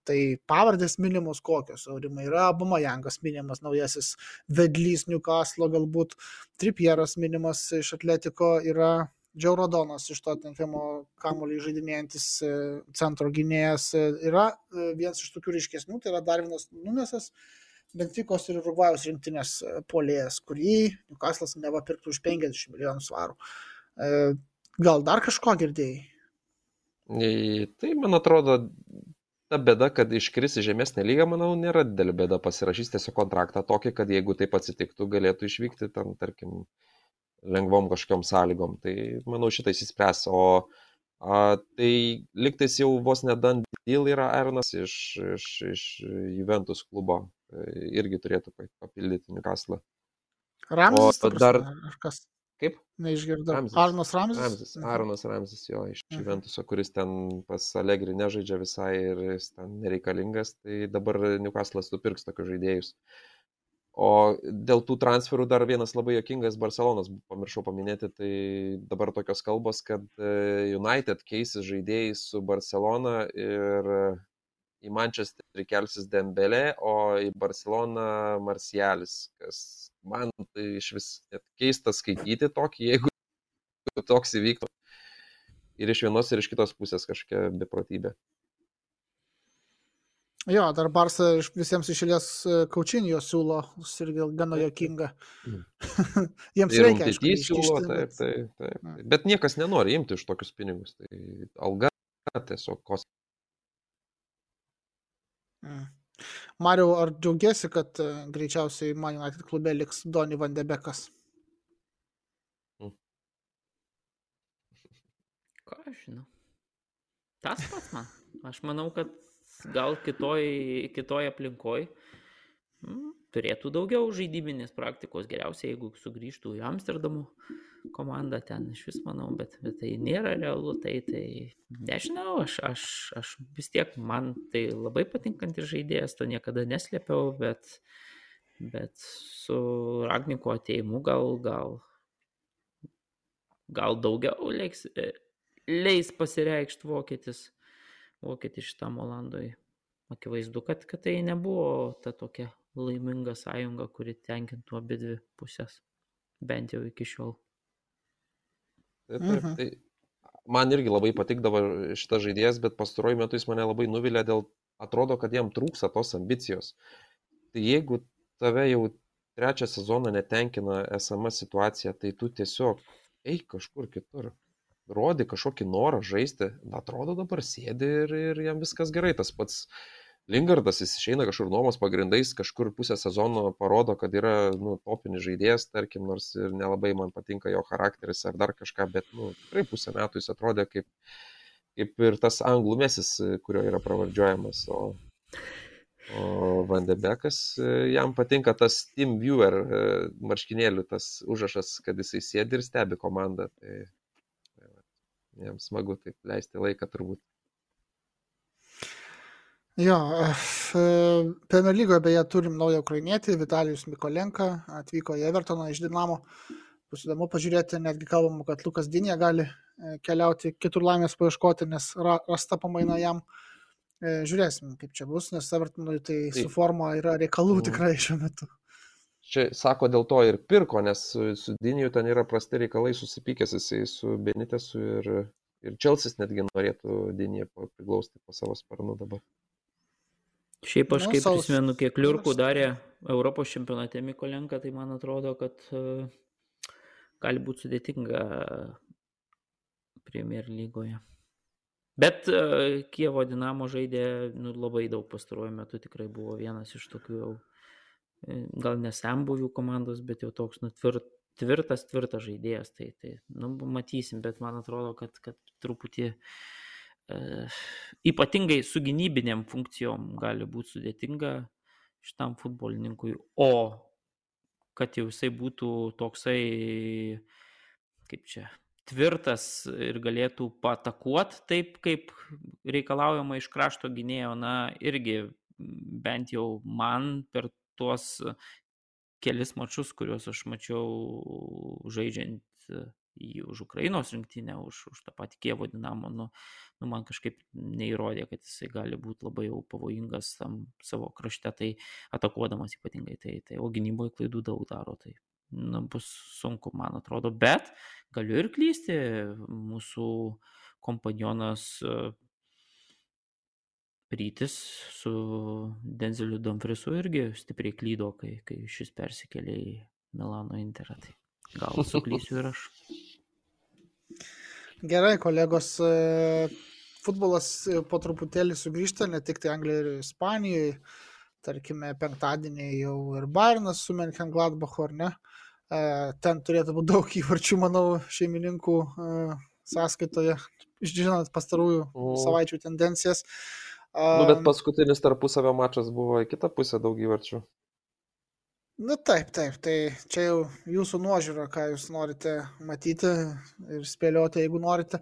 Tai pavardės minimos kokios, aurimai yra Bumajangas minimas, naujasis vedlys Newcastle, galbūt Tripieras minimas iš Atletiko, yra Džiau Rodonas iš to Tottenhamo kamuolį žaidinėjantis e, centro gynėjas, e, yra e, vienas iš tokių ryškesnių, tai yra Darvinas Numesas, Benfikos ir Urugvajos rinktinės polėjas, kurį Newcastle'as neva pirktų už 50 milijonų svarų. Gal dar kažko girdėjai? Tai, man atrodo, ta bėda, kad iškris į žemesnę lygą, manau, nėra didelė bėda pasirašys tiesiog kontraktą tokį, kad jeigu taip atsitiktų, galėtų išvykti tam, tarkim, lengvom kažkokiam sąlygom. Tai, manau, šitą įsispręs. O a, tai liktais jau vos nedan deal yra Ernas iš, iš, iš Juventus klubo. E, Irgi turėtų pa- papildyti Newcastle. Ramzis, dar- ar kas? Kaip? Neišgirdau. Ramzis. Arnas Ramzis? Ramzis, Mhm. Aronas Ramzis jo iš Mhm. Juventuso, kuris ten pas Allegri nežaidžia visai ir jis ten nereikalingas, tai dabar Newcastle'as nupirks tokius žaidėjus. O dėl tų transferų dar vienas labai jokingas Barcelonas, pamiršau paminėti, tai dabar tokios kalbos, kad e, United keisis žaidėjais su Barcelona ir į Manchesterį kelsis Dembelė, o į Barceloną Marcialis, kas man tai iš vis net keista skaityti tokį, jeigu toks įvyktų. Ir iš vienos, ir iš kitos pusės kažkokia beprotybė. Jo, dar Barsa iš- visiems išėlės Kaučinio siūlo, irgi gana jokinga. Mhm. (laughs) Jiems Ir reikia, aišku, siūlo, iškišti, taip, bet- taip, taip. Mm. Bet niekas nenori imti už tokius pinigus. Tai alga tiesiog kos. Mm. Mariau, ar džiaugiasi, kad e, greičiausiai Man United klube liks Doni Vandebekas? Ką aš žinau? Tas pats man. Aš manau, kad gal kitoj, kitoj aplinkoj mm, turėtų daugiau žaidybinės praktikos, geriausiai jeigu sugrįžtų į Amsterdamo komandą ten iš vis manau, bet, bet tai nėra realu, tai, tai nežinau, aš, aš, aš vis tiek man tai labai patinkantis žaidėjas, to niekada neslėpiau, bet, bet su Ragniko ateimu gal, gal, gal daugiau leiks, leis pasireikšti vokietis, vokietis šitam Olandui. Akivaizdu, kad, kad tai nebuvo ta tokia laiminga sąjunga, kuri tenkintų abi dvi pusės, bent jau iki šiol. Taip, taip, Mhm. tai man irgi labai patikdavo šitas žaidėjas, bet pastaruoju metu jis mane labai nuvilė dėl, atrodo, kad jam trūksta tos ambicijos. Tai jeigu tave jau trečią sezoną netenkina esama situacija, tai tu tiesiog eik kažkur kitur. Rodi kažkokį norą žaisti. Atrodo dabar sėdi ir, ir jam viskas gerai. Tas pats Lingardas, jis išeina kažkur nuomos pagrindais, kažkur pusę sezono parodo, kad yra nu, topinis žaidėjas, tarkim, nors ir nelabai man patinka jo charakteris ar dar kažką, bet nu, tikrai pusę metų jis atrodė kaip, kaip ir tas anglų mesis, kurio yra pravardžiuojamas. O, o Vandebekas, jam patinka tas Team Viewer e, marškinėlių, tas užrašas, kad jisai sėdi ir stebi komandą. Tai, jam smagu taip leisti laiką turbūt. Jo, e, Premier lygoje beje turim naują ukrainietį, Vitalijus Mikolenka, atvyko į Evertoną iš Dinamo. Bus įdomu pažiūrėti, netgi kalbama, kad Lukas Dinė gali e, keliauti kitur laimės paieškoti, nes ra, rasta pamaina jam. E, Žiūrėsim, kaip čia bus, nes Evertonui tai su forma yra reikalų Mhm. tikrai šiuo metu. Čia sako dėl to ir pirko, nes su, su Diniju ten yra prasti reikalai susipykęs jisai su Benitesu ir, ir Čelsis netgi norėtų Diniją priglausti po savo sparnu dabar. Šiaip aš kaip prisimenu, kiek liurkų darė Europos čempionate Mikolenka, tai man atrodo, kad e, gali būti sudėtinga Premier lygoje. Bet e, Kievo Dinamo žaidė nu, labai daug pastaruoju metu, tikrai buvo vienas iš tokių jau, e, gal nesambuvių komandos, bet jau toks nu, tvirt, tvirtas, tvirtas žaidėjas. Tai, tai nu, matysim, bet man atrodo, kad, kad truputį e, ypatingai su gynybinėm funkcijom gali būti sudėtinga šitam futbolininkui, o kad jau jisai būtų toksai, kaip čia, tvirtas ir galėtų patakuot taip, kaip reikalaujama iš krašto gynėjo, na, irgi bent jau man per tuos kelis mačius, kuriuos aš mačiau žaidžiant jį už Ukrainos rinktinę, už, už tą patį Kievo dinamo, nu, nu, man kažkaip neįrodė, kad jisai gali būti labai jau pavojingas tam savo krašte, tai atakuodamas ypatingai, tai, tai o gynyboje klaidų daug daro, tai nu, bus sunku, man atrodo, bet galiu ir klysti, mūsų kompanionas Rytis su Denzeliu Domfrisu irgi stipriai klydo, kai, kai šis persikėlė į Milano Interą. Tai gal (laughs) suklysiu ir aš. Gerai, kolegos, e, futbolas e, po truputėlį sugrįžta, ne tik tai Anglijoje ir Ispanijoje. Tarkime, penktadienį jau ir Bairnas su Menken Gladbachu, ar ne? E, Ten turėtų būti daug įvarčių, manau, šeimininkų sąskaitoje, žinant pastarųjų O. savaičių tendencijas. Nu, bet paskutinis tarpusavio mačas buvo į kitą pusę daug įvarčių. Na taip, taip, tai čia jau jūsų nuožiūra, ką jūs norite matyti ir spėlioti, jeigu norite.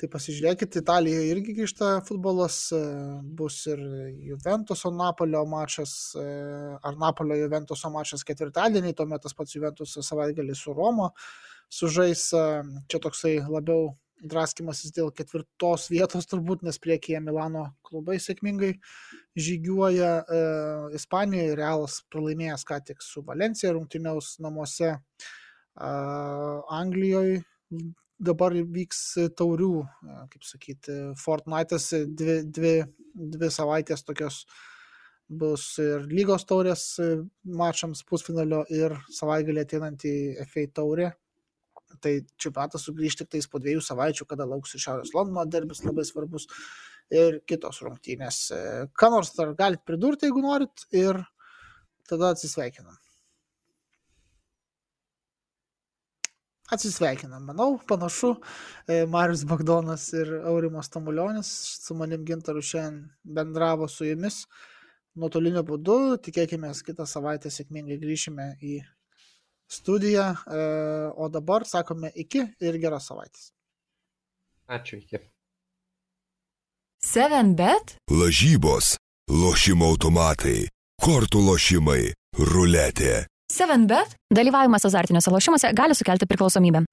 Tai pasižiūrėkit, Italijoje irgi grįžta futbolas, e, bus ir Juventuso Napolio mačas, e, ar Napolio Juventuso mačas ketvirtadienį, tuomet tas pats Juventusas savaitgalį su Romo sužais, e, čia toksai labiau draskimasis dėl ketvirtos vietos turbūt, nes priekyje Milano klubai sėkmingai žygiuoja. E, Ispanijoje Realas pralaimėjęs ką tik su Valencija rungtyniaus namuose. E, Anglijoje dabar vyks taurių, e, kaip sakyti, Fortnite'as dvi, dvi, dvi savaitės tokios bus ir lygos taurės e, mačams pusfinalio ir savaitgalį ateinantį FA taurė. Tai čempionatas sugrįžti tik tais po dviejų savaičių, kada lauks ir Šiaurės Londono derbis labai svarbus ir kitos rungtynės. E, Ką nors dar galite pridurti, jeigu norit, ir tada atsisveikinam. atsisveikinam. Manau, panašu, e, Marius Bagdonas ir Aurimas Tamulionis su manim gintaru šiandien bendravo su jumis nuotoliniu būdu. Tikėkime, kitą savaitę sėkmingai grįšime į studiją. E, o dabar sakome iki ir geros savaitės. Ačiū, iki. 7bet Lažybos, lošimo automatai, kortų lošimai, ruletė. 7bet dalyvavimas azartiniuose lošimuose gali sukelti priklausomybę